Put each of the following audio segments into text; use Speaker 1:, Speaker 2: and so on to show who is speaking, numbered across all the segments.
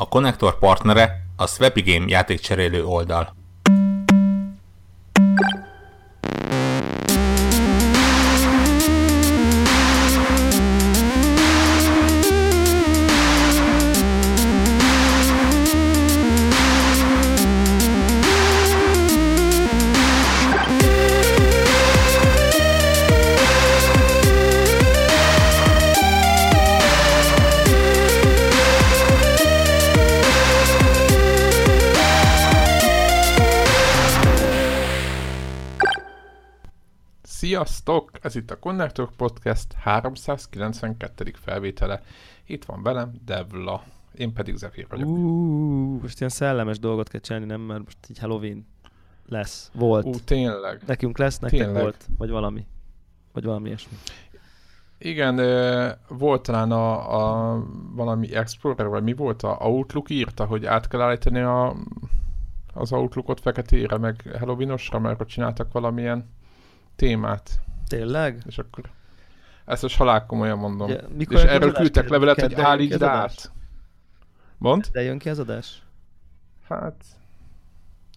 Speaker 1: A konnektor partnere a Swappy Game játékcserélő oldal.
Speaker 2: Ez itt a Connector Podcast 392. felvétele. Itt van velem Devla, én pedig Zephyr vagyok.
Speaker 3: Uh, most ilyen szellemes dolgot kell csinálni, nem? Mert most így Halloween lesz, volt.
Speaker 2: Ú, tényleg.
Speaker 3: Nekünk lesz, nektek
Speaker 2: Tényleg.
Speaker 3: volt, vagy valami. Vagy valami ilyesmi.
Speaker 2: Igen, volt talán a, a valami Explorer, vagy mi volt? A Outlook írta, hogy át kell állítani a, az Outlookot feketére, meg Halloweenosra, mert ott csináltak valamilyen témát.
Speaker 3: Tényleg?
Speaker 2: És akkor ezt most halál komolyan mondom.
Speaker 3: Ja, mikor
Speaker 2: és erről küldtek levelet, hogy állítsd át. Mond?
Speaker 3: De jön ki az adás?
Speaker 2: Hát,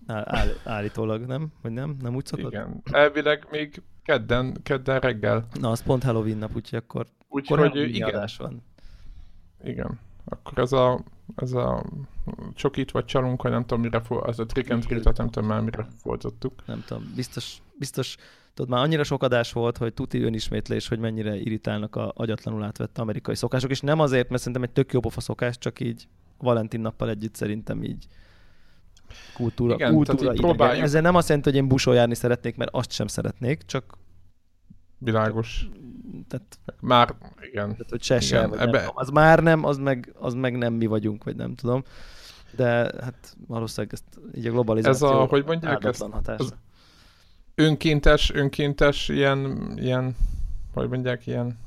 Speaker 3: Áll, áll, állítólag, nem? Vagy nem? Nem úgy szokott?
Speaker 2: igen. Elvileg még kedden, kedden reggel.
Speaker 3: Na, az pont Halloween nap, úgyhogy akkor,
Speaker 2: Úgyhogy igen,
Speaker 3: adás van.
Speaker 2: igen. Akkor ez a, ez a csokit vagy csalunk, vagy nem tudom mire, fo- az a trick and treat nem tudom már mire fordítottuk.
Speaker 3: Nem tudom, biztos, biztos, tudod, már annyira sok adás volt, hogy tuti önismétlés, hogy mennyire irritálnak a agyatlanul átvett amerikai szokások, és nem azért, mert szerintem egy tök jó pofa szokás, csak így Valentin nappal együtt szerintem így kultúra,
Speaker 2: Igen,
Speaker 3: kultúra
Speaker 2: próbáljuk.
Speaker 3: Ezzel nem azt jelenti, hogy én busó járni szeretnék, mert azt sem szeretnék, csak
Speaker 2: Világos.
Speaker 3: tehát,
Speaker 2: Már, igen.
Speaker 3: tehát hogy se se,
Speaker 2: Igen,
Speaker 3: vagy
Speaker 2: ebbe-
Speaker 3: nem az már nem, az meg, az meg nem mi vagyunk, vagy nem tudom. De hát valószínűleg ezt így a globalizáció
Speaker 2: Ez a, hogy mondják ezt?
Speaker 3: hatása.
Speaker 2: az- Önkéntes, önkéntes ilyen, ilyen, hogy mondják, ilyen,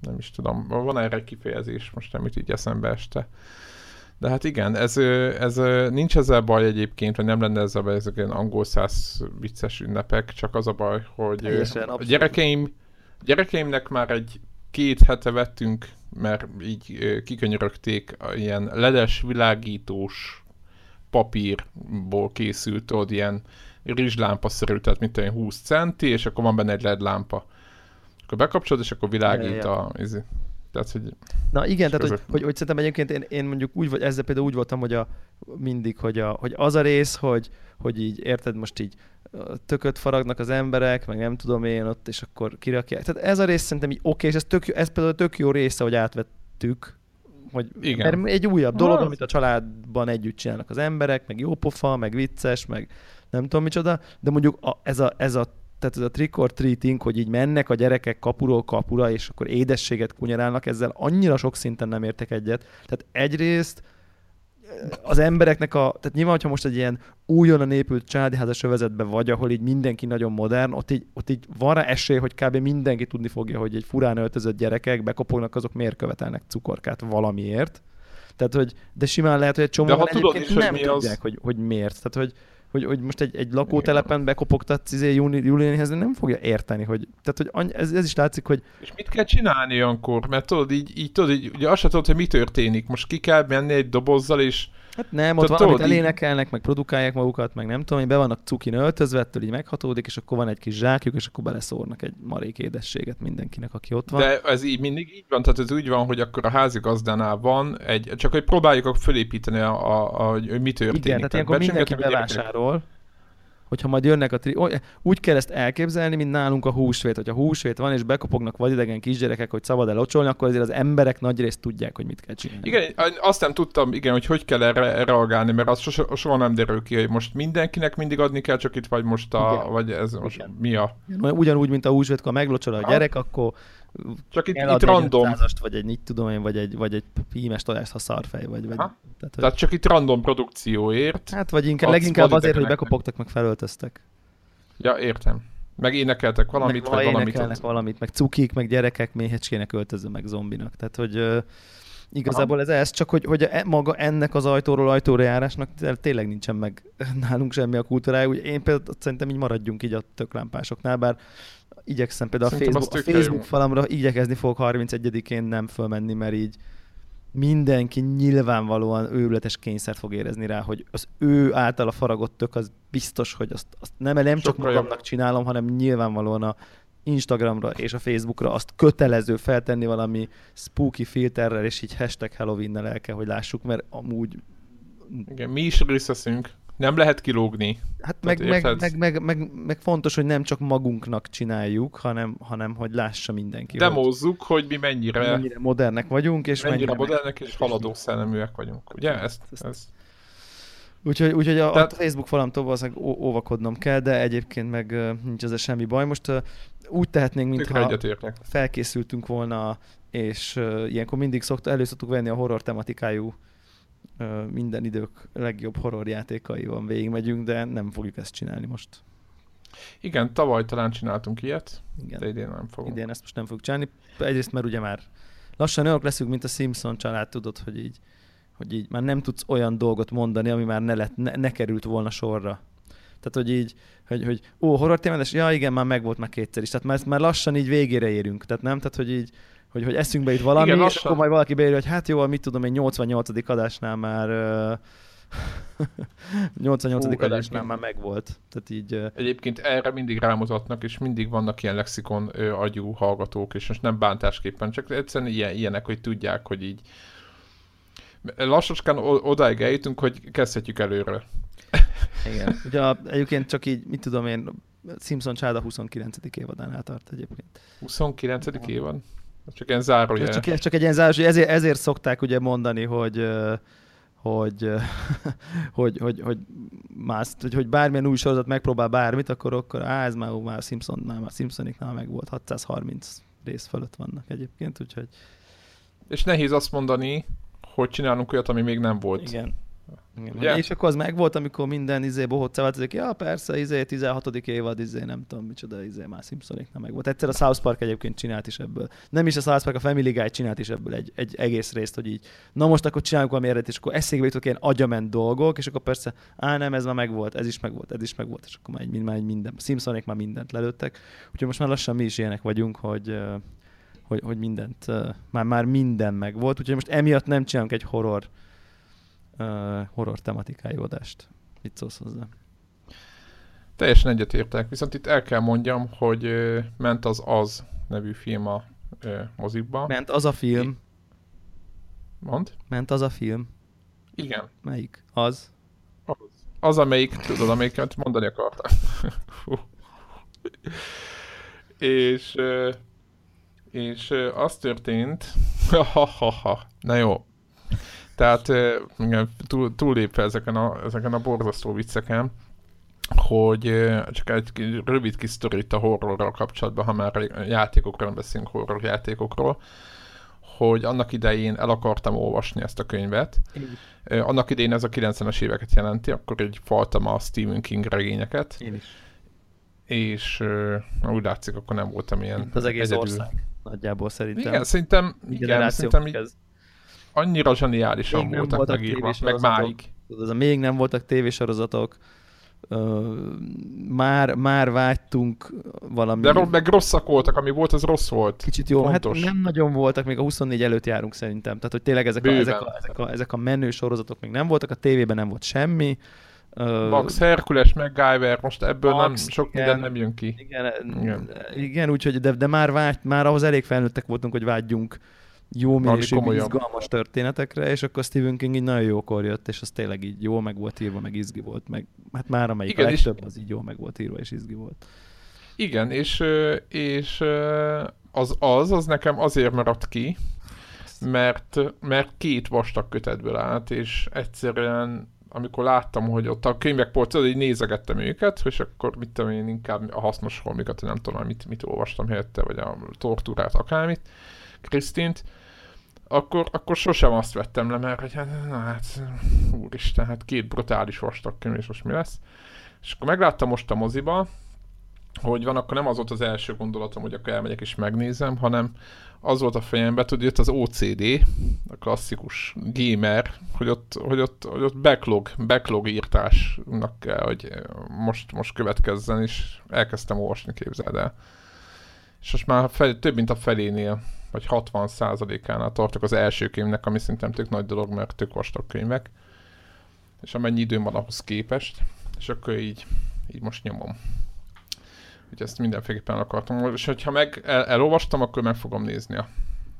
Speaker 2: nem is tudom, van erre egy kifejezés, most nem jut így eszembe este. De hát igen, ez, ez nincs ezzel baj egyébként, vagy nem lenne ezzel baj, ezek ilyen angol száz vicces ünnepek, csak az a baj, hogy
Speaker 3: Teljesen
Speaker 2: a gyerekeim, gyerekeimnek már egy két hete vettünk, mert így kikönyörögték a ilyen ledes, világítós papírból készült, tudod, ilyen rizslámpa-szerű, tehát mint olyan 20 centi, és akkor van benne egy LED lámpa. Akkor bekapcsolod, és akkor világít
Speaker 3: Ja, ja, ja.
Speaker 2: a... izé. Tehát, hogy
Speaker 3: Na igen, tehát hogy, hogy, hogy szerintem egyébként én, én mondjuk úgy, vagy ezzel például úgy voltam, hogy a, mindig, hogy, a, hogy az a rész, hogy, hogy így érted, most így tököt faragnak az emberek, meg nem tudom én ott, és akkor kirakják. Tehát ez a rész szerintem így oké, és ez, tök, jó- ez például tök jó része, hogy átvettük, hogy
Speaker 2: Igen.
Speaker 3: mert egy újabb dolog,
Speaker 2: Az.
Speaker 3: amit a családban együtt csinálnak az emberek, meg jó pofa, meg vicces, meg nem tudom micsoda, de mondjuk a, ez, a, ez a tehát ez a trick or treating, hogy így mennek a gyerekek kapuról kapura, és akkor édességet kunyarálnak, ezzel annyira sok szinten nem értek egyet. Tehát egyrészt eh, az embereknek a, tehát nyilván, hogyha most egy ilyen újonnan épült családi házas övezetbe vagy, ahol így mindenki nagyon modern, ott így, ott így van rá esély, hogy kb. mindenki tudni fogja, hogy egy furán öltözött gyerekek bekopognak, azok miért követelnek cukorkát valamiért. Tehát, hogy, de simán lehet, hogy egy csomó
Speaker 2: De ha tudod is, hogy
Speaker 3: nem
Speaker 2: mi az-
Speaker 3: tudják, hogy, hogy miért. Tehát, hogy, hogy, hogy most egy, egy lakótelepen bekopogtatsz izé Júli- Julianihez, nem fogja érteni, hogy, tehát, hogy any- ez, ez, is látszik, hogy
Speaker 2: És mit kell csinálni olyankor? Mert tudod, így, így tudod, így, ugye azt sem tudod, hogy mi történik. Most ki kell menni egy dobozzal, és
Speaker 3: Hát nem, ott valamit
Speaker 2: így-
Speaker 3: elénekelnek, meg produkálják magukat, meg nem tudom, hogy be vannak cukin öltözve, ettől így meghatódik, és akkor van egy kis zsákjuk, és akkor beleszórnak egy marék édességet mindenkinek, aki ott van.
Speaker 2: de ez így mindig így van, tehát ez úgy van, hogy akkor a házigazdánál van egy, csak hogy próbáljuk fölépíteni, a, a, a, hogy mi történik.
Speaker 3: Igen, tehát ilyenkor mindenki bevásárol, hogyha majd jönnek a tri... Úgy kell ezt elképzelni, mint nálunk a húsvét. Hogyha húsvét van, és bekopognak vadidegen kisgyerekek, hogy szabad el locsolni, akkor azért az emberek nagy részt tudják, hogy mit kell csinálni.
Speaker 2: Igen, azt nem tudtam, igen, hogy hogy kell erre reagálni, mert az sose, soha nem derül ki, hogy most mindenkinek mindig adni kell, csak itt vagy most a,
Speaker 3: Igen.
Speaker 2: vagy ez most
Speaker 3: Igen.
Speaker 2: mi a...
Speaker 3: Ugyanúgy, mint a húsvétkor meglocsol a gyerek, akkor
Speaker 2: Csak itt, itt random,
Speaker 3: egy 500-ast, vagy egy, mit tudom én, vagy egy, vagy egy pímes tojást, ha szarfej, vagy, vagy
Speaker 2: Aha.
Speaker 3: tehát, hogy,
Speaker 2: tehát csak itt random produkcióért.
Speaker 3: hát vagy inkább, leginkább azért, hogy
Speaker 2: vadidegeneknek.
Speaker 3: bekopogtak, meg felöltöztek.
Speaker 2: Ja, értem. Meg énekeltek valamit,
Speaker 3: meg
Speaker 2: vagy valamit.
Speaker 3: énekelnek valamit, meg cukik, meg gyerekek méhecskének öltözve, meg zombinak. Tehát, hogy igazából ez ez, csak hogy, hogy e, maga ennek az ajtóról ajtóra járásnak té- tényleg nincsen meg nálunk semmi a kultúrája. Úgy én például szerintem így maradjunk így a töklámpásoknál, bár igyekszem például a
Speaker 2: Szerintem az
Speaker 3: Facebook, a
Speaker 2: tökre jó.
Speaker 3: Facebook falamra igyekezni fogok 31-én nem fölmenni, mert így mindenki nyilvánvalóan őrületes kényszert fog érezni rá, hogy az ő által a faragott tök az biztos, hogy azt, azt nem, nem csak magamnak csinálom, hanem nyilvánvalóan a Instagramra és a Facebookra azt kötelező feltenni valami spooky filterrel, és így hashtag Halloween-nel el kell, hogy lássuk, mert amúgy
Speaker 2: Igen, mi is részt veszünk. Nem lehet kilógni.
Speaker 3: Hát meg,
Speaker 2: Tehát
Speaker 3: meg, meg, meg, meg, meg, fontos, hogy nem csak magunknak csináljuk, hanem, hanem hogy lássa mindenki, hogy
Speaker 2: Demózzuk, hogy mi mennyire,
Speaker 3: mennyire modernek vagyunk, és
Speaker 2: mennyire
Speaker 3: mennyire
Speaker 2: modernek és haladó szelleműek vagyunk. Ugye? Ezt,
Speaker 3: Ezt-
Speaker 2: ezt
Speaker 3: Úgyhogy, úgyhogy a,
Speaker 2: Tehát-
Speaker 3: a Facebook falamtól valószínűleg óvakodnom kell, de egyébként meg nincs ezzel semmi baj. Most úgy tehetnénk, mintha felkészültünk volna, és ilyenkor mindig szokta, elő szoktuk venni a horror tematikájú minden idők legjobb horror játékaiban végigmegyünk, de nem fogjuk ezt csinálni most.
Speaker 2: Igen, tavaly talán csináltunk ilyet,
Speaker 3: Igen.
Speaker 2: de idén nem fogunk.
Speaker 3: Idén ezt most nem fogjuk csinálni. Egyrészt, mert ugye már lassan olyanok leszünk, mint a Simpson család, tudod, hogy így, hogy így már nem tudsz olyan dolgot mondani, ami már ne, lett, ne, ne került volna sorra. Tehát, hogy így, hogy, hogy ó, horror témades, ja igen, már megvolt már kétszer is. Tehát már, már lassan így végére érünk. Tehát nem, tehát, hogy így, hogy, hogy eszünkbe jut valami,
Speaker 2: Igen,
Speaker 3: és akkor majd valaki beírja, hogy hát jó, mit tudom én, 88. adásnál már uh, 88.
Speaker 2: Hú,
Speaker 3: adásnál már megvolt. Tehát így, uh,
Speaker 2: Egyébként erre mindig rámutatnak, és mindig vannak ilyen lexikon ö, agyú hallgatók, és most nem bántásképpen, csak egyszerűen ilyen, ilyenek, hogy tudják, hogy így lassacskán odáig eljutunk, hogy kezdhetjük előről.
Speaker 3: Igen. Ugye a, egyébként csak így, mit tudom én, Simpson csáda 29. évadánál tart egyébként.
Speaker 2: 29. évad? Csak ilyen zárójel.
Speaker 3: Csak, csak egy ilyen záros, ezért, ezért szokták ugye mondani, hogy hogy, hogy, hogy, hogy, más, hogy, hogy bármilyen új sorozat megpróbál bármit, akkor, akkor á, ez már, már Simpson, már, már Simpsoniknál meg volt, 630 rész fölött vannak egyébként, úgyhogy
Speaker 2: És nehéz azt mondani, hogy csinálunk olyat, ami még nem volt.
Speaker 3: igen. Igen.
Speaker 2: Ugye?
Speaker 3: És akkor az megvolt, amikor minden izé bohóc változik, ja persze, izé 16. évad, izé nem tudom micsoda, izé már Simpsonik nem megvolt. Egyszer a South Park egyébként csinált is ebből. Nem is a South Park, a Family Guy csinált is ebből egy, egy egész részt, hogy így, na most akkor csináljuk valami eredet, és akkor eszébe jutok ilyen agyament dolgok, és akkor persze, á nem, ez már megvolt, ez is megvolt, ez is megvolt, és akkor már, egy, már egy minden, Simpsonik már mindent lelőttek. Úgyhogy most már lassan mi is ilyenek vagyunk, hogy, hogy, hogy mindent, már, már minden megvolt, úgyhogy most emiatt nem csinálunk egy horror uh, horror tematikájú adást. Mit szólsz hozzá?
Speaker 2: Teljesen egyetértek, viszont itt el kell mondjam, hogy ö, ment az Az nevű film a ö, mozikba.
Speaker 3: Ment az a film,
Speaker 2: Mond?
Speaker 3: ment az a film.
Speaker 2: Igen.
Speaker 3: Melyik? Az.
Speaker 2: Az, az amelyik, tudod, amelyiket mondani akartam. És, és az történt, ha, ha, ha. na jó, tehát igen, túl, túllépve ezeken a, ezeken a borzasztó vicceken, hogy csak egy rövid kis sztorit a horrorral kapcsolatban, ha már játékokról beszélünk, horror játékokról, hogy annak idején el akartam olvasni ezt a könyvet. Ö, Annak idején ez a 90-es éveket jelenti, akkor így faltam a Stephen King regényeket,
Speaker 3: Én is.
Speaker 2: és ö, úgy látszik, akkor nem voltam ilyen
Speaker 3: Itt az egész
Speaker 2: egyedül.
Speaker 3: ország. Nagyjából szerintem.
Speaker 2: Igen, szerintem, igen, szerintem így
Speaker 3: ez.
Speaker 2: Annyira zseniálisan
Speaker 3: Még
Speaker 2: voltak
Speaker 3: voltak
Speaker 2: megírva, meg máig.
Speaker 3: Tudod, az a még nem voltak tévésorozatok, már, már vágytunk valami
Speaker 2: De meg rosszak voltak, ami volt, az rossz volt.
Speaker 3: kicsit jó. Hát nem nagyon voltak, még a 24 előtt járunk szerintem. Tehát, hogy tényleg ezek a, ezek, a, ezek, a, ezek a menő sorozatok még nem voltak, a tévében nem volt semmi.
Speaker 2: Max Herkules, MacGyver, most ebből
Speaker 3: Max,
Speaker 2: nem, sok
Speaker 3: igen.
Speaker 2: minden nem jön ki.
Speaker 3: Igen,
Speaker 2: Igen.
Speaker 3: igen, úgyhogy, de, de már, vágy, már ahhoz elég felnőttek voltunk, hogy vágyjunk jó minőségű, izgalmas történetekre, és akkor Stephen King így nagyon jókor jött, és az tényleg így jó meg volt írva, meg izgi volt, meg hát már amelyik
Speaker 2: Igen,
Speaker 3: a
Speaker 2: és-
Speaker 3: legtöbb az így jó meg volt írva, és izgi volt.
Speaker 2: Igen, és, és az az, az nekem azért maradt ki, mert, mert két vastag kötetből állt, és egyszerűen amikor láttam, hogy ott a könyvek polcon, így nézegettem őket, és akkor mit tudom én, inkább a hasznos holmikat, nem tudom, mit, mit olvastam helyette, vagy a tortúrát, akármit, Krisztint, akkor, akkor sosem azt vettem le, mert hogy hát, na hát, úristen, hát két brutális vastag könyv, és most mi lesz? És akkor megláttam most a moziba, hogy van, akkor nem az volt az első gondolatom, hogy akkor elmegyek és megnézem, hanem az volt a fejemben, tudod, jött az OCD, a klasszikus gamer, hogy ott, hogy ott, hogy ott backlog, backlog írtásnak kell, hogy most, most következzen, és elkezdtem olvasni, képzeld el. És most már fel, több mint a felénél, vagy 60 százalékánál tartok az első könyvnek, ami szerintem tök nagy dolog, mert tök vastag könyvek, és amennyi időm van ahhoz képest, és akkor így, így most nyomom. Úgyhogy ezt mindenféleképpen akartam. És hogyha meg el, elolvastam, akkor meg fogom nézni a,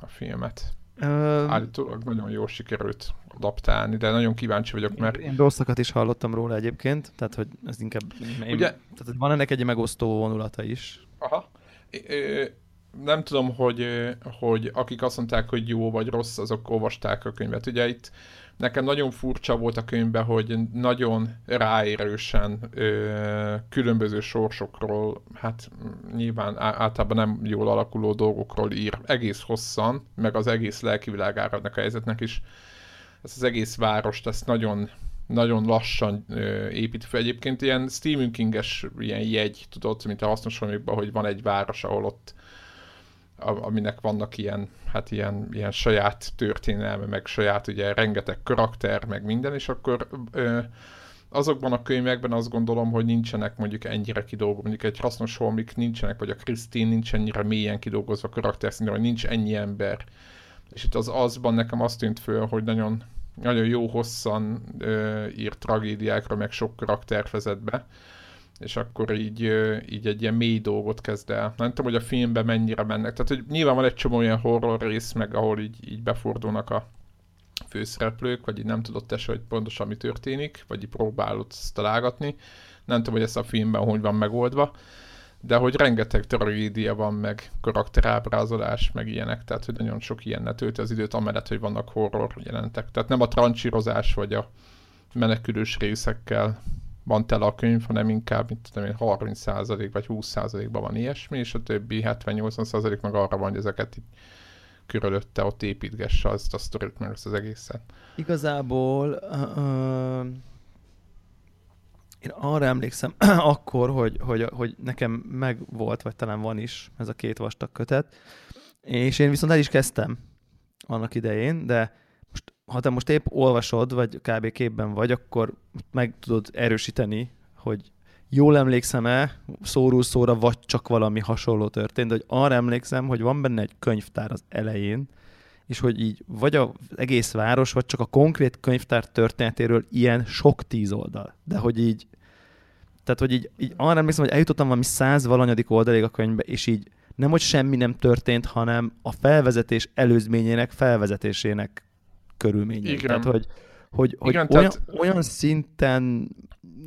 Speaker 2: a filmet.
Speaker 3: Ö,
Speaker 2: Állítólag nagyon jól sikerült adaptálni, de nagyon kíváncsi vagyok, mert
Speaker 3: Én rosszakat is hallottam róla egyébként, tehát hogy ez inkább... Én,
Speaker 2: Ugye-
Speaker 3: tehát hogy van ennek egy megosztó vonulata is.
Speaker 2: Aha. Nem tudom, hogy, hogy akik azt mondták, hogy jó vagy rossz, azok olvasták a könyvet. Ugye itt nekem nagyon furcsa volt a könyvben, hogy nagyon ráérősen ö, különböző sorsokról, hát nyilván általában nem jól alakuló dolgokról ír egész hosszan, meg az egész lelkivilágára ennek a helyzetnek is. Ezt az egész várost, ezt nagyon nagyon lassan ö, épít fel. Egyébként ilyen Stephen King-es ilyen jegy, tudod, mint a hasznos hogy van egy város, ahol ott aminek vannak ilyen, hát ilyen, ilyen saját történelme, meg saját ugye rengeteg karakter, meg minden, és akkor ö, azokban a könyvekben azt gondolom, hogy nincsenek mondjuk ennyire kidolgozva, mondjuk egy hasznos holmik nincsenek, vagy a Krisztin nincs ennyire mélyen kidolgozva karakter szinten, vagy nincs ennyi ember. És itt az azban nekem azt tűnt föl, hogy nagyon, nagyon jó hosszan ö, írt tragédiákra, meg sok karakter vezet be, és akkor így, ö, így egy ilyen mély dolgot kezd el. Nem tudom, hogy a filmben mennyire mennek. Tehát, hogy nyilván van egy csomó olyan horror rész, meg ahol így, így befordulnak a főszereplők, vagy így nem tudod te hogy pontosan mi történik, vagy így próbálod ezt találgatni. Nem tudom, hogy ez a filmben hogy van megoldva, de hogy rengeteg tragédia van, meg karakterábrázolás, meg ilyenek, tehát hogy nagyon sok ilyennel tölti az időt, amellett, hogy vannak horror jelentek. Tehát nem a trancsírozás, vagy a menekülős részekkel van tele a könyv, hanem inkább, mint tudom én, 30% vagy 20%-ban van ilyesmi, és a többi 70-80% meg arra van, hogy ezeket itt körülötte ott építgesse azt a sztorit, meg ezt az egészet.
Speaker 3: Igazából uh, én arra emlékszem akkor, hogy, hogy, hogy nekem meg volt, vagy talán van is ez a két vastag kötet, és én viszont el is kezdtem annak idején, de most, ha te most épp olvasod, vagy kb. képben vagy, akkor meg tudod erősíteni, hogy jól emlékszem-e szóról szóra, vagy csak valami hasonló történt, de hogy arra emlékszem, hogy van benne egy könyvtár az elején, és hogy így vagy az egész város, vagy csak a konkrét könyvtár történetéről ilyen sok tíz oldal. De hogy így, tehát hogy így, így arra emlékszem, hogy eljutottam valami száz valanyadik oldalig a könyvbe, és így nem, hogy semmi nem történt, hanem a felvezetés előzményének felvezetésének körülményei.
Speaker 2: Igen.
Speaker 3: Tehát, hogy, hogy, hogy
Speaker 2: Igen,
Speaker 3: olyan,
Speaker 2: tehát-
Speaker 3: olyan szinten,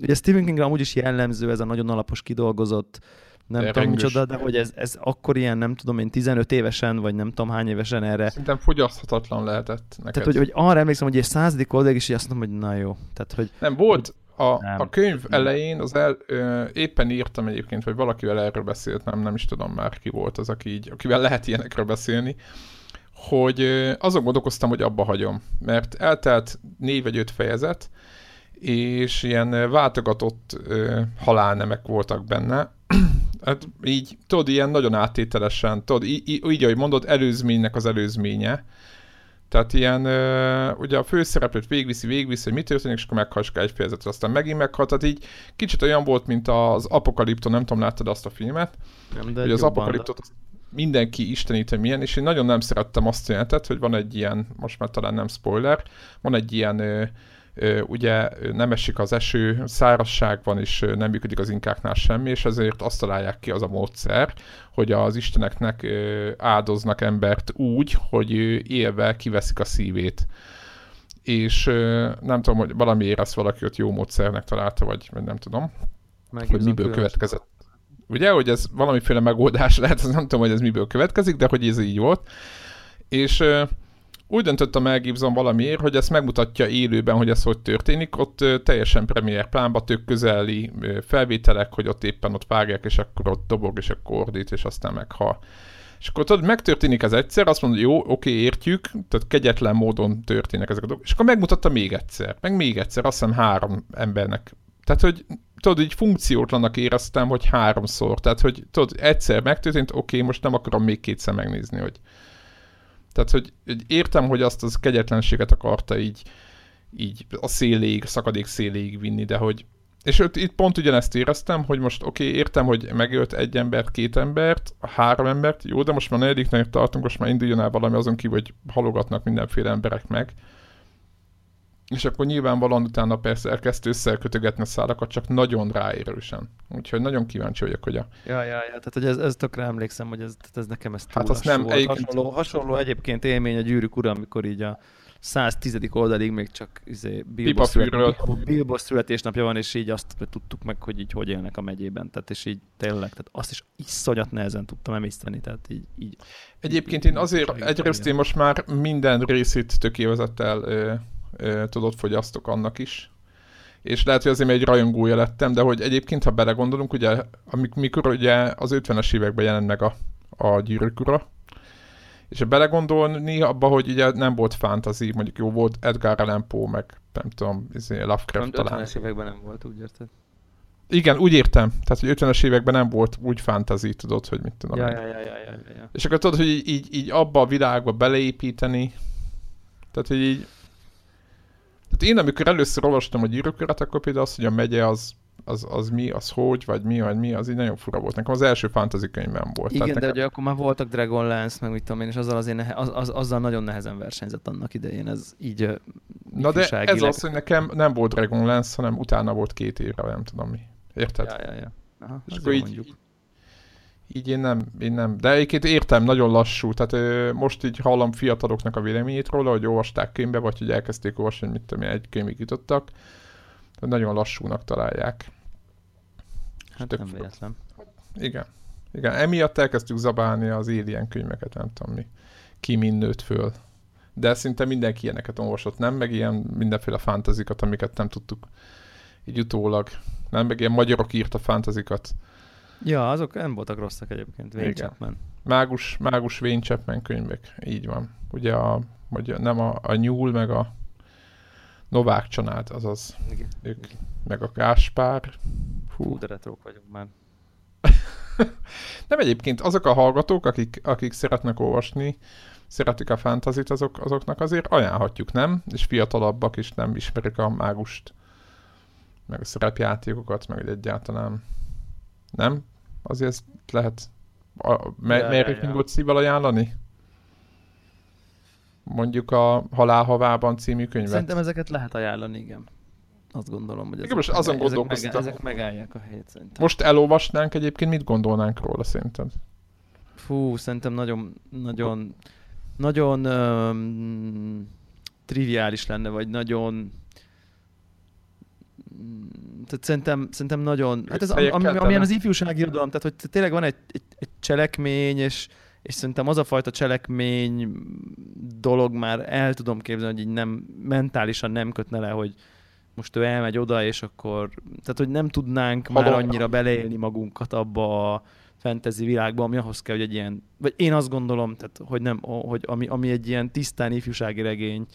Speaker 3: ugye Stephen Kingre amúgy is jellemző ez a nagyon alapos kidolgozott, nem
Speaker 2: De
Speaker 3: tudom micsoda, de hogy ez, ez akkor ilyen, nem tudom én, 15 évesen, vagy nem tudom hány évesen erre.
Speaker 2: Szerintem fogyaszthatatlan lehetett neked.
Speaker 3: Tehát, hogy, hogy arra emlékszem, hogy egy századik oldalig is így azt mondom, hogy na jó. Tehát, hogy
Speaker 2: Nem, volt a,
Speaker 3: Nem.
Speaker 2: a könyv
Speaker 3: Nem.
Speaker 2: elején, az el, ö, éppen írtam egyébként, vagy valakivel erről beszélt, nem, nem is tudom már ki volt az, aki így, akivel lehet ilyenekről beszélni, hogy ö, azon gondolkoztam, hogy abba hagyom, mert eltelt négy vagy öt fejezet, és ilyen váltogatott ö, halálnemek voltak benne, hát így, tudod, ilyen nagyon áttételesen, tudod, így, így, ahogy mondod, előzménynek az előzménye, tehát ilyen, ö, ugye a főszereplőt végviszi, végviszi, hogy mi történik, és akkor meghalljuk egy fejezetet, aztán megint meghalt. Tehát így kicsit olyan volt, mint az Apokalipton, nem tudom, láttad azt a filmet,
Speaker 3: nem, de
Speaker 2: hogy az Apokaliptot mindenki istenít, hogy milyen, és én nagyon nem szerettem azt a jelentet, hogy van egy ilyen, most már talán nem spoiler, van egy ilyen, ö, ugye nem esik az eső, szárazság van, és ö, nem működik az inkáknál semmi, és ezért azt találják ki az a módszer, hogy az isteneknek áldoznak embert úgy, hogy élve kiveszik a szívét. És nem tudom, hogy valamiért ezt valaki ott jó módszernek találta, vagy, nem tudom hogy
Speaker 3: Meggyőzöm
Speaker 2: miből következett. Ugye, hogy ez valamiféle megoldás lehet, az nem tudom, hogy ez miből következik, de hogy ez így volt. És úgy döntöttem el Gibson valamiért, hogy ezt megmutatja élőben, hogy ez hogy történik. Ott teljesen premier plánba, tök közeli felvételek, hogy ott éppen ott vágják, és akkor ott dobog, és akkor ordít, és aztán meghal. És akkor tudod, megtörténik ez egyszer, azt mondod, jó, oké, értjük, tehát kegyetlen módon történnek ezek a dolgok. És akkor megmutatta még egyszer, meg még egyszer, azt hiszem három embernek. Tehát, hogy tudod, így funkciótlanak éreztem, hogy háromszor. Tehát, hogy tudod, egyszer megtörtént, oké, most nem akarom még kétszer megnézni, hogy... Tehát, hogy, hogy értem, hogy azt az kegyetlenséget akarta így, így a széléig, szakadék széléig vinni, de hogy és ott, itt pont ugyanezt éreztem, hogy most oké, okay, értem, hogy megölt egy embert, két embert, három embert, jó, de most már negyediknek tartunk, most már induljon el valami azon kívül, hogy halogatnak mindenféle emberek meg. És akkor nyilvánvalóan utána persze elkezd összekötögetni a szálakat, csak nagyon ráérősen. Úgyhogy nagyon kíváncsi vagyok, hogy a...
Speaker 3: Ja, ja, ja, tehát hogy ez, ez tökre emlékszem, hogy ez, ez nekem ez túl
Speaker 2: Hát azt nem,
Speaker 3: volt.
Speaker 2: egyébként-
Speaker 3: Hasonló, hasonló egyébként élmény a gyűrűk ura, amikor így a 110. oldalig még csak izé, Bilbo, szület, Bilbo születésnapja van, és így azt tudtuk meg, hogy így hogy élnek a megyében. Tehát és így tényleg, tehát azt is iszonyat nehezen tudtam emészteni, tehát így, így
Speaker 2: Egyébként én azért, egyrészt én most már minden részét tökéletettel tudott fogyasztok annak is. És lehet, hogy azért még egy rajongója lettem, de hogy egyébként, ha belegondolunk, ugye, amik, mikor ugye az 50-es években jelent meg a, a gyűrűk ura, és ha belegondolni abba, hogy ugye nem volt fantasy, mondjuk jó volt Edgar Allan Poe, meg nem tudom, izé, Lovecraft talán.
Speaker 3: 50-es években nem volt, úgy érted?
Speaker 2: Igen, úgy értem. Tehát, hogy 50-es években nem volt úgy fantasy, tudod, hogy mit tudom.
Speaker 3: Ja, ja, ja, ja, ja, ja.
Speaker 2: És akkor tudod, hogy így, így, így abba a világba beleépíteni. Tehát, hogy így... Tehát én amikor először olvastam a gyűrűköret, akkor például az, hogy a megye az, az, az mi, az hogy, vagy mi, vagy mi, az így nagyon fura volt. Nekem az első fantasy könyvem volt.
Speaker 3: Igen, de
Speaker 2: nekem...
Speaker 3: ugye akkor már voltak Dragonlance, meg mit tudom én, és azzal, azért nehe, az, az, azzal nagyon nehezen versenyzett annak idején, ez így
Speaker 2: Na de ez az, hogy nekem nem volt Dragonlance, hanem utána volt két évre, nem tudom mi. Érted?
Speaker 3: Ja, ja, ja. Aha,
Speaker 2: És akkor így,
Speaker 3: mondjuk.
Speaker 2: Így én nem, én nem. De egyébként értem, nagyon lassú. Tehát ö, most így hallom fiataloknak a véleményét róla, hogy olvasták könyvbe, vagy hogy elkezdték olvasni, hogy mit tudom én, egy könyvig jutottak. Tehát nagyon lassúnak találják.
Speaker 3: Hát
Speaker 2: tök
Speaker 3: nem véletlen.
Speaker 2: Igen. Igen, emiatt elkezdtük zabálni az Alien könyveket, nem tudom mi. Ki mind nőtt föl. De szinte mindenki ilyeneket olvasott, nem? Meg ilyen mindenféle fantazikat, amiket nem tudtuk így utólag. Nem? Meg ilyen magyarok írt a fantazikat.
Speaker 3: Ja, azok nem voltak rosszak egyébként, Wayne
Speaker 2: Igen.
Speaker 3: Chapman.
Speaker 2: Mágus, mágus Wayne Chapman könyvek. Így van. Ugye a, vagy nem a, a Nyúl, meg a Novák család, azaz
Speaker 3: Igen.
Speaker 2: ők, meg a Gáspár.
Speaker 3: Hú,
Speaker 2: Fú.
Speaker 3: de retrók vagyunk már.
Speaker 2: Nem egyébként azok a hallgatók, akik, akik szeretnek olvasni, szeretik a fantazit, azok, azoknak azért ajánlhatjuk, nem? És fiatalabbak is nem ismerik a mágust, meg a szerepjátékokat, meg egyáltalán. Nem? Azért ezt lehet a, me,
Speaker 3: Ja,
Speaker 2: ja,
Speaker 3: ja, ja.
Speaker 2: Mary szívvel ajánlani? Mondjuk a Halálhavában című könyvet.
Speaker 3: Szerintem ezeket lehet ajánlani, igen. Azt gondolom, hogy
Speaker 2: Igen,
Speaker 3: ezek,
Speaker 2: most azon
Speaker 3: ezek, meg,
Speaker 2: gondolkoztam.
Speaker 3: ezek megállják a helyét szerintem.
Speaker 2: Most elolvasnánk egyébként, mit gondolnánk róla szerinted?
Speaker 3: Fú, szerintem nagyon, nagyon, nagyon um, triviális lenne, vagy nagyon tehát szerintem, szerintem nagyon, hát ez am, ami,
Speaker 2: tele.
Speaker 3: amilyen az ifjúsági irodalom, tehát hogy tényleg van egy, egy, egy cselekmény, és, és szerintem az a fajta cselekmény dolog már el tudom képzelni, hogy így nem, mentálisan nem kötne le, hogy most ő elmegy oda, és akkor, tehát hogy nem tudnánk már
Speaker 2: Halomra.
Speaker 3: annyira beleélni magunkat abba a fantasy világba, ami ahhoz kell, hogy egy ilyen, vagy én azt gondolom, tehát, hogy nem, hogy ami, ami egy ilyen tisztán ifjúsági regény,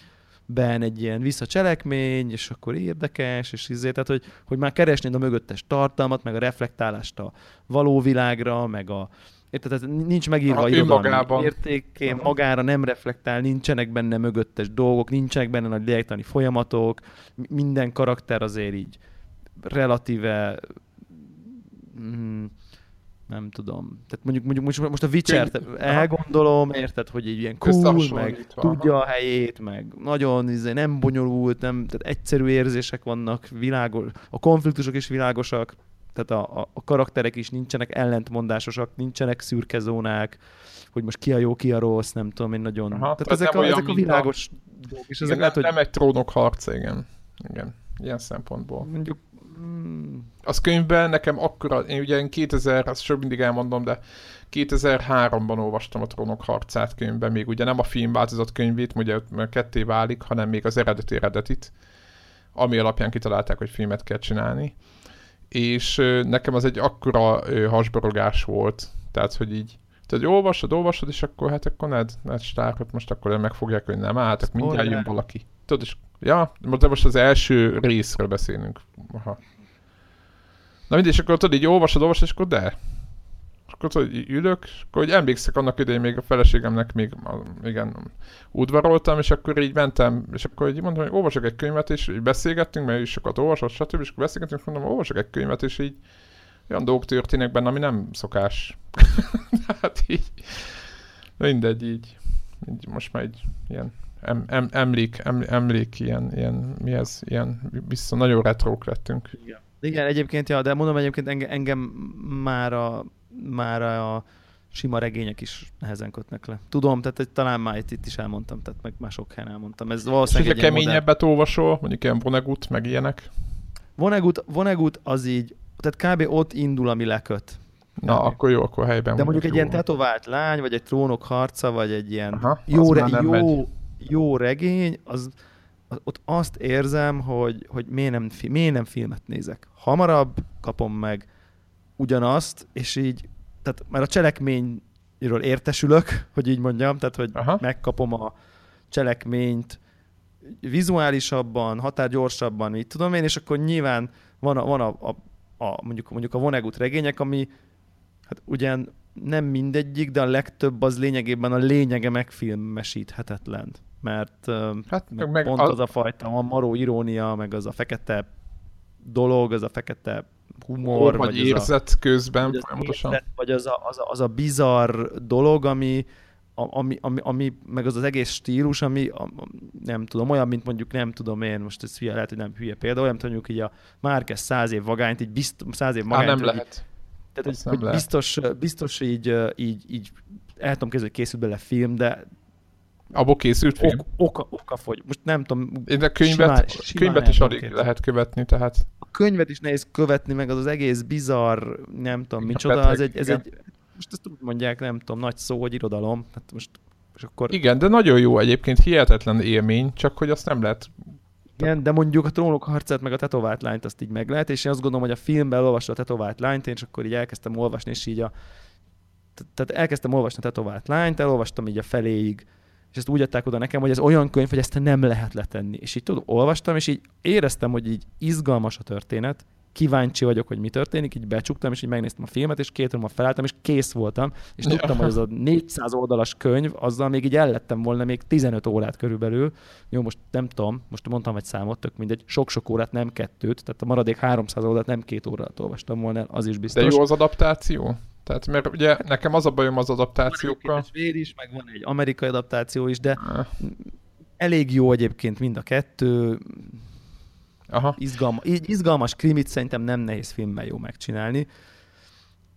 Speaker 3: ben egy ilyen visszacselekmény, és akkor érdekes, és izé, tehát hogy, hogy már keresnéd a mögöttes tartalmat, meg a reflektálást a való világra, meg a Érted? Tehát nincs megírva
Speaker 2: Aha,
Speaker 3: irodalmi
Speaker 2: önmagában.
Speaker 3: értéké,
Speaker 2: Aha.
Speaker 3: magára nem reflektál, nincsenek benne mögöttes dolgok, nincsenek benne nagy lélektani folyamatok, mi- minden karakter azért így relatíve mm, nem tudom. Tehát mondjuk, mondjuk most, most a Witcher elgondolom, érted, hogy egy ilyen cool, meg tudja a helyét, meg nagyon izé, nem bonyolult, nem, tehát egyszerű érzések vannak, világos, a konfliktusok is világosak, tehát a, a, a karakterek is nincsenek ellentmondásosak, nincsenek szürke zónák, hogy most ki a jó, ki a rossz, nem tudom én nagyon.
Speaker 2: Aha,
Speaker 3: tehát
Speaker 2: tehát
Speaker 3: ezek a, ezek a
Speaker 2: mint a-
Speaker 3: világos dolgok, és ezek
Speaker 2: Igen,
Speaker 3: lehet,
Speaker 2: nem,
Speaker 3: hogy
Speaker 2: nem egy trónok harca, igen. Igen, ilyen szempontból.
Speaker 3: mondjuk
Speaker 2: Az könyvben nekem akkora, én ugye én 2000, azt sok mindig elmondom, de 2003-ban olvastam a Trónok harcát könyvben, még ugye nem a film változott könyvét, ugye ketté válik, hanem még az eredeti eredetit, ami alapján kitalálták, hogy filmet kell csinálni. És nekem az egy akkora hasborogás volt, tehát hogy így tehát hogy olvasod, olvasod, és akkor hát akkor Ned, Ned Starkot most akkor megfogják, hogy nem álltak, mindjárt jön valaki. Tudod, és ja, de most az első részről beszélünk. Aha. Na mindegy, és akkor tudod, így olvasod, olvasod, és akkor de. És akkor tudod, így ülök, és akkor hogy emlékszek annak idején még a feleségemnek még, igen, udvaroltam, és akkor így mentem, és akkor így mondtam, hogy olvasok egy könyvet, és így beszélgettünk, mert is sokat olvasott, stb. És akkor beszélgettünk, és mondom, olvasok egy könyvet, és így olyan dolgok történnek benne, ami nem szokás. hát így, mindegy, így, így most már egy ilyen em, em, emlék, em, emlék ilyen, ilyen, mi ez, ilyen, vissza nagyon retrók lettünk.
Speaker 3: Igen. Igen, egyébként, ja, de mondom egyébként engem, engem már, a, már a sima regények is nehezen kötnek le. Tudom, tehát hogy talán már itt, itt is elmondtam, tehát meg már sok helyen elmondtam. Ez valószínűleg
Speaker 2: És hogyha keményebbet modern... olvasol, mondjuk ilyen Vonnegut, meg ilyenek?
Speaker 3: Vonnegut, Vonnegut az így, tehát kb. ott indul, ami leköt.
Speaker 2: Na, kb. akkor jó, akkor helyben.
Speaker 3: De mondjuk egy jó. ilyen tetovált lány, vagy egy trónok harca, vagy egy ilyen Aha, jó, re, jó, jó regény, az, ott azt érzem, hogy, hogy miért, nem, miért nem filmet nézek. Hamarabb kapom meg ugyanazt, és így, tehát már a cselekményről értesülök, hogy így mondjam, tehát hogy Aha. megkapom a cselekményt vizuálisabban, határgyorsabban, így tudom én, és akkor nyilván van a, van a, a, a mondjuk, mondjuk a Vonnegut regények, ami hát ugyan nem mindegyik, de a legtöbb az lényegében a lényege megfilmesíthetetlen mert hát, meg, meg pont az... az a fajta a maró irónia, meg az a fekete dolog, az a fekete humor,
Speaker 2: vagy, vagy érzet a, közben vagy folyamatosan.
Speaker 3: Érzet, vagy az a, az, a, az a bizarr dolog, ami, ami, ami, ami, meg az az egész stílus, ami a, nem tudom, olyan, mint mondjuk nem tudom én, most ez hülye, lehet, hogy nem hülye példa, olyan, mint mondjuk így a Márquez száz év vagányt, így bizt, száz év magányt.
Speaker 2: Á, nem lehet.
Speaker 3: tehát, hogy, hogy biztos, biztos így, így, így el tudom képzelni, hogy készült bele film, de
Speaker 2: Abból készült film?
Speaker 3: Ok, oka, oka fogy. Most nem tudom.
Speaker 2: Én a könyvet, simán, simán könyvet is alig képzelni. lehet követni, tehát.
Speaker 3: A könyvet is nehéz követni, meg az az egész bizarr, nem tudom, micsoda, Petrek, az egy, ez igen. egy, most ezt úgy mondják, nem tudom, nagy szó, hogy irodalom. Hát most, és akkor...
Speaker 2: Igen, de nagyon jó egyébként, hihetetlen élmény, csak hogy azt nem lehet
Speaker 3: igen, de mondjuk a trónok harcát meg a tetovált lányt azt így meg lehet, és én azt gondolom, hogy a filmben elolvasta a tetovált lányt, én és akkor így elkezdtem olvasni, és így a... Tehát elkezdtem olvasni a tetovált lányt, elolvastam így a feléig és ezt úgy adták oda nekem, hogy ez olyan könyv, hogy ezt nem lehet letenni. És így tudod, olvastam, és így éreztem, hogy így izgalmas a történet, kíváncsi vagyok, hogy mi történik, így becsuktam, és így megnéztem a filmet, és két óra felálltam, és kész voltam, és tudtam, hogy az a 400 oldalas könyv, azzal még így ellettem volna még 15 órát körülbelül. Jó, most nem tudom, most mondtam egy számot, tök mindegy, sok-sok órát, nem kettőt, tehát a maradék 300 oldalt nem két órát olvastam volna, az is biztos.
Speaker 2: De jó az adaptáció? Tehát mert ugye nekem az a bajom az adaptációkkal.
Speaker 3: Van egy is, meg van egy amerikai adaptáció is, de elég jó egyébként mind a kettő. Aha. Izgalma, így izgalmas krimit szerintem nem nehéz filmmel jó megcsinálni.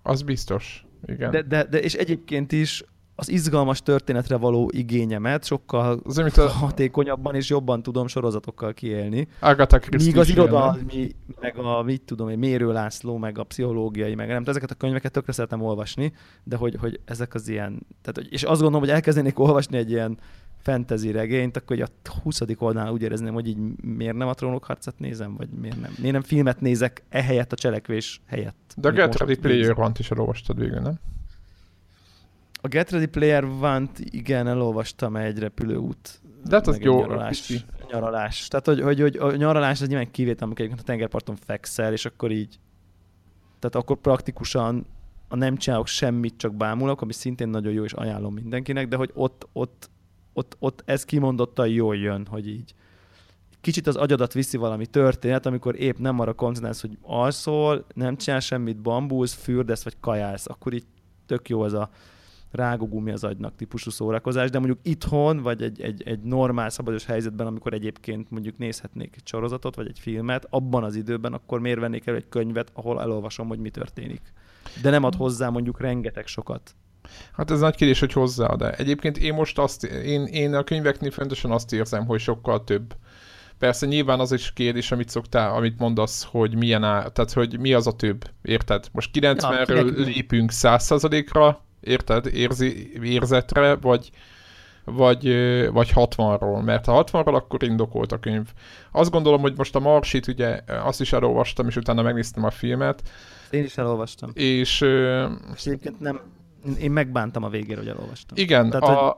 Speaker 2: Az biztos, igen.
Speaker 3: De, de, de és egyébként is az izgalmas történetre való igényemet sokkal az, amit a... hatékonyabban és jobban tudom sorozatokkal kiélni.
Speaker 2: Agatha Christie
Speaker 3: Míg az irodalmi, meg a mit tudom én, Mérő László, meg a pszichológiai, meg nem, ezeket a könyveket tökre szeretem olvasni, de hogy, hogy ezek az ilyen, tehát, és azt gondolom, hogy elkezdenék olvasni egy ilyen fantasy regényt, akkor a 20. oldalán úgy érezném, hogy így miért nem a trónok harcát nézem, vagy miért nem. Miért nem filmet nézek ehelyett a cselekvés helyett.
Speaker 2: De a Get Ready Player One-t is elolvastad végül, nem?
Speaker 3: A Get Ready Player One-t igen, elolvastam egy repülőút.
Speaker 2: De hát az jó.
Speaker 3: Nyaralás, nyaralás. Tehát, hogy, hogy, hogy a nyaralás az nyilván kivétel, amikor a tengerparton fekszel, és akkor így tehát akkor praktikusan a nem csinálok semmit, csak bámulok, ami szintén nagyon jó, és ajánlom mindenkinek, de hogy ott, ott, ott, ott ez kimondottan jól jön, hogy így kicsit az agyadat viszi valami történet, amikor épp nem arra koncentrálsz, hogy alszol, nem csinál semmit, bambulsz, fürdesz, vagy kajálsz, akkor így tök jó ez a rágógumi az agynak típusú szórakozás, de mondjuk itthon, vagy egy, egy, egy normál szabados helyzetben, amikor egyébként mondjuk nézhetnék egy sorozatot, vagy egy filmet, abban az időben akkor miért vennék el egy könyvet, ahol elolvasom, hogy mi történik. De nem ad hozzá mondjuk rengeteg sokat.
Speaker 2: Hát ez nagy kérdés, hogy hozzáad de Egyébként én most azt, én, én a könyveknél fontosan azt érzem, hogy sokkal több. Persze nyilván az is kérdés, amit szoktál, amit mondasz, hogy milyen áll, tehát hogy mi az a több, érted? Most 90-ről ja, lépünk 100%-ra, érted, érzi, érzetre, vagy, vagy, vagy 60-ról, mert ha 60-ról, akkor indokolt a könyv. Azt gondolom, hogy most a Marsit, ugye azt is elolvastam, és utána megnéztem a filmet.
Speaker 3: Én is elolvastam.
Speaker 2: És,
Speaker 3: és egyébként nem, én megbántam a végére, hogy elolvastam.
Speaker 2: Igen, Tehát, a, hogy...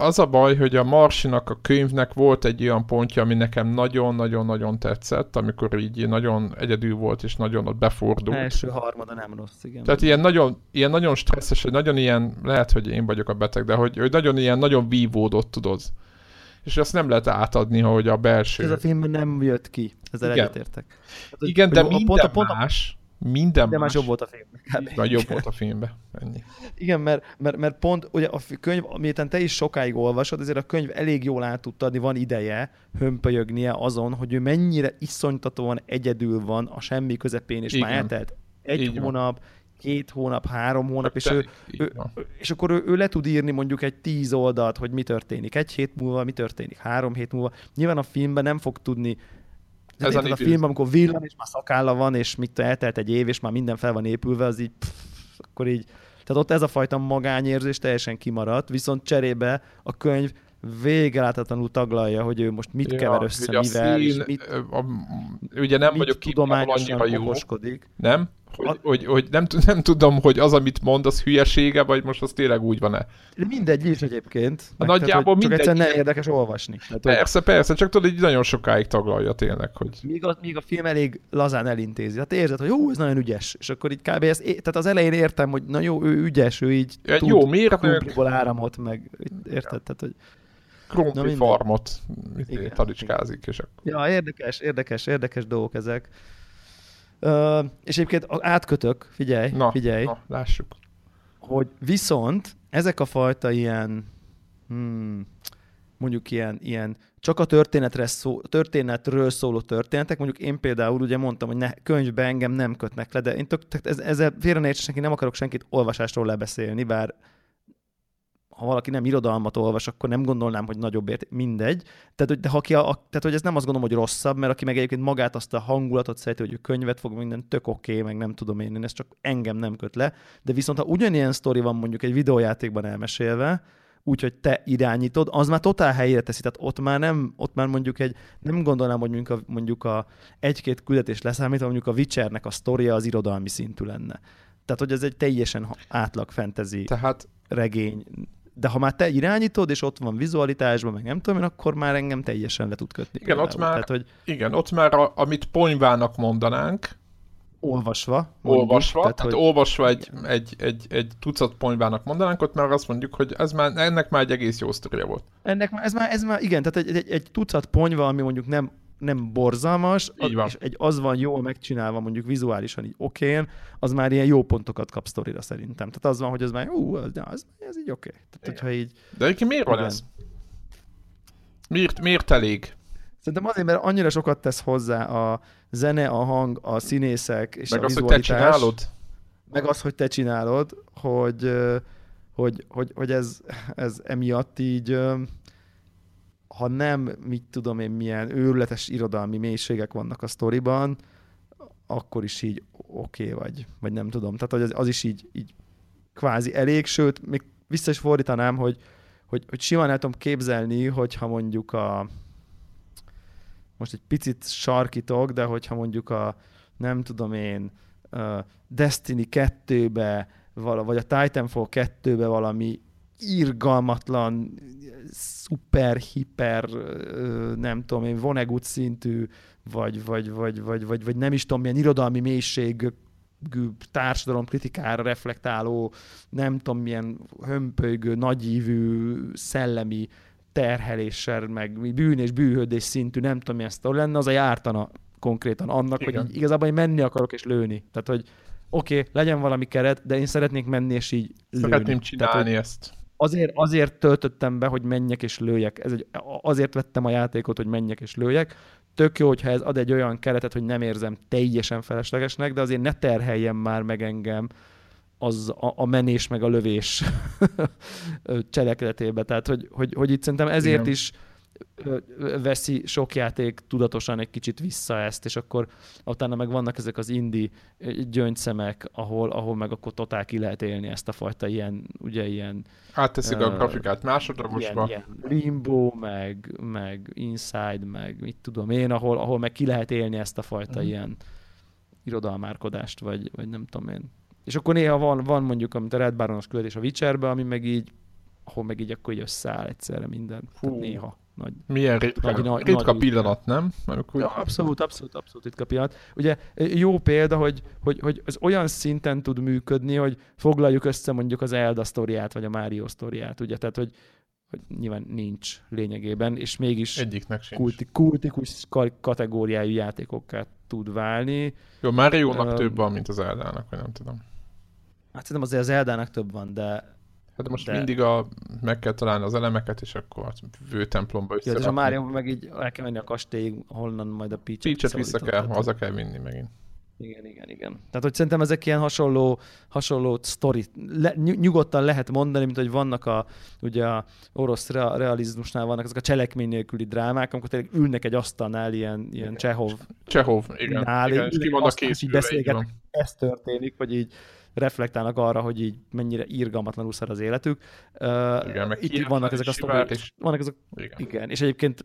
Speaker 2: az a baj, hogy a Marsinak a könyvnek volt egy olyan pontja, ami nekem nagyon-nagyon-nagyon tetszett, amikor így nagyon egyedül volt, és nagyon ott befordult.
Speaker 3: Első harmada nem rossz, igen.
Speaker 2: Tehát ilyen nagyon, ilyen nagyon stresszes, hogy nagyon ilyen, lehet, hogy én vagyok a beteg, de hogy, hogy nagyon ilyen, nagyon vívódott, tudod. És azt nem lehet átadni, hogy a belső...
Speaker 3: Ez a filmben nem jött ki, ezzel
Speaker 2: Igen.
Speaker 3: egyetértek. Tehát,
Speaker 2: Igen, de
Speaker 3: a
Speaker 2: minden
Speaker 3: pont a- pont a-
Speaker 2: más, minden
Speaker 3: De
Speaker 2: más,
Speaker 3: más jobb volt a film. kb.
Speaker 2: Vagy jobb volt a filmben. Ennyi.
Speaker 3: Igen, mert, mert, mert pont ugye a könyv, miután te is sokáig olvasod, ezért a könyv elég jól át tud adni, van ideje hömpölyögnie azon, hogy ő mennyire iszonytatóan egyedül van a semmi közepén, és már
Speaker 2: Igen.
Speaker 3: eltelt egy
Speaker 2: Így van.
Speaker 3: hónap, két hónap, három hónap, és, ő, ő, és akkor ő, ő le tud írni mondjuk egy tíz oldalt, hogy mi történik egy hét múlva, mi történik három hét múlva. Nyilván a filmben nem fog tudni
Speaker 2: Ez a
Speaker 3: a, film, amikor villan, és már szakálla van, és mit eltelt egy év, és már minden fel van épülve, az így, pff, akkor így, tehát ott ez a fajta magányérzés teljesen kimaradt, viszont cserébe a könyv végeláthatatlanul taglalja, hogy ő most mit kever össze,
Speaker 2: hogy a
Speaker 3: mivel,
Speaker 2: szín,
Speaker 3: és mit,
Speaker 2: a, ugye nem
Speaker 3: mit
Speaker 2: vagyok
Speaker 3: tudományosan
Speaker 2: jó, nem? Hogy,
Speaker 3: A-
Speaker 2: hogy, hogy nem, nem tudom, hogy az, amit mond, az hülyesége, vagy most az tényleg úgy van-e.
Speaker 3: De Mindegy is egyébként.
Speaker 2: A
Speaker 3: Meg,
Speaker 2: nagyjából
Speaker 3: tehát, csak
Speaker 2: mindegy.
Speaker 3: egyszerűen nem érdekes olvasni. Tehát, hogy
Speaker 2: Persze, persze, csak tudod, hogy nagyon sokáig taglalja tényleg, hogy...
Speaker 3: míg a, míg a film elég lazán elintézi. Hát érzed, hogy jó, ez nagyon ügyes. És akkor így kb. Ezt, é- tehát az elején értem, hogy na jó, ő ügyes, ő így
Speaker 2: Ja,
Speaker 3: tud
Speaker 2: jó mérnök,
Speaker 3: krumpliból áramot, meg érted? Tehát, hogy
Speaker 2: krumpli farmot talicskázik, és akkor...
Speaker 3: Ja, érdekes, érdekes, érdekes dolgok ezek. És egyébként átkötök, figyelj,
Speaker 2: Na,
Speaker 3: figyelj,
Speaker 2: na, lássuk.
Speaker 3: hogy viszont ezek a fajta ilyen, hmm, mondjuk ilyen, ilyen csak a történetre szó, történetről szóló történetek, mondjuk én például ugye mondtam, hogy ne, könyvbe engem nem kötnek le, de én tök, tehát ez, ezzel félre ne értsenek, én nem akarok senkit olvasásról lebeszélni, bár ha valaki nem irodalmat olvas, akkor nem gondolnám, hogy nagyobb ért, mindegy. Tehát, hogy, de ha ki a, a, tehát, hogy ez nem azt gondolom, hogy rosszabb, mert aki meg egyébként magát azt a hangulatot szereti, hogy ő könyvet fog, minden tök oké, okay, meg nem tudom én, én ez csak engem nem köt le. De viszont ha ugyanilyen sztori van mondjuk egy videójátékban elmesélve, úgyhogy te irányítod, az már totál helyére teszi. Tehát ott már nem, ott már mondjuk egy, nem gondolnám, hogy mondjuk a, mondjuk a egy-két küldetés leszámítva, mondjuk a Witchernek a sztoria az irodalmi szintű lenne. Tehát, hogy ez egy teljesen átlag fantasy
Speaker 2: Tehát
Speaker 3: regény. De ha már te irányítod, és ott van vizualitásban, meg nem tudom én, akkor már engem teljesen le tud kötni.
Speaker 2: Igen, ott már-
Speaker 3: Tehát, hogy
Speaker 2: igen, ott már a, amit ponyvának mondanánk,
Speaker 3: olvasva. mondjuk,
Speaker 2: olvasva, tehát, tehát
Speaker 3: hogy,
Speaker 2: olvasva egy, egy, egy, egy tucat ponyvának mondanánk, ott már azt mondjuk, hogy ez már, ennek már egy egész jó sztoria volt.
Speaker 3: ennek már, ez már, ez már igen, tehát egy, egy, egy tucat ponyva, ami mondjuk nem nem borzalmas,
Speaker 2: Így van.
Speaker 3: és egy, az van jól megcsinálva, mondjuk vizuálisan így okén, az már ilyen jó pontokat kap sztorira szerintem. Tehát az van, hogy az már, ú, az, az, ez így oké. Tehát, hogyha így,
Speaker 2: De egyébként miért van
Speaker 3: Igen.
Speaker 2: ez? Miért, miért elég?
Speaker 3: Szerintem azért, mert annyira sokat tesz hozzá a zene, a hang, a színészek és
Speaker 2: Meg
Speaker 3: a
Speaker 2: az, hogy te
Speaker 3: vizualitás.
Speaker 2: csinálod?
Speaker 3: meg az, hogy te csinálod, hogy, hogy, hogy, hogy ez, ez emiatt így, ha nem, mit tudom én, milyen őrületes irodalmi mélységek vannak a sztoriban, akkor is így oké okay vagy, vagy nem tudom. Tehát, hogy az, az is így, így kvázi elég, sőt, még vissza is fordítanám, hogy, hogy, hogy simán el tudom képzelni, hogyha mondjuk a most egy picit sarkítok, de hogyha mondjuk a nem tudom én, Destiny 2-be, vala, vagy a Titanfall 2-be valami irgalmatlan, szuper, hiper, nem tudom én, Vonnegut szintű, vagy, vagy, vagy, vagy, vagy, vagy nem is tudom milyen irodalmi mélység társadalom kritikára reflektáló, nem tudom milyen hömpölygő, nagyívű, szellemi terheléssel, meg bűn és bűhődés szintű, nem tudom milyen sztori lenne, az a jártana konkrétan annak,
Speaker 2: Igen.
Speaker 3: hogy igazából én menni akarok és lőni. Tehát, hogy oké, okay, legyen valami keret, de én szeretnék menni és így lőni.
Speaker 2: Szeretném
Speaker 3: Tehát,
Speaker 2: csinálni
Speaker 3: hogy
Speaker 2: ezt.
Speaker 3: Azért, azért töltöttem be, hogy menjek és lőjek. Ez egy, azért vettem a játékot, hogy menjek és lőjek. Tök jó, hogyha ez ad egy olyan keretet, hogy nem érzem teljesen feleslegesnek, de azért ne terheljen már meg engem az a, a menés meg a lövés cselekedetébe. Tehát, hogy, hogy, hogy itt szerintem ezért
Speaker 2: Igen.
Speaker 3: is veszi sok játék tudatosan egy kicsit vissza ezt, és akkor utána meg vannak ezek az indi gyöngyszemek, ahol, ahol meg akkor totál ki lehet élni ezt a fajta ilyen, ugye ilyen
Speaker 2: Átteszik a
Speaker 3: Ö,
Speaker 2: grafikát másodlagosba.
Speaker 3: ilyen, ilyen limbo, meg, meg inside, meg mit tudom én, ahol, ahol meg ki lehet élni ezt a fajta
Speaker 2: Mhm.
Speaker 3: ilyen irodalmárkodást, vagy, vagy nem tudom én. És akkor néha van, van mondjuk, amit a Red Baronos küldetés a Witcherbe, ami meg így ahol meg így akkor így összeáll egyszerre minden. Hú. Tehát néha. Nagy,
Speaker 2: Milyen ritka, nagy, nagy, ritka nagy pillanat, nem?
Speaker 3: Amikor... Ja, abszolút, abszolút, abszolút ritka pillanat. Ugye jó példa, hogy, hogy, hogy ez olyan szinten tud működni, hogy foglaljuk össze mondjuk az Elda sztoriát, vagy a Mario sztoriát, ugye? Tehát, hogy, hogy nyilván nincs lényegében, és mégis
Speaker 2: Egyiknek sincs.
Speaker 3: Kulti, kultikus kategóriájú játékokká tud válni.
Speaker 2: Jó, Mario-nak uh, több van, mint az Eldának, vagy nem tudom.
Speaker 3: Hát szerintem azért az Eldának több van, de
Speaker 2: Hát most de... mindig a, meg kell találni az elemeket, és akkor a vőtemplomba
Speaker 3: össze. Ja, és a Mario meg így el kell menni a kastélyig, honnan majd a Peach-et
Speaker 2: Peach-et vissza kell, haza kell vinni megint.
Speaker 3: Igen, igen, igen. Tehát, hogy szerintem ezek ilyen hasonló, hasonló sztori. Le, nyugodtan lehet mondani, mint hogy vannak a, ugye a orosz realizmusnál vannak ezek a cselekmény nélküli drámák, amikor tényleg ülnek egy asztalnál ilyen, ilyen Csehov.
Speaker 2: Csehov, igen. Nál, igen, és ki van a
Speaker 3: készülve, Ez történik, hogy így reflektálnak arra, hogy így mennyire irgalmatlanul szar az életük.
Speaker 2: Igen, meg
Speaker 3: Itt vannak ezek a sztorik. És... Vannak ezek... Igen. igen. És egyébként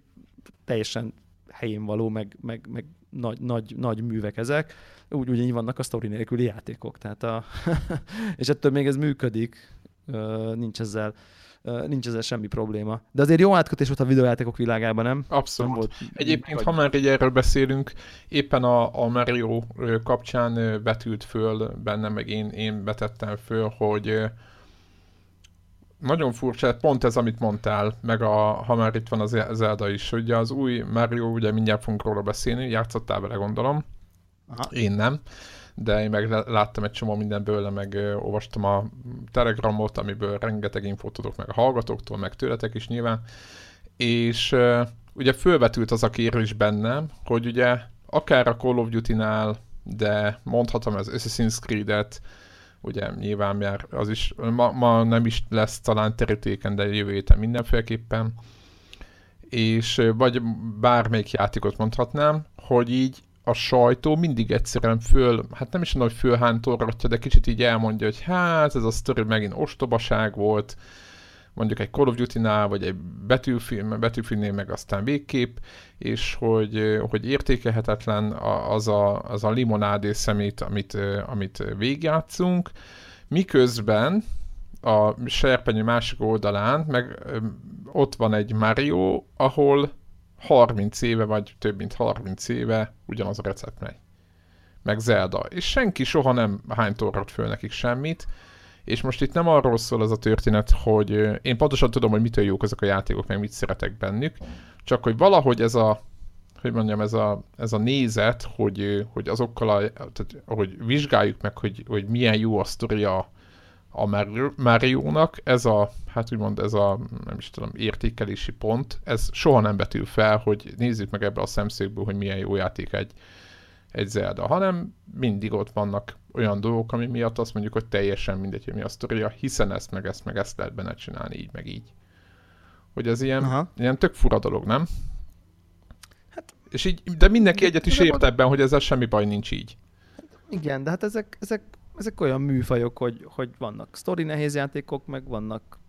Speaker 3: teljesen helyén való, meg, meg, meg nagy, nagy, nagy művek ezek. Úgy ugyanígy vannak a sztori nélküli játékok. Tehát a és ettől még ez működik. Nincs ezzel nincs ezzel semmi probléma. De azért jó átkötés volt a videójátékok világában, nem?
Speaker 2: Abszolút.
Speaker 3: Nem
Speaker 2: volt, Egyébként, vagy... ha már így erről beszélünk, éppen a, a Mario kapcsán betült föl bennem, meg én, én betettem föl, hogy nagyon furcsa, pont ez, amit mondtál, meg a, ha már itt van az Zelda is, hogy az új Mario, ugye mindjárt fogunk róla beszélni, játszottál vele gondolom, Aha. én nem de én meg láttam egy csomó mindenből, meg olvastam a telegramot, amiből rengeteg infót tudok meg a hallgatóktól, meg tőletek is nyilván, és ugye fölvetült az a kérés bennem, hogy ugye akár a Call of Duty-nál, de mondhatom az Assassin's Creed-et, ugye nyilván már az is, ma, ma nem is lesz talán terítéken, de jövő héten mindenféleképpen, és vagy bármelyik játékot mondhatnám, hogy így a sajtó mindig egyszerűen föl, hát nem is mondom, hogy fölhántorgatja, de kicsit így elmondja, hogy hát ez a sztori megint ostobaság volt, mondjuk egy Call of Duty-nál, vagy egy betűfilm, betűfilmnél meg aztán végképp, és hogy, hogy értékelhetetlen az a, az a limonádé szemét, amit, amit végigjátszunk, miközben a serpenyő másik oldalán meg ott van egy Mario, ahol 30 éve, vagy több mint 30 éve ugyanaz a recept megy. Meg Zelda. És senki soha nem hány torrat föl nekik semmit. És most itt nem arról szól ez a történet, hogy én pontosan tudom, hogy mitől jók ezek a játékok, meg mit szeretek bennük, csak hogy valahogy ez a, hogy mondjam, ez a, ez a nézet, hogy, hogy azokkal a, tehát, hogy vizsgáljuk meg, hogy, hogy milyen jó a sztoria a Mario-nak ez a, hát úgymond ez a, nem is tudom, értékelési pont, ez soha nem betül fel, hogy nézzük meg ebből a szemszögből, hogy milyen jó játék egy, egy Zelda, hanem mindig ott vannak olyan dolgok, ami miatt azt mondjuk, hogy teljesen mindegy, hogy mi a sztoria, hiszen ezt meg ezt meg ezt lehet benne csinálni, így meg így. Hogy ez ilyen, Aha. ilyen tök fura dolog, nem? Hát, és így, de mindenki egyet is ért ebben, hogy ezzel semmi baj nincs így.
Speaker 3: Igen, de hát ezek, ezek ezek olyan műfajok, hogy, hogy vannak story nehéz játékok, meg vannak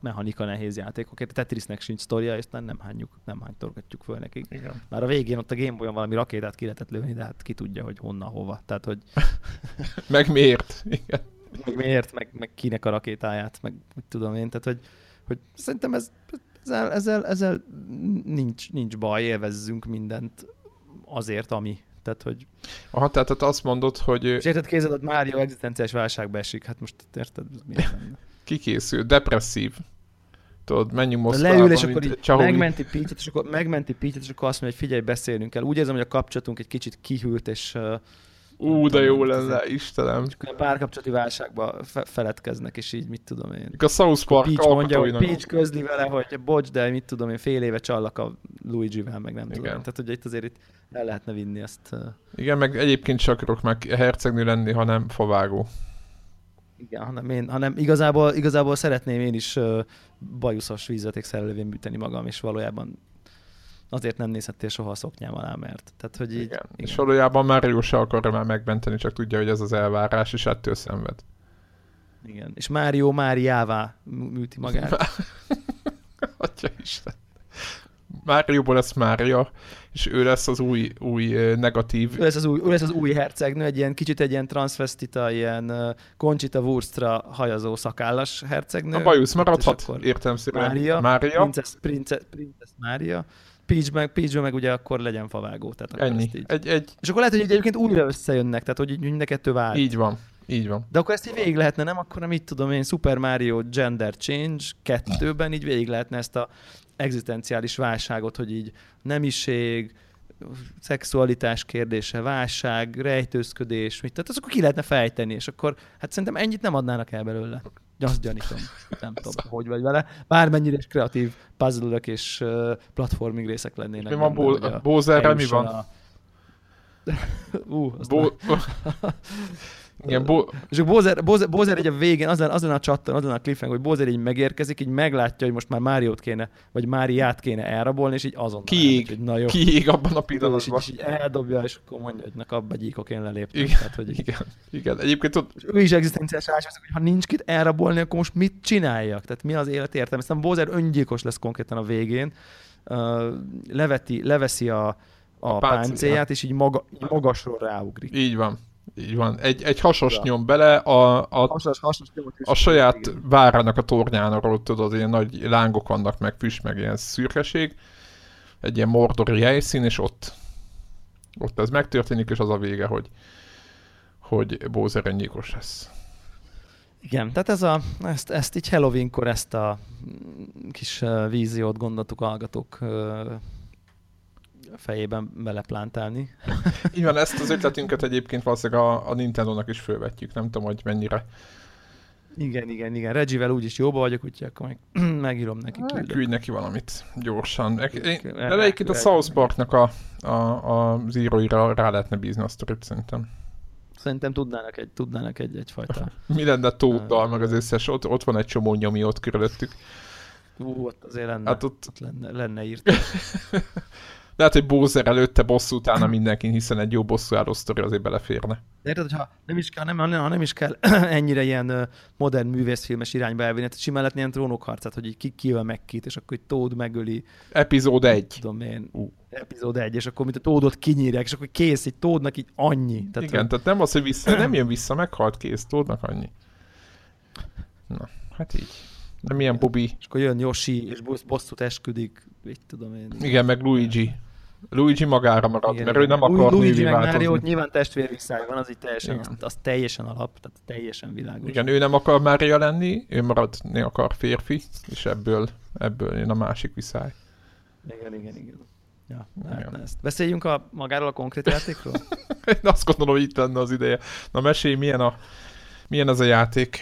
Speaker 3: mechanika nehéz játékok. A Tetrisnek sincs sztoria, és nem hányjuk, nem hánytorgatjuk föl nekik. Igen. Már a végén ott a Game Boy-on valami rakétát ki lehetett lőni, de hát ki tudja, hogy honnan, hova. Tehát, hogy...
Speaker 2: meg miért. Igen.
Speaker 3: Meg miért, meg, meg kinek a rakétáját, meg mit tudom én. Tehát, hogy, hogy szerintem ez, ezzel, ezzel, ezzel nincs, nincs baj, élvezzünk mindent azért, ami. Tehát, hogy...
Speaker 2: Aha, tehát azt mondod, hogy...
Speaker 3: És érted, kézed, Mário egzisztenciás válságba esik. Hát most érted, miért
Speaker 2: Kikészül, depresszív. Tudod, menjünk
Speaker 3: Moszkvába. Leül, és akkor így megmenti Peach-et, és akkor megmenti Peach-et, és akkor azt mondja, hogy figyelj, beszélnünk kell. Úgy érzem, hogy a kapcsolatunk egy kicsit kihűlt, és
Speaker 2: Ú, de jó lenne, Istenem.
Speaker 3: Csak a párkapcsolati válságba fe- feledkeznek, és így mit tudom én.
Speaker 2: A South Park
Speaker 3: Peach mondja, hogy Peach közli vele, hogy bocs, de mit tudom én, fél éve csallak a Luigi-vel, meg nem Igen. tudom. Tehát, hogy itt azért itt el lehetne vinni ezt.
Speaker 2: Igen, meg egyébként csak akarok meg hercegnő lenni, hanem favágó.
Speaker 3: Igen, hanem én, hanem igazából, igazából szeretném én is uh, bajuszos szerelővén műteni magam, és valójában azért nem nézhettél soha a szoknyám alá, mert. Tehát, hogy így, igen.
Speaker 2: igen. És valójában Mario se akarja már megmenteni, csak tudja, hogy ez az elvárás, és ettől szenved.
Speaker 3: Igen. És Mário Máriává műti magát.
Speaker 2: Atya Isten. Márióból lesz Mária, És ő lesz az új, új negatív.
Speaker 3: Ő lesz az új, ő lesz az új hercegnő, egy ilyen kicsit egy ilyen transvestita, ilyen Conchita Wurstra hajazó szakállas hercegnő.
Speaker 2: A bajusz maradhat,
Speaker 3: akkor
Speaker 2: értelemszerűen.
Speaker 3: Mária,
Speaker 2: Mária.
Speaker 3: Princess, Princess, Princess Mária. Peach meg, Peach meg ugye akkor legyen favágó. Tehát akkor
Speaker 2: Ennyi.
Speaker 3: így.
Speaker 2: Egy, egy,
Speaker 3: És akkor lehet, hogy egyébként újra összejönnek, tehát hogy mind a kettő vár.
Speaker 2: így van. Így van.
Speaker 3: De akkor ezt így végig lehetne, nem? Akkor nem így tudom én, Super Mario Gender Change kettőben így végig lehetne ezt a egzisztenciális válságot, hogy így nemiség, szexualitás kérdése, válság, rejtőzködés, mit, tehát akkor ki lehetne fejteni, és akkor hát szerintem ennyit nem adnának el belőle. Azt gyanítom. Nem tudom, hogy vagy vele. Bármennyire is kreatív puzzle és platforming részek lennének.
Speaker 2: Mi van Bowserrel, mi van?
Speaker 3: A... Ú, azt
Speaker 2: Bo... Igen, bo...
Speaker 3: és Bowser, Bowser, Bowser egy a végén, az lenne, az lenne a csattan, az lenne a cliffhanger, hogy Bowser így megérkezik, így meglátja, hogy most már Máriót kéne, vagy Máriát kéne elrabolni, és így azon.
Speaker 2: Kiég.
Speaker 3: Hogy na jó.
Speaker 2: kiég abban a
Speaker 3: és, így,
Speaker 2: pillanatban.
Speaker 3: és így eldobja, és akkor mondja, hogy na abba gyíkok én leléptem.
Speaker 2: Igen.
Speaker 3: Tehát, hogy
Speaker 2: Igen, igen. Egyébként
Speaker 3: és ő is egzisztenciás ásványzik, hogy ha nincs kit elrabolni, akkor most mit csináljak? Tehát mi az élet értelme? Aztán Bowser öngyilkos lesz konkrétan a végén, uh, leveti, leveszi a, a,
Speaker 2: A páncélját,
Speaker 3: és így, maga, így magasról ráugrik.
Speaker 2: így van. Így van. Egy, egy hasos
Speaker 3: Ja.
Speaker 2: nyom bele a, a,
Speaker 3: nyomot is-
Speaker 2: a saját
Speaker 3: igen.
Speaker 2: várának a tornyáról, tudod, ilyen nagy lángok vannak, meg füst, meg ilyen szürkeség. Egy ilyen mordori helyszín, és ott ott ez megtörténik, és az a vége, hogy hogy Bowser öngyilkos lesz.
Speaker 3: Igen, tehát ez a, ezt, ezt így Halloweenkor ezt a kis víziót gondoltuk hallgatók fejében beleplántálni.
Speaker 2: Így van, ezt az ötletünket egyébként valószínűleg a, a Nintendo-nak is fölvetjük. Nem tudom, hogy mennyire.
Speaker 3: Igen, igen, igen. Reggie-vel úgyis jóba vagyok, úgyhogy akkor meg, megírom neki.
Speaker 2: Hát,
Speaker 3: küldök.
Speaker 2: Küldj neki valamit gyorsan. Én, de egyébként a South Parknak a, a, a az íróira rá lehetne bízni a sztorit szerintem.
Speaker 3: Szerintem tudnának, egy, tudnának egy, egyfajta.
Speaker 2: Mi lenne Tóddal, meg az összes, ott, ott van egy csomó nyomi ott körülöttük.
Speaker 3: Ú, ott azért lenne,
Speaker 2: Hát ott,
Speaker 3: ott lenne, lenne írt.
Speaker 2: lehet, hogy Bowser előtte bosszú utána mindenkin, hiszen egy jó bosszú álló sztori azért beleférne.
Speaker 3: De érted, hogyha nem is kell, nem, ha nem is kell ennyire ilyen modern művészfilmes irányba elvinni, tehát simán lehetne ilyen trónokharcát, hogy így ki kivel meg kit, és akkor egy Tód megöli
Speaker 2: Epizód 1.
Speaker 3: tudom én,
Speaker 2: Ú.
Speaker 3: epizód egy, és akkor mint a tódot kinyírják, és akkor kész, egy tódnak így annyi. Tehát,
Speaker 2: Igen, tehát nem az, hogy vissza, nem jön vissza, meghalt kész, Tódnak annyi. Na, hát így. Nem ilyen Bobby.
Speaker 3: És akkor jön Yoshi, és boss- bosszút esküdik, így tudom én.
Speaker 2: Igen, meg Luigi. Luigi magára marad,
Speaker 3: Igen,
Speaker 2: mert ő nem akar
Speaker 3: Luigi
Speaker 2: nővé
Speaker 3: meg Mario, nyilván testvérviszály van, az így teljesen, az, az, teljesen alap, tehát teljesen világos.
Speaker 2: Igen, ő nem akar Mária lenni, ő maradni akar férfi, és ebből, ebből jön a másik viszály.
Speaker 3: igen, igen. igen. Ja,
Speaker 2: Igen.
Speaker 3: lehetne ezt. Beszéljünk a, magáról a konkrét játékról?
Speaker 2: Én azt gondolom, hogy itt lenne az ideje. Na mesélj, milyen, a, milyen ez a játék?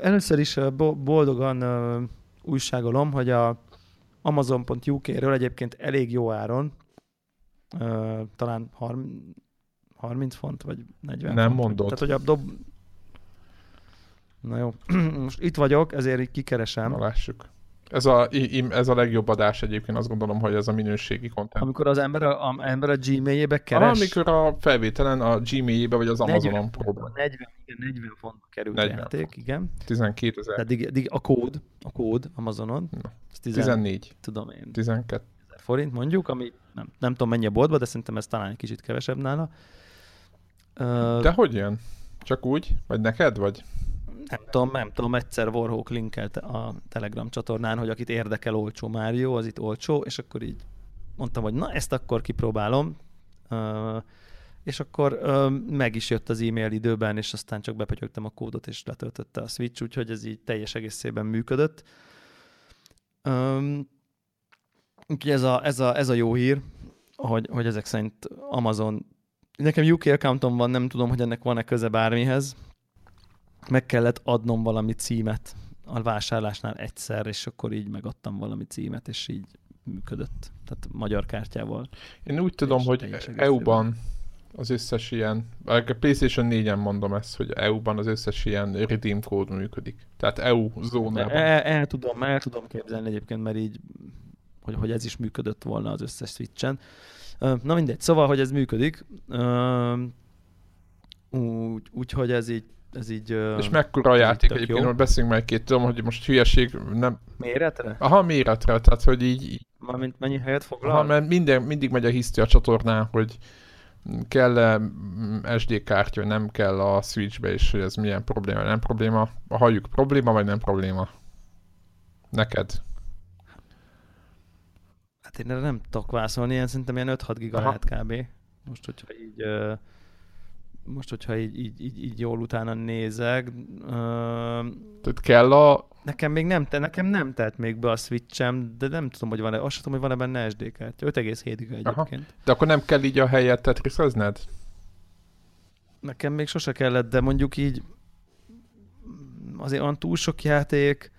Speaker 3: Először is boldogan újságolom, hogy a Amazon.uk-ről egyébként elég jó áron, ö, talán 30, 30 font, vagy 40
Speaker 2: Nem
Speaker 3: font.
Speaker 2: mondod.
Speaker 3: Tehát, hogy a dob... Na jó, most itt vagyok, ezért így kikeresem.
Speaker 2: Na lássuk. Ez a, ez a legjobb adás egyébként, azt gondolom, hogy ez a minőségi content.
Speaker 3: Amikor az ember a, a, ember a Gmailjébe keres,
Speaker 2: Amikor a felvételen a Gmailjébe vagy az Amazonon próbál.
Speaker 3: 40, igen, 40 fontba került
Speaker 2: 40
Speaker 3: a játék, igen.
Speaker 2: 12 ezer.
Speaker 3: Tehát dig, dig, a kód, a kód Amazonon,
Speaker 2: Na,
Speaker 3: ez 10,
Speaker 2: 14,
Speaker 3: tudom én,
Speaker 2: 12.
Speaker 3: ezer forint mondjuk, ami nem, nem tudom mennyi a boltban, de szerintem ez talán egy kicsit kevesebb nála. Ö,
Speaker 2: De hogy jön? Csak úgy? Vagy neked? Vagy?
Speaker 3: Nem tudom, nem tudom, egyszer Warhawk linkelt a Telegram csatornán, hogy akit érdekel olcsó Mario, az itt olcsó, és akkor így mondtam, hogy na ezt akkor kipróbálom, és akkor meg is jött az e-mail időben, és aztán csak bepötyögtem a kódot, és letöltötte a Switch, úgyhogy ez így teljes egészében működött. Um, úgyhogy ez a, ez, a, ez a jó hír, hogy, hogy ezek szerint Amazon Nekem UK accountom van, nem tudom, hogy ennek van-e köze bármihez, meg kellett adnom valami címet a vásárlásnál egyszer, és akkor így megadtam valami címet, és így működött. Tehát magyar kártyával.
Speaker 2: Én úgy tudom, hogy. EU-ban az összes ilyen, a PlayStation 4-en mondom ezt, hogy EU-ban az összes ilyen redeem kód működik. Tehát EU zónában.
Speaker 3: El, el, tudom, el tudom képzelni egyébként, mert így, hogy, hogy ez is működött volna az összes Switchen. Na mindegy, szóval, hogy ez működik. Ö, Úgy, úgyhogy ez így ez így...
Speaker 2: És mekkora a játék egyébként,
Speaker 3: jó.
Speaker 2: hogy beszéljünk meg két, tudom, hogy most hülyeség, nem...
Speaker 3: Méretre?
Speaker 2: Aha, méretre, tehát hogy így, így
Speaker 3: Mármint mennyi helyet foglal?
Speaker 2: aha, mert minden, mindig megy a hiszti a csatornán, hogy kell-e mm, SD kártya, nem kell a Switchbe, és hogy ez milyen probléma, nem probléma. A halljuk probléma, vagy nem probléma? Neked.
Speaker 3: Hát én erre nem tudok válaszolni, ilyen szerintem ilyen 5-6 giga lehet kb. Most, hogyha így, ö, most, hogyha így, így, így, így jól utána nézek, ö,
Speaker 2: Tehát kell a...
Speaker 3: nekem még nem, te, nekem nem telt még be a Switchem, de nem tudom, hogy van-e, azt sem tudom, hogy van-e benne SD kártya. 5,7 giga
Speaker 2: Aha.
Speaker 3: egyébként.
Speaker 2: De akkor nem kell így a helyet tetrisezned?
Speaker 3: Nekem még sose kellett, de mondjuk így azért olyan túl sok játék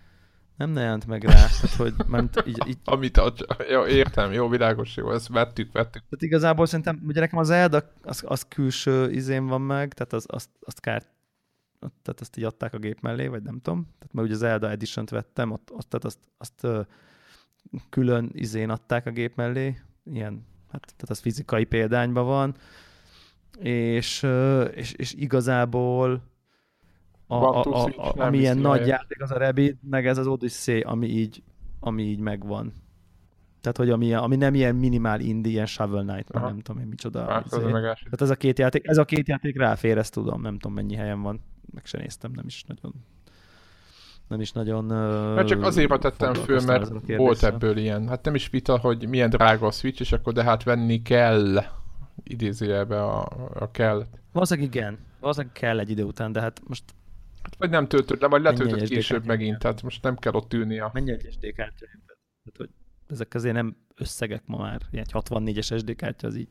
Speaker 3: nem ne jelent meg rá. Tehát, hogy ment, így, így,
Speaker 2: Amit a... Jó, értem, jó, világos, jó, ezt vettük, vettük.
Speaker 3: Tehát igazából szerintem, ugye nekem az Zelda, az, az külső izén van meg, tehát az, azt, azt kár, tehát azt így adták a gép mellé, vagy nem tudom. Tehát mert ugye az Zelda Edition-t vettem, ott, ott tehát azt, azt külön izén adták a gép mellé, ilyen, hát tehát az fizikai példányban van, és, és, és igazából a, a, a, a,
Speaker 2: nem
Speaker 3: ami ilyen nagy játék, az a Rabbit, meg ez az Odyssey, ami így, ami így megvan. Tehát, hogy ami, ami nem ilyen minimál indie, ilyen Shovel Knight,
Speaker 2: Aha.
Speaker 3: nem tudom én micsoda.
Speaker 2: Hát,
Speaker 3: izé.
Speaker 2: az a.
Speaker 3: Tehát ez a két játék, ez a két játék ráfér, ezt tudom, nem tudom mennyi helyen van, meg se néztem, nem is nagyon nem is nagyon
Speaker 2: Mert csak azért tettem föl, mert volt ebből ilyen. Hát nem is vita, hogy milyen drága a Switch, és akkor de hát venni kell idézőjelbe a, a kell.
Speaker 3: Valószínűleg igen, valószínűleg kell egy idő után, de hát most
Speaker 2: Hát vagy nem töltöd le, vagy
Speaker 3: Mennyi
Speaker 2: letöltöd később megint, tehát most nem kell ott ülni a...
Speaker 3: mennyi egy SD kártya? érted? Tehát, hogy ezek azért nem összegek ma már, ilyen egy 64-es SD kártya az így.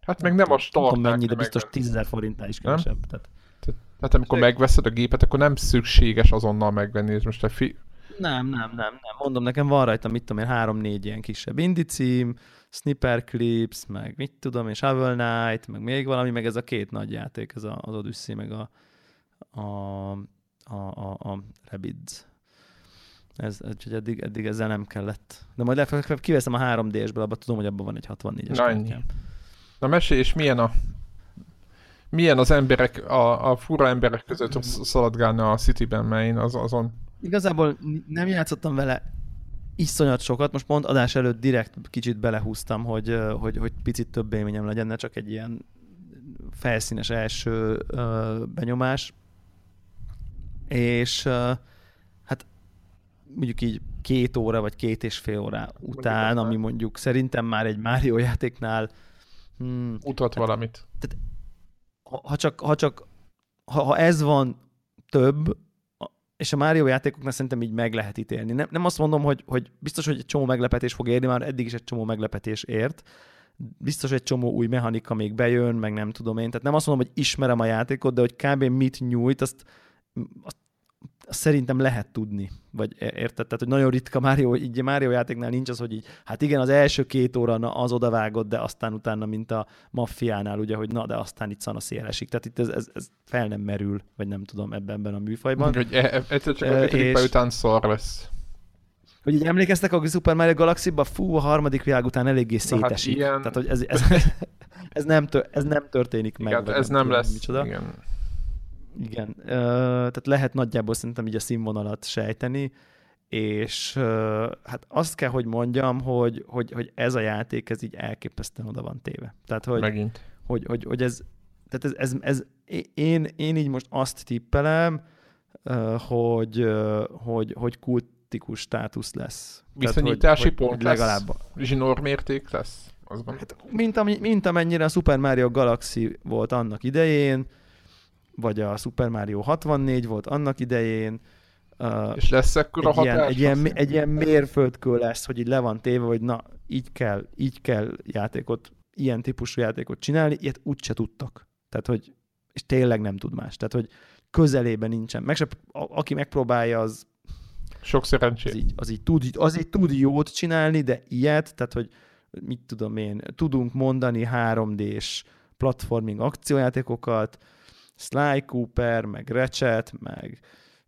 Speaker 2: Hát meg nem a
Speaker 3: nem
Speaker 2: start.
Speaker 3: tudom mennyi, de biztos 10 000 forintnál is
Speaker 2: Nem?
Speaker 3: kevesebb. Tehát
Speaker 2: Tehát amikor megveszed a gépet, akkor nem szükséges azonnal megvenni, és most a fi...
Speaker 3: Nem, nem, nem, nem. Mondom, nekem van rajta, mit tudom én, három-négy ilyen kisebb indie cím, Sniper Clips, meg mit tudom én, Shovel Knight, meg még valami, meg ez a két nagy játék, ez a, az Odyssey, meg a, a, a, a, a Rabbids. Ez, úgyhogy eddig, eddig ezzel nem kellett. De majd legfeljebb kiveszem a 3D-sből, abban tudom, hogy abban van egy 64-es
Speaker 2: Na, ennyi.
Speaker 3: kártyám.
Speaker 2: Na mesélj, és milyen a... Milyen az emberek, a, a fura emberek között szaladgálni a Cityben, mert én az, azon...
Speaker 3: Igazából nem játszottam vele iszonyat sokat, most pont adás előtt direkt kicsit belehúztam, hogy, hogy, hogy picit több élményem legyen, ne csak egy ilyen felszínes első benyomás. És hát mondjuk így két óra vagy két és fél óra után,
Speaker 2: aztán-
Speaker 3: ami mondjuk szerintem már egy Mario játéknál hmm,
Speaker 2: mutat valamit.
Speaker 3: ha, ha csak, ha, csak ha, ha ez van több, és a Mario játékoknál szerintem így meg lehet ítélni. Nem, nem azt mondom, hogy, hogy biztos, hogy egy csomó meglepetés fog érni, már eddig is egy csomó meglepetés ért. Biztos, egy csomó új mechanika még bejön, meg nem tudom én. Tehát nem azt mondom, hogy ismerem a játékot, de hogy kb. mit nyújt, azt, azt, azt szerintem lehet tudni. Vagy érted? Tehát, hogy nagyon ritka Mario, így Mario játéknál nincs az, hogy így, hát igen, az első két óra na, az odavágott, de aztán utána, mint a maffiánál, ugye, hogy na, de aztán itt szana szél esik. Tehát itt ez, ez, ez fel nem merül, vagy nem tudom ebben, ebben a műfajban.
Speaker 2: Hogy e- e- egyszer csak a ötödik
Speaker 3: és-
Speaker 2: után szar lesz.
Speaker 3: Hogy így emlékeztek a Super Mario Galaxy-ba, fú, a harmadik világ után eléggé
Speaker 2: Na hát
Speaker 3: szétesik.
Speaker 2: ilyen-
Speaker 3: Tehát, hogy ez, ez, ez, nem, tör, ez nem történik meg.
Speaker 2: Igen,
Speaker 3: vagy
Speaker 2: ez nem
Speaker 3: tudom,
Speaker 2: lesz.
Speaker 3: Micsoda.
Speaker 2: Igen.
Speaker 3: Igen, tehát lehet nagyjából szerintem így a színvonalat sejteni, és hát azt kell, hogy mondjam, hogy, hogy, hogy ez a játék, ez így elképesztően oda van téve. Tehát, hogy,
Speaker 2: Megint.
Speaker 3: hogy, hogy, hogy ez, tehát ez, ez, ez én, én így most azt tippelem, hogy, hogy, hogy kultikus státusz lesz. Tehát,
Speaker 2: Viszonyítási
Speaker 3: hogy,
Speaker 2: pont
Speaker 3: hogy
Speaker 2: lesz?
Speaker 3: legalább
Speaker 2: Zsinór mérték lesz? Az van.
Speaker 3: Hát, mint, mint amennyire a Super Mario Galaxy volt annak idején, vagy a Super Mario 64 volt annak idején, uh,
Speaker 2: És lesz
Speaker 3: egy, ilyen,
Speaker 2: hatás?
Speaker 3: egy, ilyen, egy ilyen mérföldkő lesz, hogy így le van téve, hogy na, így kell, így kell játékot, ilyen típusú játékot csinálni, ilyet úgyse tudtak. Tehát, hogy, és tényleg nem tud más. Tehát, hogy közelében nincsen. Meg se, a, aki megpróbálja, az,
Speaker 2: Sok
Speaker 3: az,
Speaker 2: szerencsét.
Speaker 3: így, az, így tud, az így tud jót csinálni, de ilyet, tehát, hogy mit tudom én, tudunk mondani 3D-s platforming akciójátékokat, Sly Cooper, meg Ratchet, meg,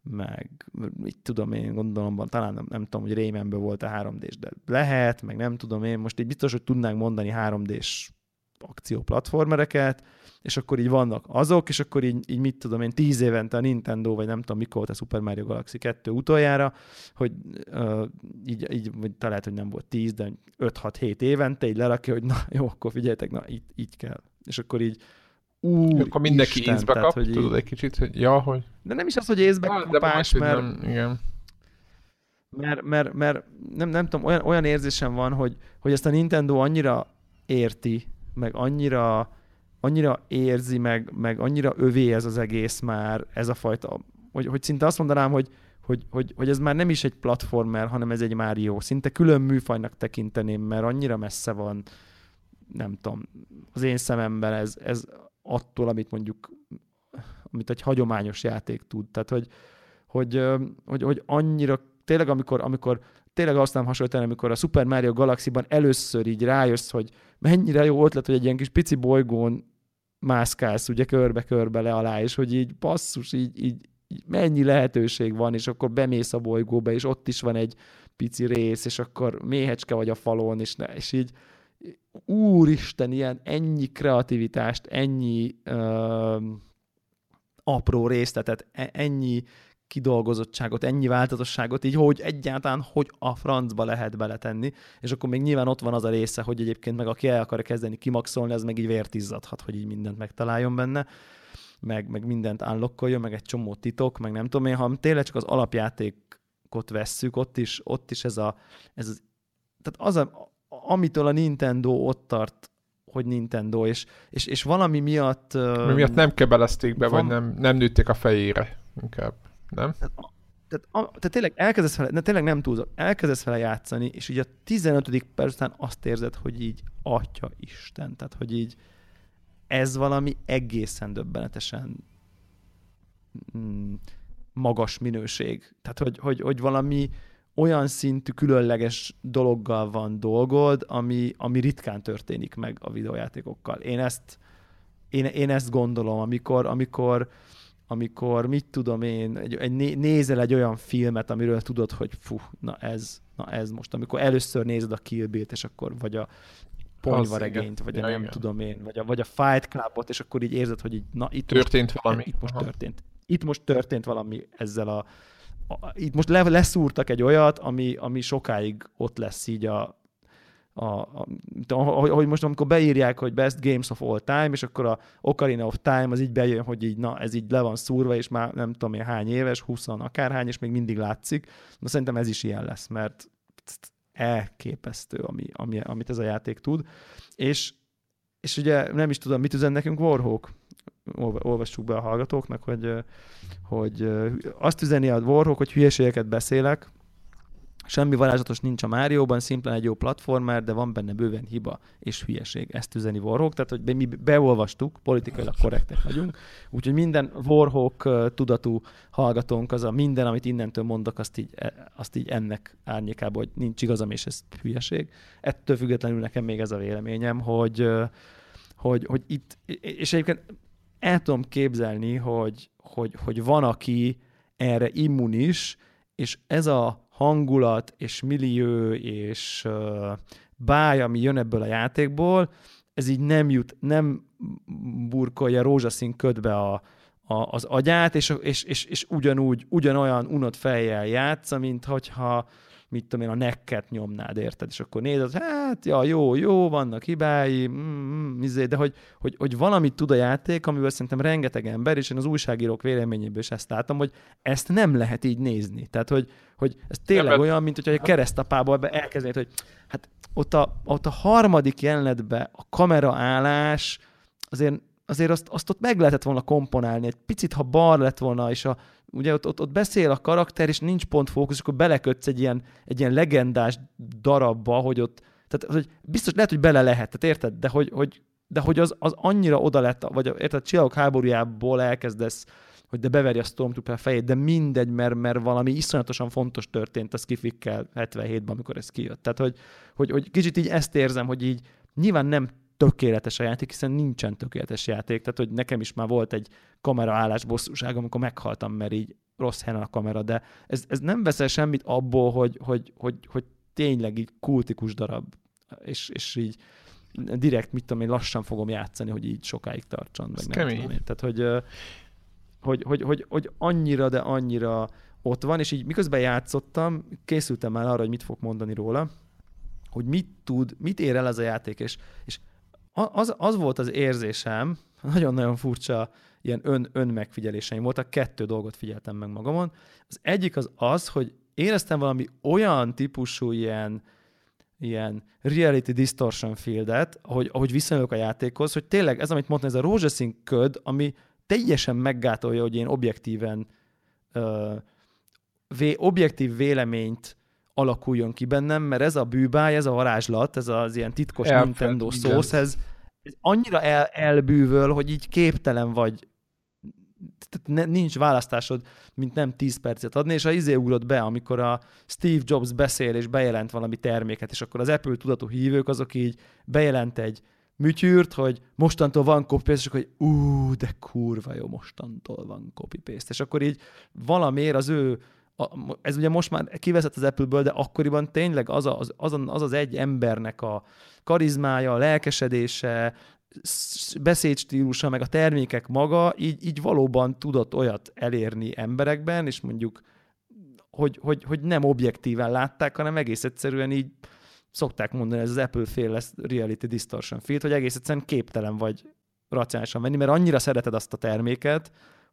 Speaker 3: meg mit tudom én, gondolom, talán nem, nem tudom, hogy Raymanből volt a 3D-s, de lehet, meg nem tudom én, most így biztos, hogy tudnánk mondani 3D-s akció platformereket, és akkor így vannak azok, és akkor így, így mit tudom én, tíz évente a Nintendo, vagy nem tudom mikor volt a Super Mario Galaxy 2 utoljára, hogy uh, így, így, vagy talán, hogy nem volt tíz, de 5-6-7 évente így lerakja, hogy na jó, akkor figyeljetek, na így, így kell. És akkor így
Speaker 2: Úr, akkor mindenki Isten, észbe kap, hogy tudod egy kicsit, hogy ja, hogy...
Speaker 3: De nem is az, hogy észbe kapás, mert... Nem,
Speaker 2: igen.
Speaker 3: Mert, mert, mert nem, nem tudom, olyan, olyan érzésem van, hogy, hogy ezt a Nintendo annyira érti, meg annyira, annyira érzi, meg, meg annyira övé ez az egész már, ez a fajta, hogy, hogy szinte azt mondanám, hogy, hogy, hogy, hogy ez már nem is egy platformer, hanem ez egy Mario. Szinte külön műfajnak tekinteném, mert annyira messze van, nem tudom, az én szememben ez, ez attól, amit mondjuk, amit egy hagyományos játék tud. Tehát, hogy, hogy, hogy, hogy annyira, tényleg amikor, amikor tényleg azt nem hasonlítani, amikor a Super Mario Galaxy-ban először így rájössz, hogy mennyire jó ötlet, hogy egy ilyen kis pici bolygón mászkálsz ugye körbe-körbe le alá, és hogy így basszus, így, így, így mennyi lehetőség van, és akkor bemész a bolygóba, és ott is van egy pici rész, és akkor méhecske vagy a falon, és, ne, és így úristen, ilyen ennyi kreativitást, ennyi uh, apró részletet, e, ennyi kidolgozottságot, ennyi változatosságot, így hogy egyáltalán hogy a francba lehet beletenni, és akkor még nyilván ott van az a része, hogy egyébként meg aki el akar kezdeni kimaxolni, az meg így vért izzadhat, hogy így mindent megtaláljon benne, meg, meg mindent unlockoljon, meg egy csomó titok, meg nem tudom én, ha tényleg csak az alapjátékot vesszük, ott is, ott is ez, a, ez az, tehát az a, amitől a Nintendo ott tart, hogy Nintendo, és, és, és valami miatt...
Speaker 2: Mi miatt nem kebelezték be, van... vagy nem, nem nőtték a fejére, inkább, nem?
Speaker 3: Tehát, tehát, a, tehát tényleg elkezdesz vele, de tényleg nem túlzok, elkezdesz vele játszani, és így a 15. perc után azt érzed, hogy így Atya Isten, tehát hogy így ez valami egészen döbbenetesen mm, magas minőség. Tehát, hogy, hogy, hogy valami, olyan szintű különleges dologgal van dolgod, ami, ami ritkán történik meg a videójátékokkal. Én ezt, én, én ezt gondolom, amikor, amikor, amikor mit tudom én, egy, egy, nézel egy olyan filmet, amiről tudod, hogy fú, na ez, na ez most, amikor először nézed a Kill Bill-t, és akkor vagy a ponyvaregényt, vagy a nem igen. tudom én, vagy a, vagy a Fight Clubot, és akkor így érzed, hogy így, na itt
Speaker 2: történt
Speaker 3: most,
Speaker 2: valami.
Speaker 3: Itt most Aha. történt. Itt most történt valami ezzel a, itt most le, leszúrtak egy olyat, ami, ami sokáig ott lesz így a, a, a, hogy most amikor beírják, hogy Best Games of All Time, és akkor a Ocarina of Time az így bejön, hogy így, na, ez így le van szúrva, és már nem tudom én hány éves, 20 akárhány, és még mindig látszik. De szerintem ez is ilyen lesz, mert elképesztő, ami, ami, amit ez a játék tud. És, és ugye nem is tudom, mit üzen nekünk Warhawk? Olvassuk be a hallgatóknak, hogy, hogy azt üzeni a Warhawk, hogy hülyeségeket beszélek, Semmi varázslatos nincs a Márióban, szimplán egy jó platformer, de van benne bőven hiba és hülyeség. Ezt üzeni Warhawk, tehát hogy mi beolvastuk, politikailag korrektek vagyunk, úgyhogy minden Warhawk tudatú hallgatónk az a minden, amit innentől mondok, azt így, e, azt így ennek árnyékában, hogy nincs igazam, és ez hülyeség. Ettől függetlenül nekem még ez a véleményem, hogy, hogy, hogy itt, és egyébként el tudom képzelni, hogy, hogy, hogy van, aki erre immunis, és ez a hangulat, és millió, és uh, báj, ami jön ebből a játékból, ez így nem jut, nem burkolja rózsaszín ködbe a, a, az agyát, és, és, és, és ugyanúgy, ugyanolyan unott fejjel játsza, mint hogyha mit tudom én, a nekket nyomnád, érted? És akkor nézed, hát, ja, jó, jó, vannak hibái, mm, mm, izé, de hogy, hogy, hogy valamit tud a játék, amiből szerintem rengeteg ember, és én az újságírók véleményéből is ezt láttam, hogy ezt nem lehet így nézni. Tehát, hogy, hogy ez tényleg nem, olyan, mint hogyha egy keresztapából elkezdenéd, hogy hát ott a, ott a harmadik jelenetben a kameraállás azért azért azt, azt ott meg lehetett volna komponálni. Egy picit, ha bar lett volna, és a, ugye ott, ott, ott beszél a karakter, és nincs pont fókusz, és akkor belekötsz egy ilyen, egy ilyen legendás darabba, hogy ott, tehát hogy biztos lehet, hogy bele lehet, tehát érted? De hogy, hogy, de hogy az, az annyira oda lett, vagy érted, Csillagok háborújából elkezdesz, hogy de beveri a Stormtrooper fejét, de mindegy, mert, mert valami iszonyatosan fontos történt a Skifikkel 77-ben, amikor ez kijött. Tehát, hogy, hogy, hogy kicsit így ezt érzem, hogy így nyilván nem tökéletes a játék, hiszen nincsen tökéletes játék. Tehát, hogy nekem is már volt egy kameraállás bosszúság, amikor meghaltam, mert így rossz helyen a kamera, de ez, ez nem veszel semmit abból, hogy, hogy, hogy, hogy tényleg így kultikus darab, és, és így direkt, mit tudom én, lassan fogom játszani, hogy így sokáig tartson. Meg nem tudom én. Tehát, hogy, hogy, hogy, hogy, hogy annyira, de annyira ott van, és így miközben játszottam, készültem már arra, hogy mit fog mondani róla, hogy mit tud, mit ér el ez a játék, és, és az, az volt az érzésem, nagyon-nagyon furcsa ilyen ön, önmegfigyeléseim voltak, kettő dolgot figyeltem meg magamon. Az egyik az az, hogy éreztem valami olyan típusú ilyen, ilyen reality distortion fieldet, ahogy, ahogy viszonyulok a játékhoz, hogy tényleg ez, amit mondtam, ez a rózsaszín köd, ami teljesen meggátolja, hogy én objektíven ö, vé, objektív véleményt alakuljon ki bennem, mert ez a bűbáj, ez a varázslat, ez az ilyen titkos Elfed, Nintendo szósz, ez, ez annyira el, elbűvöl, hogy így képtelen vagy tehát nincs választásod, mint nem 10 percet adni, és a izé ugrott be, amikor a Steve Jobs beszél és bejelent valami terméket, és akkor az Apple tudatú hívők azok így bejelent egy műtyűrt, hogy mostantól van copy és akkor hogy ú, de kurva jó, mostantól van copy-paste. És akkor így valamiért az ő a, ez ugye most már kiveszett az Apple-ből, de akkoriban tényleg az, a, az, az, az egy embernek a karizmája, a lelkesedése, beszédstílusa, meg a termékek maga, így, így valóban tudott olyat elérni emberekben, és mondjuk, hogy, hogy, hogy nem objektíven látták, hanem egész egyszerűen így szokták mondani, ez az Apple fél lesz reality distortion field, hogy egész egyszerűen képtelen vagy racionálisan venni, mert annyira szereted azt a terméket,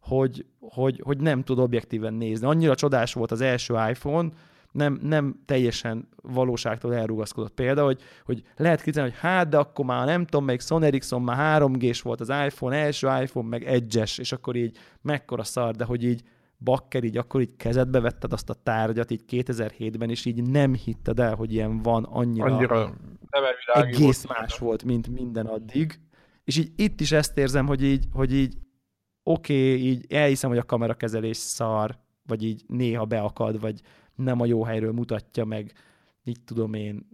Speaker 3: hogy, hogy, hogy nem tud objektíven nézni. Annyira csodás volt az első iPhone, nem, nem teljesen valóságtól elrugaszkodott példa, hogy, hogy lehet kritizálni, hogy hát, de akkor már nem tudom, még Sony Ericsson már 3G-s volt az iPhone, első iPhone, meg egyes, és akkor így mekkora szar, de hogy így bakker, így akkor így kezedbe vetted azt a tárgyat így 2007-ben, és így nem hitted el, hogy ilyen van annyira,
Speaker 2: annyira
Speaker 3: egész volt más volt, mint minden addig. És így itt is ezt érzem, hogy így, hogy így oké, okay, így elhiszem, hogy a kamerakezelés szar, vagy így néha beakad, vagy nem a jó helyről mutatja meg, mit tudom én,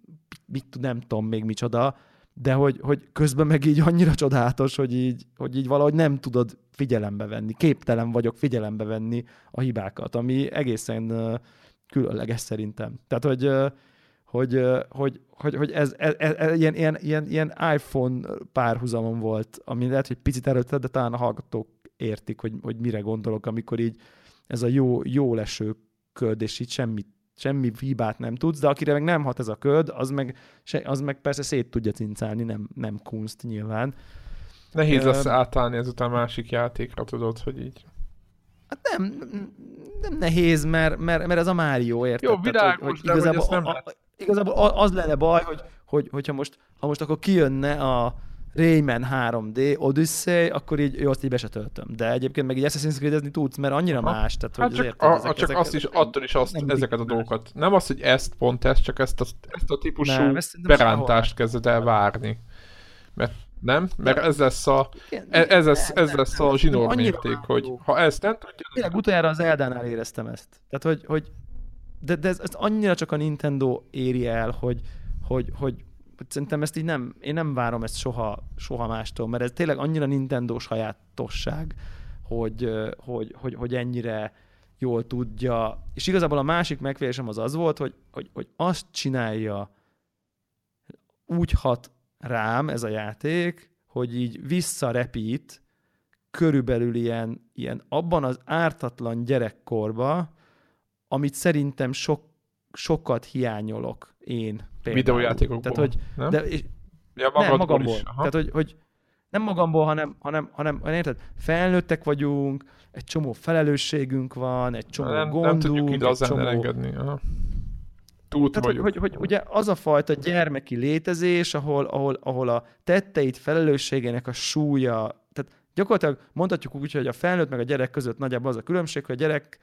Speaker 3: mit, nem tudom még micsoda, de hogy, hogy közben meg így annyira csodálatos, hogy így, hogy így valahogy nem tudod figyelembe venni, képtelen vagyok figyelembe venni a hibákat, ami egészen különleges szerintem. Tehát, hogy, hogy, hogy, hogy, hogy ez, ez, ez, ez ilyen, ilyen, ilyen, ilyen iPhone párhuzamon volt, ami lehet, hogy picit erőltetett, de talán a hallgatók értik, hogy, hogy mire gondolok, amikor így ez a jó, jó leső köd, és így semmit, semmi hibát nem tudsz, de akire meg nem hat ez a köd, az meg, az meg persze szét tudja cincálni, nem, nem kunst nyilván.
Speaker 2: Nehéz lesz uh, átállni ezután másik játékra, tudod, hogy így.
Speaker 3: Hát nem, nem nehéz, mert, mert, mert ez a Mario, érted?
Speaker 2: Jó, világos, hogy, hogy igazából, hogy nem a, a,
Speaker 3: igazából az lenne baj, hogy, hogy, hogyha most, ha most akkor kijönne a, Rayman 3D, Odyssey, akkor így jó, azt így be se töltöm. De egyébként meg így Assassin's Creed-ezni tudsz, mert annyira Aha. más. Tehát,
Speaker 2: hát
Speaker 3: hogy
Speaker 2: csak, érted, a, ezek, csak ezek, azt is, attól is azt, ezeket a dolgokat. Nem az, hogy ezt pont ezt, csak ezt a, ezt a típusú nem, ezt berántást kezded el várni. Mert nem? Mert ez lesz a, ez, ez lesz, ez lesz a zsinór mérték, hogy ha ezt nem tudja...
Speaker 3: Tényleg utoljára az Eldánál éreztem ezt. Tehát, hogy, hogy de, de ez, ez annyira csak a Nintendo éri el, hogy, hogy, hogy szerintem ezt így nem, én nem várom ezt soha, soha mástól, mert ez tényleg annyira Nintendo sajátosság, hogy, hogy, hogy, hogy ennyire jól tudja. És igazából a másik megfélésem az az volt, hogy, hogy, hogy azt csinálja, úgy hat rám ez a játék, hogy így visszarepít körülbelül ilyen, ilyen abban az ártatlan gyerekkorba, amit szerintem sok, sokat hiányolok én
Speaker 2: Videójátékokból,
Speaker 3: Tehát, hogy,
Speaker 2: nem?
Speaker 3: De, és,
Speaker 2: ja, nem, magamból.
Speaker 3: Is. Tehát, hogy, hogy nem magamból, hanem, hanem, hanem érted? Felnőttek vagyunk, egy csomó felelősségünk van, egy csomó nem, gondunk. Nem
Speaker 2: tudjuk ide az csomó... engedni. Aha. Túl
Speaker 3: Tehát, hogy, hogy, hogy, ugye az a fajta gyermeki létezés, ahol, ahol, ahol a tetteit felelősségének a súlya, tehát gyakorlatilag mondhatjuk úgy, hogy a felnőtt meg a gyerek között nagyjából az a különbség, hogy a gyerek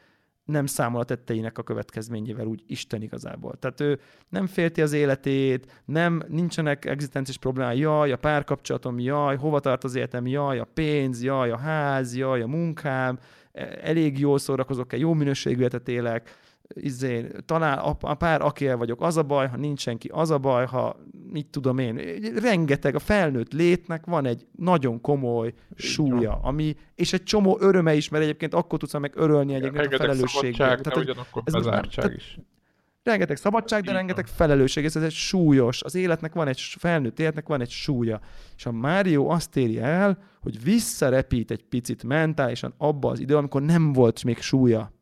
Speaker 3: nem számol a tetteinek a következményével úgy Isten igazából. Tehát ő nem félti az életét, nem, nincsenek egzisztenciás problémái, jaj, a párkapcsolatom, jaj, hova tart az életem, jaj, a pénz, jaj, a ház, jaj, a munkám, e, elég jól szórakozok-e, jó minőségű életet élek, izé, talán a, a pár akivel vagyok, az a baj, ha nincs senki, az a baj, ha mit tudom én, rengeteg, a felnőtt létnek van egy nagyon komoly súlya, ami, és egy csomó öröme is, mert egyébként akkor tudsz meg örölni egyébként
Speaker 2: rengeteg
Speaker 3: a felelősségből.
Speaker 2: Tehát, de ugyanakkor ez bezártság is.
Speaker 3: rengeteg szabadság, de rengeteg felelősség, ez, ez egy súlyos, az életnek van egy, felnőtt életnek van egy súlya. És a Mario azt éri el, hogy visszarepít egy picit mentálisan abba az idő, amikor nem volt még súlya.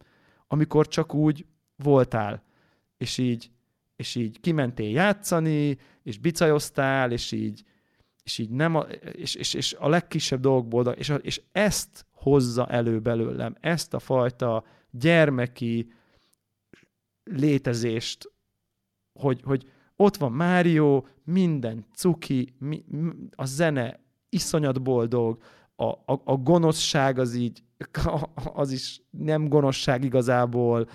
Speaker 3: Amikor csak úgy voltál, és így, és így kimentél játszani, és bicajoztál, és így, és így nem a, és, és, és a legkisebb dolgokból, és, és ezt hozza elő belőlem, ezt a fajta gyermeki létezést, hogy, hogy ott van Mário, minden cuki, mi, a zene iszonyat boldog, a, a, a gonoszság az így, az is nem gonoszság igazából,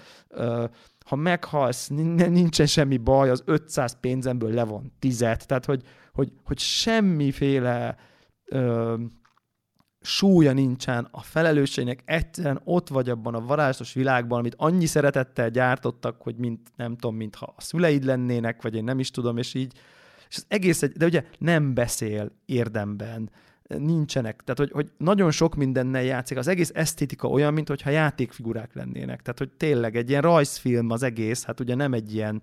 Speaker 3: ha meghalsz, nincsen semmi baj, az 500 pénzemből levon tizet, tehát hogy, hogy, hogy semmiféle súlya nincsen a felelősségnek, egyszerűen ott vagy abban a varázslatos világban, amit annyi szeretettel gyártottak, hogy mint, nem tudom, mintha a szüleid lennének, vagy én nem is tudom, és így, és az egész, egy, de ugye nem beszél érdemben, nincsenek. Tehát, hogy, hogy nagyon sok mindennel játszik. Az egész esztétika olyan, mintha játékfigurák lennének. Tehát, hogy tényleg egy ilyen rajzfilm az egész, hát ugye nem egy ilyen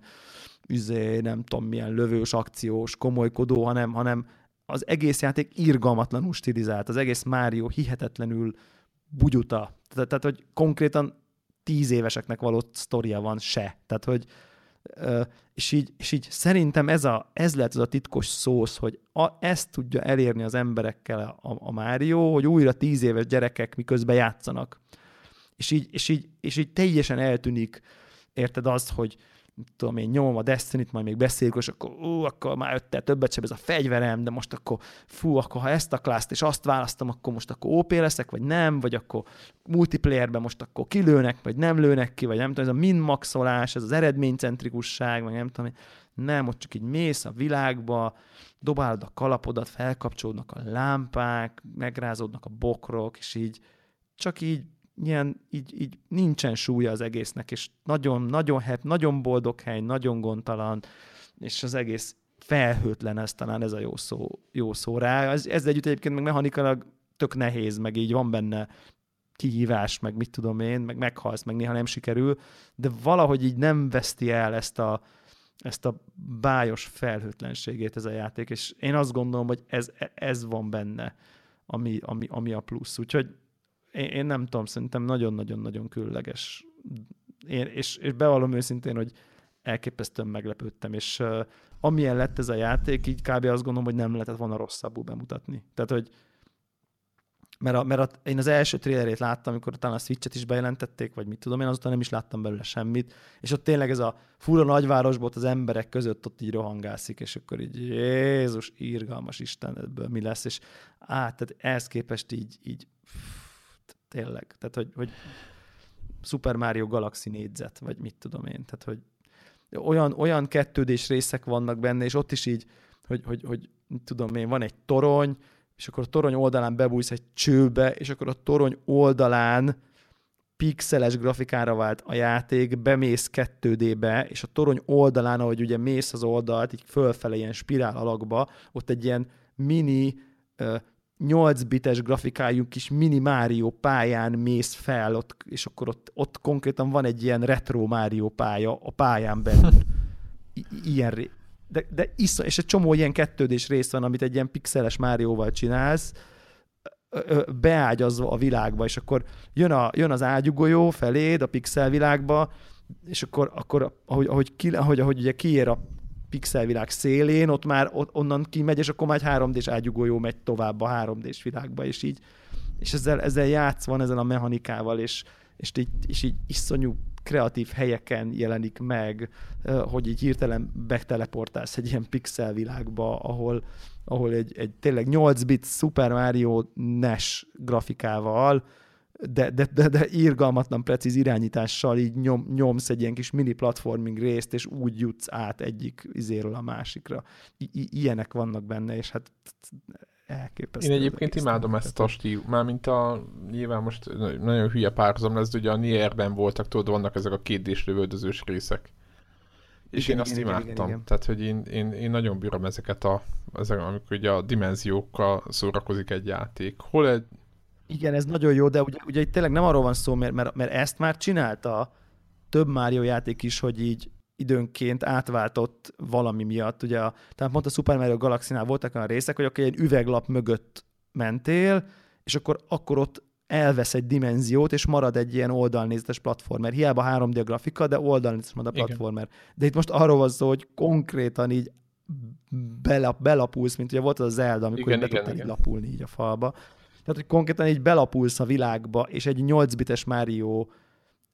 Speaker 3: üzé, nem tudom milyen lövős, akciós, komolykodó, hanem, hanem az egész játék irgalmatlanul stilizált, az egész Mario hihetetlenül bugyuta. Tehát, tehát hogy konkrétan tíz éveseknek való sztoria van se. Tehát, hogy és így, és így szerintem ez, a, ez lehet az a titkos szósz, hogy a, ezt tudja elérni az emberekkel a, a Mário, hogy újra tíz éves gyerekek miközben játszanak. És így, és így, és így teljesen eltűnik, érted azt, hogy, tudom én, nyomom a Destiny-t, majd még beszéljük, és akkor, ú, akkor már öttel többet sem ez a fegyverem, de most akkor, fú, akkor ha ezt a klászt és azt választom, akkor most akkor OP leszek, vagy nem, vagy akkor multiplayerben most akkor kilőnek, vagy nem lőnek ki, vagy nem tudom, ez a min-maxolás, ez az eredménycentrikusság, vagy nem tudom, nem, ott csak így mész a világba, dobálod a kalapodat, felkapcsolódnak a lámpák, megrázódnak a bokrok, és így csak így ilyen, így, így nincsen súlya az egésznek, és nagyon, nagyon hep, nagyon boldog hely, nagyon gondtalan, és az egész felhőtlen, ez talán ez a jó szó, jó szó rá. Ez, ez együtt egyébként meg mechanikailag tök nehéz, meg így van benne kihívás, meg mit tudom én, meg meghalsz, meg néha nem sikerül, de valahogy így nem veszti el ezt a, ezt a bájos felhőtlenségét ez a játék, és én azt gondolom, hogy ez, ez van benne, ami, ami, ami a plusz. Úgyhogy én, én nem tudom, szerintem nagyon-nagyon-nagyon különleges. Én, és, és bevallom őszintén, hogy elképesztően meglepődtem, és uh, amilyen lett ez a játék, így kb. azt gondolom, hogy nem lehetett volna rosszabbul bemutatni. Tehát, hogy mert, a, mert a, én az első trailerét láttam, amikor talán a Switch-et is bejelentették, vagy mit tudom én, azután nem is láttam belőle semmit, és ott tényleg ez a fura nagyvárosból az emberek között ott így rohangászik, és akkor így Jézus, írgalmas Isten, ebből mi lesz, és á, tehát ehhez képest így, így tényleg. Tehát, hogy, hogy Super Mario Galaxy négyzet, vagy mit tudom én. Tehát, hogy olyan, olyan kettődés részek vannak benne, és ott is így, hogy, hogy, hogy tudom én, van egy torony, és akkor a torony oldalán bebújsz egy csőbe, és akkor a torony oldalán pixeles grafikára vált a játék, bemész 2D-be, és a torony oldalán, ahogy ugye mész az oldalt, így fölfele ilyen spirál alakba, ott egy ilyen mini 8 bites grafikájú kis mini Mario pályán mész fel, ott, és akkor ott, ott konkrétan van egy ilyen retro Mario pálya a pályán belül. I- ilyen ré- de, de iszon, és egy csomó ilyen kettődés rész van, amit egy ilyen pixeles Márióval csinálsz, beágyazva a világba, és akkor jön, a, jön az ágyugolyó feléd a pixel világba, és akkor, akkor ahogy, ahogy, ki, ahogy, ahogy ugye kiér a pixelvilág szélén, ott már ott, onnan kimegy, és akkor már egy 3D-s ágyugójó megy tovább a 3D-s világba, és így, és ezzel, ezzel játsz van ezen a mechanikával, és, és, így, és így iszonyú kreatív helyeken jelenik meg, hogy így hirtelen beteleportálsz egy ilyen pixel világba, ahol, ahol egy, egy tényleg 8 bit Super Mario NES grafikával de, de, de, de írgalmatlan, precíz irányítással így nyom, nyomsz egy ilyen kis mini platforming részt, és úgy jutsz át egyik izéről a másikra. I- i- ilyenek vannak benne, és hát elképesztő.
Speaker 2: Én egyébként imádom ezt a stíl, mármint a, nyilván most nagyon hülye párhuzam lesz, de ugye a Nierben voltak, tudod, vannak ezek a kétdés lövöldözős részek. És igen, én azt igen, imádtam. Igen, igen. Tehát, hogy én, én, én nagyon bírom ezeket a, ezek, amikor ugye a dimenziókkal szórakozik egy játék. Hol egy,
Speaker 3: igen, ez nagyon jó, de ugye, ugye itt tényleg nem arról van szó, mert, mert, mert ezt már csinálta több Mario játék is, hogy így időnként átváltott valami miatt. Ugye, a, tehát pont a Super Mario Galaxy-nál voltak olyan részek, hogy akkor egy üveglap mögött mentél, és akkor, akkor ott elvesz egy dimenziót, és marad egy ilyen oldalnézetes platformer. Hiába 3D grafika, de oldalnézetes marad a platformer. Igen. De itt most arról van szó, hogy konkrétan így belap, belapulsz, mint ugye volt az a Zelda, amikor igen, be tudtál így lapulni így a falba. Tehát, hogy konkrétan így belapulsz a világba, és egy 8 bites Mario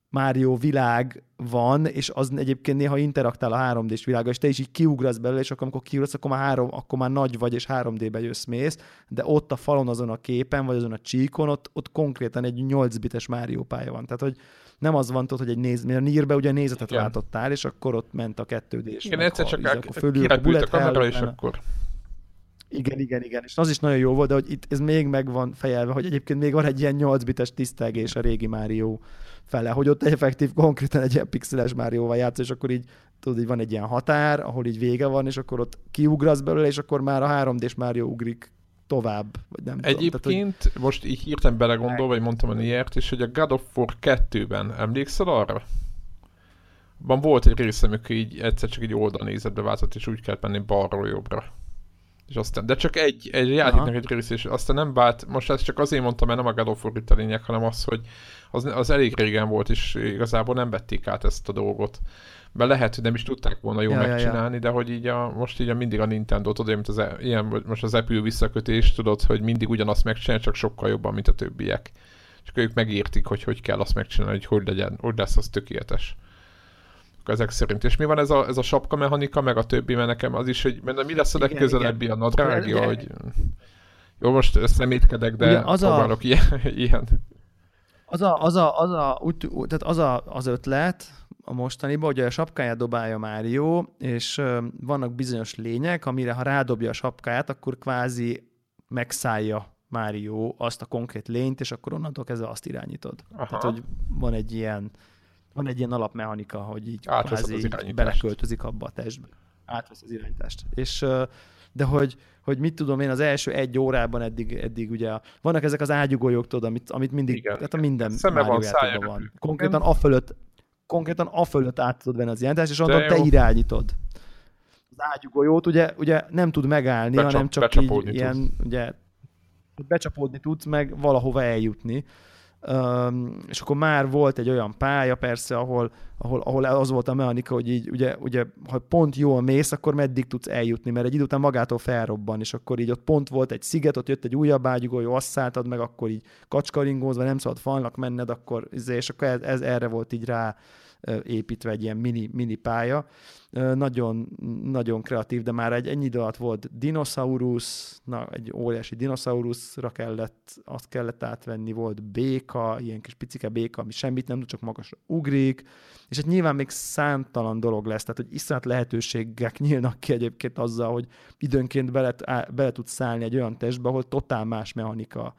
Speaker 3: Mario világ van, és az egyébként néha interaktál a 3D-s világa, és te is így kiugrasz belőle, és akkor amikor kiugrasz, akkor már, három, akkor már nagy vagy, és 3D-be jössz mész, de ott a falon azon a képen, vagy azon a csíkon, ott, ott konkrétan egy 8 bites Mario pálya van. Tehát, hogy nem az van ott, hogy egy néz, mert a Nírbe ugye nézetet Igen. látottál, és akkor ott ment a 2D-s.
Speaker 2: Igen, egyszer csak a, fölül a, a kamera, és akkor
Speaker 3: igen, igen, igen. És az is nagyon jó volt, de hogy itt ez még meg van fejelve, hogy egyébként még van egy ilyen 8 bites tisztelgés a régi Mario fele, hogy ott effektív konkrétan egy ilyen pixeles Márióval játsz, és akkor így tudod, így van egy ilyen határ, ahol így vége van, és akkor ott kiugrasz belőle, és akkor már a 3D-s Mario ugrik tovább, vagy nem
Speaker 2: Egyébként, tudom. Tehát, hogy... most így hirtelen belegondolva, vagy mondtam a Niert is, hogy a God of War 2-ben emlékszel arra? Van volt egy része, amikor így egyszer csak egy oldalnézetbe váltott, és úgy kellett menni balról jobbra. És aztán, de csak egy, egy játéknak egy rész, és aztán nem vált, most ezt csak azért mondtam, mert nem a God of War itt a lényeg, hanem az, hogy az, az elég régen volt, és igazából nem vették át ezt a dolgot. Mert lehet, hogy nem is tudták volna jól ja, megcsinálni, ja, ja. de hogy így a, most így a, mindig a Nintendo, tudod, mint az, e- ilyen, most az Apple visszakötés, tudod, hogy mindig ugyanazt megcsinálni, csak sokkal jobban, mint a többiek. Csak ők megértik, hogy hogy kell azt megcsinálni, hogy hogy legyen, hogy lesz az tökéletes ezek szerint. És mi van ez a, ez a sapka mechanika, meg a többi, mert nekem az is, hogy mert mi lesz a legközelebbi a nadrági, hogy jó, most szemétkedek, de Ugye az próbálok a... ilyen, ilyen.
Speaker 3: Az a, az a, az a, úgy, tehát az, a, az ötlet a mostaniban, hogy a sapkáját dobálja Mário, és vannak bizonyos lények, amire ha rádobja a sapkáját, akkor kvázi megszállja Mário azt a konkrét lényt, és akkor onnantól kezdve azt irányítod. Aha. Tehát, hogy van egy ilyen van egy ilyen alapmechanika, hogy így kvázi beleköltözik abba a testbe. Átvesz az irányítást. És de hogy, hogy mit tudom én, az első egy órában eddig, eddig ugye vannak ezek az ágyugólyok, tudod, amit, amit mindig, igen, tehát a minden
Speaker 2: van,
Speaker 3: van. Konkrétan a fölött, konkrétan a fölött át tudod venni az irányítást, és onnan te irányítod. Az ágyugójót ugye, ugye nem tud megállni, Becsap, hanem csak így tudsz. ilyen, ugye becsapódni tudsz, meg valahova eljutni. És akkor már volt egy olyan pálya persze, ahol, ahol, ahol az volt a mechanika, hogy így ugye, ugye, ha pont jól mész, akkor meddig tudsz eljutni, mert egy idő után magától felrobban, és akkor így ott pont volt egy sziget, ott jött egy újabb ágyugójó, azt szálltad meg, akkor így kacskaringózva, nem szabad falnak menned, akkor, izé, és akkor ez, ez erre volt így rá építve egy ilyen mini, mini pálya. Nagyon, nagyon kreatív, de már egy ennyi idő alatt volt dinoszaurusz, na, egy óriási dinoszauruszra kellett, azt kellett átvenni, volt béka, ilyen kis picike béka, ami semmit nem tud, csak magasra ugrik, és hát nyilván még számtalan dolog lesz, tehát hogy iszonyat lehetőségek nyílnak ki egyébként azzal, hogy időnként bele, bele tudsz szállni egy olyan testbe, ahol totál más mechanika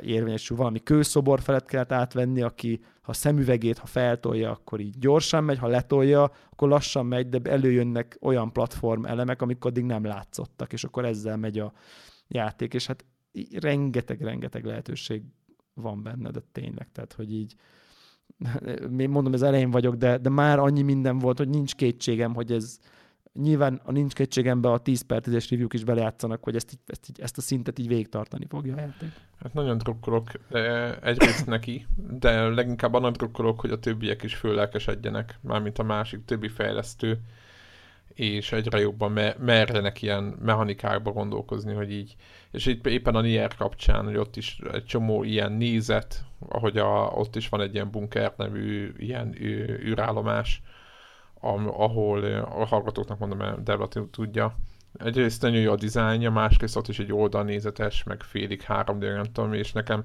Speaker 3: érvényesül. Valami kőszobor felett kellett átvenni, aki ha szemüvegét, ha feltolja, akkor így gyorsan megy, ha letolja, akkor lassan megy, de előjönnek olyan platform elemek, amik addig nem látszottak, és akkor ezzel megy a játék, és hát rengeteg-rengeteg lehetőség van benne, de tényleg, tehát, hogy így még mondom, ez elején vagyok, de, de már annyi minden volt, hogy nincs kétségem, hogy ez, nyilván a nincs kétségemben a 10 per 10-es review is belejátszanak, hogy ezt, így, ezt, ezt a szintet így végig tartani fogja a játék.
Speaker 2: Hát nagyon drukkolok egyrészt neki, de leginkább annak drukkolok, hogy a többiek is föllelkesedjenek, mármint a másik többi fejlesztő, és egyre jobban me- merjenek ilyen mechanikákba gondolkozni, hogy így, és itt éppen a Nier kapcsán, hogy ott is egy csomó ilyen nézet, ahogy a, ott is van egy ilyen bunker nevű ilyen űrállomás, ahol a hallgatóknak mondom, mert Debla tudja, egyrészt nagyon jó a dizájnja, másrészt ott is egy oldalnézetes, meg félig 3 d nem tudom, és nekem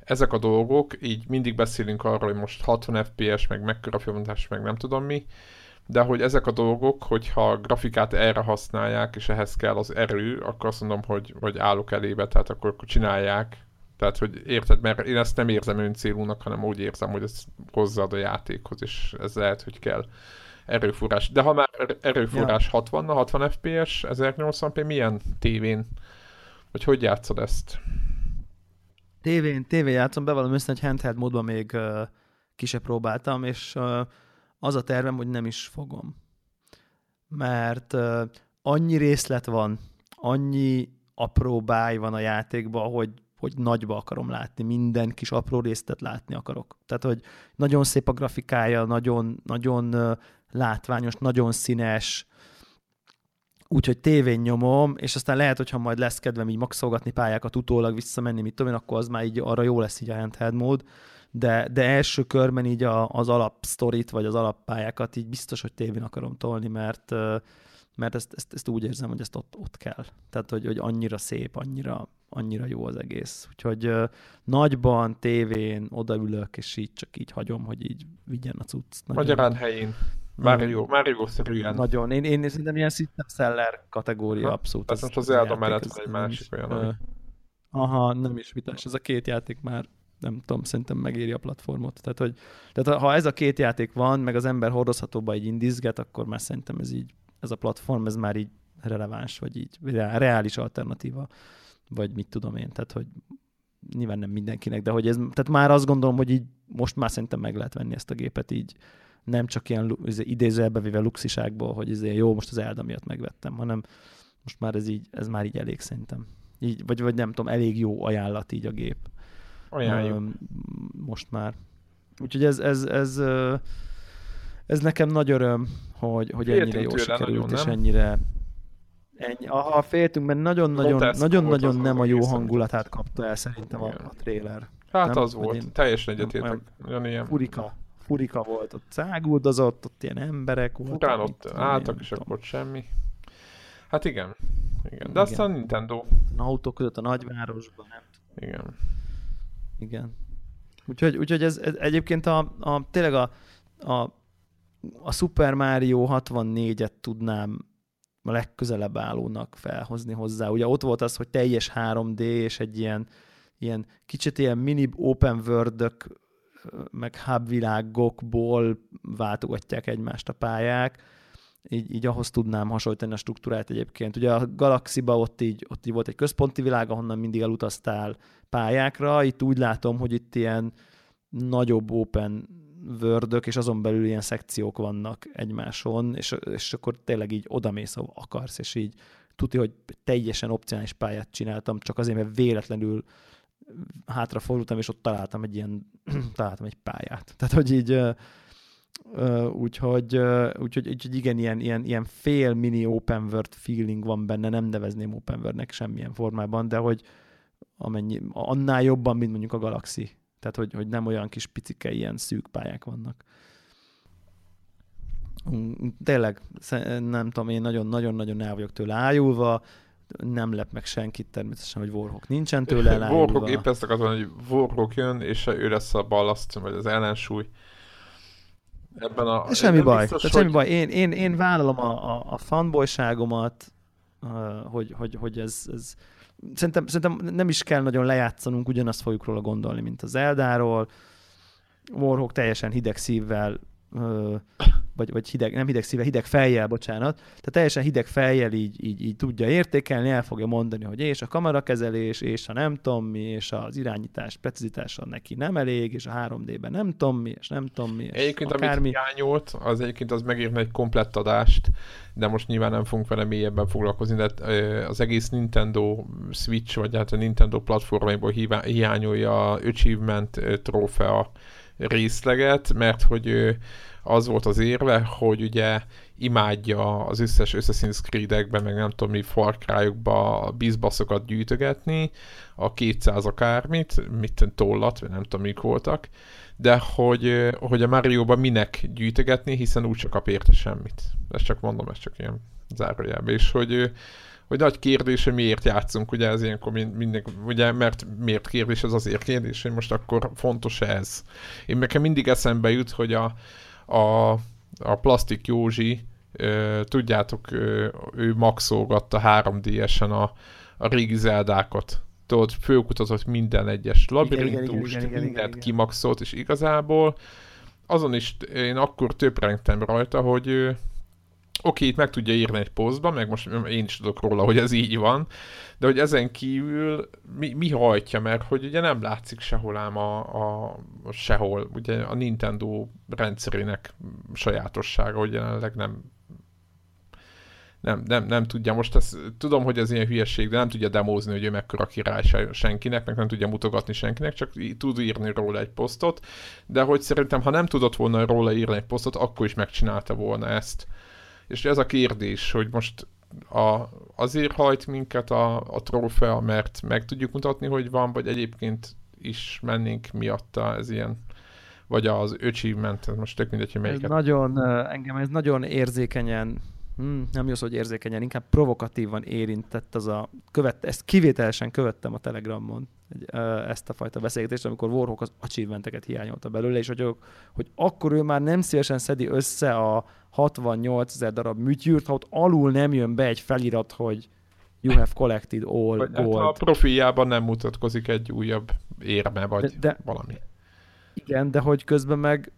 Speaker 2: ezek a dolgok, így mindig beszélünk arról, hogy most 60 FPS, meg mekkora filmontás, meg nem tudom mi, de hogy ezek a dolgok, hogyha a grafikát erre használják, és ehhez kell az erő, akkor azt mondom, hogy, hogy állok elébe, tehát akkor, akkor csinálják. Tehát, hogy érted, mert én ezt nem érzem öncélúnak, hanem úgy érzem, hogy ez hozzáad a játékhoz, és ez lehet, hogy kell erőforrás. De ha már erőforrás ja. 60 na 60 FPS, 1080p, milyen tévén? Vagy hogy játszod ezt?
Speaker 3: Tévén, tévén játszom, bevallom össze, hogy handheld módban még uh, ki se próbáltam, és uh, az a tervem, hogy nem is fogom. Mert uh, annyi részlet van, annyi apró báj van a játékban, hogy, hogy nagyba akarom látni, minden kis apró részletet látni akarok. Tehát, hogy nagyon szép a grafikája, nagyon, nagyon látványos, nagyon színes, úgyhogy tévén nyomom, és aztán lehet, hogyha majd lesz kedvem így maxolgatni pályákat, utólag visszamenni, mit tudom én, akkor az már így arra jó lesz így a handheld mód, de, de első körben így a, az alapsztorit, vagy az alappályákat így biztos, hogy tévén akarom tolni, mert, mert ezt, ezt, ezt úgy érzem, hogy ezt ott, ott kell. Tehát, hogy, hogy annyira szép, annyira, annyira jó az egész. Úgyhogy uh, nagyban, tévén odaülök, és így csak így hagyom, hogy így vigyen a cucc.
Speaker 2: Nagyon... Magyarán helyén. Mario, Mario-szerűen.
Speaker 3: Nagyon. Én, én szerintem ilyen system seller kategória ha, abszolút.
Speaker 2: Tehát most az Zelda mellett van egy másik olyan, ami...
Speaker 3: Aha, nem is vitás. Ez a két játék már nem tudom, szerintem megéri a platformot. Tehát, hogy, tehát ha ez a két játék van, meg az ember hordozhatóba így indizget, akkor már szerintem ez így, ez a platform, ez már így releváns, vagy így reális alternatíva, vagy mit tudom én. Tehát, hogy nyilván nem mindenkinek, de hogy ez, tehát már azt gondolom, hogy így most már szerintem meg lehet venni ezt a gépet így, nem csak ilyen izé, idézőjelbe véve luxiságból, hogy izé, jó, most az Elda miatt megvettem, hanem most már ez így, ez már így elég szerintem. Így, vagy, vagy nem tudom, elég jó ajánlat így a gép.
Speaker 2: Ajánljuk.
Speaker 3: Most már. Úgyhogy ez, ez, ez, ez nekem nagy öröm, hogy, hogy ennyire jól sikerült, és ennyire Ennyi. Aha, féltünk, mert nagyon-nagyon nagyon, nagyon nem a jó hangulatát kapta el szerintem a, a trailer.
Speaker 2: Hát nem? az volt, én, teljesen egyetértek. Ilyen...
Speaker 3: Furika, furika volt, ott száguldozott, ott ilyen emberek voltak.
Speaker 2: Utána ott álltak, és akkor semmi. Hát igen. Igen. De igen. aztán Nintendo.
Speaker 3: A autók között a nagyvárosban, nem
Speaker 2: Igen.
Speaker 3: Igen. Úgyhogy, úgyhogy ez, ez egyébként a, a, tényleg a, a, a Super Mario 64-et tudnám a legközelebb állónak felhozni hozzá. Ugye ott volt az, hogy teljes 3D, és egy ilyen, ilyen kicsit ilyen mini open world meg hub világokból váltogatják egymást a pályák, így, így ahhoz tudnám hasonlítani a struktúrát egyébként. Ugye a Galaxiba ott így, ott így volt egy központi világ, ahonnan mindig elutaztál pályákra, itt úgy látom, hogy itt ilyen nagyobb open vördök, és azon belül ilyen szekciók vannak egymáson, és, és akkor tényleg így odamész, ahol akarsz, és így tudja, hogy teljesen opcionális pályát csináltam, csak azért, mert véletlenül hátrafordultam, és ott találtam egy ilyen, találtam egy pályát. Tehát, hogy így úgyhogy, úgyhogy, úgyhogy igen, ilyen, ilyen, ilyen fél mini open world feeling van benne, nem nevezném open worldnek semmilyen formában, de hogy amennyi, annál jobban, mint mondjuk a Galaxy. Tehát, hogy, hogy nem olyan kis picike ilyen szűk pályák vannak. Tényleg, nem tudom, én nagyon-nagyon-nagyon el vagyok tőle ájulva, nem lep meg senkit természetesen, hogy Warhawk nincsen tőle elájulva.
Speaker 2: Warhawk épp ezt akartam, hogy Warhawk jön, és ő lesz a ballaszt, vagy az ellensúly ebben a...
Speaker 3: Semmi baj, biztos, hogy... semmi baj. Én, én, én vállalom a, a, a fanboyságomat, hogy, hogy, hogy ez, ez szerintem, szerintem nem is kell nagyon lejátszanunk, ugyanazt fogjuk róla gondolni, mint az Eldáról. Warhawk teljesen hideg szívvel vagy, vagy hideg, nem hideg szíve, hideg fejjel, bocsánat. Tehát teljesen hideg fejjel így, így, így tudja értékelni, el fogja mondani, hogy és a kamerakezelés, és a nem tudom mi, és az irányítás precizitása neki nem elég, és a 3D-ben nem tudom mi, és nem tudom mi. És
Speaker 2: egyébként akármi. amit hiányolt, az egyébként az megírna egy komplett adást, de most nyilván nem fogunk vele mélyebben foglalkozni, de az egész Nintendo Switch, vagy hát a Nintendo platformaiból hiányolja a Achievement trófea részleget, mert hogy az volt az érve, hogy ugye imádja az összes Assassin's Creed-ekben, meg nem tudom mi Far Cry-okba bizbaszokat gyűjtögetni, a 200 akármit, mit tollat, vagy nem tudom mik voltak, de hogy, hogy a Mario-ban minek gyűjtögetni, hiszen úgyse kap érte semmit. Ezt csak mondom, ez csak ilyen zárójelben. És hogy hogy nagy kérdés, hogy miért játszunk, ugye ez ilyenkor mindig, ugye, mert miért kérdés, ez azért kérdés, hogy most akkor fontos ez. Én nekem mindig eszembe jut, hogy a, a, a Plastik Józsi, ö, tudjátok, ö, ő maxolgatta 3D-esen a, a régi zeldákat. Tudod, főkutatott minden egyes labirintust, mindent kimaxolt, és igazából azon is én akkor töprengtem rajta, hogy oké, itt meg tudja írni egy posztba, meg most én is tudok róla, hogy ez így van, de hogy ezen kívül mi, mi hajtja, mert hogy ugye nem látszik sehol ám a, a, a sehol, ugye a Nintendo rendszerének sajátossága, hogy jelenleg nem nem, nem, nem tudja, most ezt, tudom, hogy ez ilyen hülyeség, de nem tudja demózni, hogy ő mekkora király senkinek, meg nem tudja mutogatni senkinek, csak tud írni róla egy posztot, de hogy szerintem, ha nem tudott volna róla írni egy posztot, akkor is megcsinálta volna ezt. És ez a kérdés, hogy most a, azért hajt minket a, a trófea, mert meg tudjuk mutatni, hogy van, vagy egyébként is mennénk miatta, ez ilyen vagy az achievement, ez most tök mindegy, hogy melyiket.
Speaker 3: Ez nagyon, engem ez nagyon érzékenyen hmm, nem jó szó, hogy érzékenyen, inkább provokatívan érintett az a, követ, ezt kivételesen követtem a Telegramon, ezt a fajta beszélgetést, amikor Warhawk az achievementeket hiányolta belőle, és hogy, hogy akkor ő már nem szívesen szedi össze a 68 ezer darab műtyűrt, ha ott alul nem jön be egy felirat, hogy you have collected all vagy
Speaker 2: gold. Hát a profiljában nem mutatkozik egy újabb érme, vagy de, de, valami.
Speaker 3: Igen, de hogy közben meg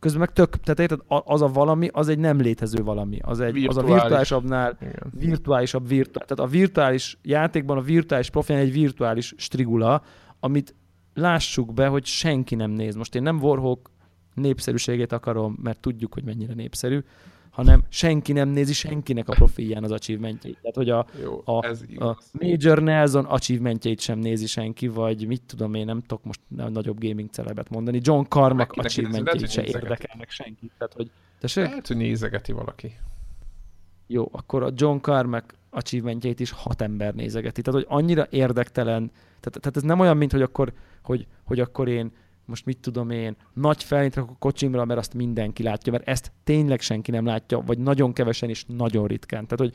Speaker 3: közben meg tök, tehát érted, az a valami, az egy nem létező valami. Az, egy, virtuális. az a virtuálisabbnál Igen. virtuálisabb, virtuális, tehát a virtuális játékban a virtuális profil egy virtuális strigula, amit lássuk be, hogy senki nem néz. Most én nem Warhawk népszerűségét akarom, mert tudjuk, hogy mennyire népszerű, hanem senki nem nézi senkinek a profilján az achievementjét. Tehát, hogy a, Jó, a, a Major Nelson achievementjét sem nézi senki, vagy mit tudom én, nem tudok most nagyobb gaming celebet mondani, John Carmack achievementjét se érdekelnek senki. Tehát, hogy,
Speaker 2: tessék? Lehet, hogy nézegeti valaki.
Speaker 3: Jó, akkor a John Carmack achievementjét is hat ember nézegeti. Tehát, hogy annyira érdektelen, tehát, tehát ez nem olyan, mint hogy akkor, hogy, hogy akkor én most mit tudom én, nagy felint a kocsimra, mert azt mindenki látja, mert ezt tényleg senki nem látja, vagy nagyon kevesen és nagyon ritkán. Tehát, hogy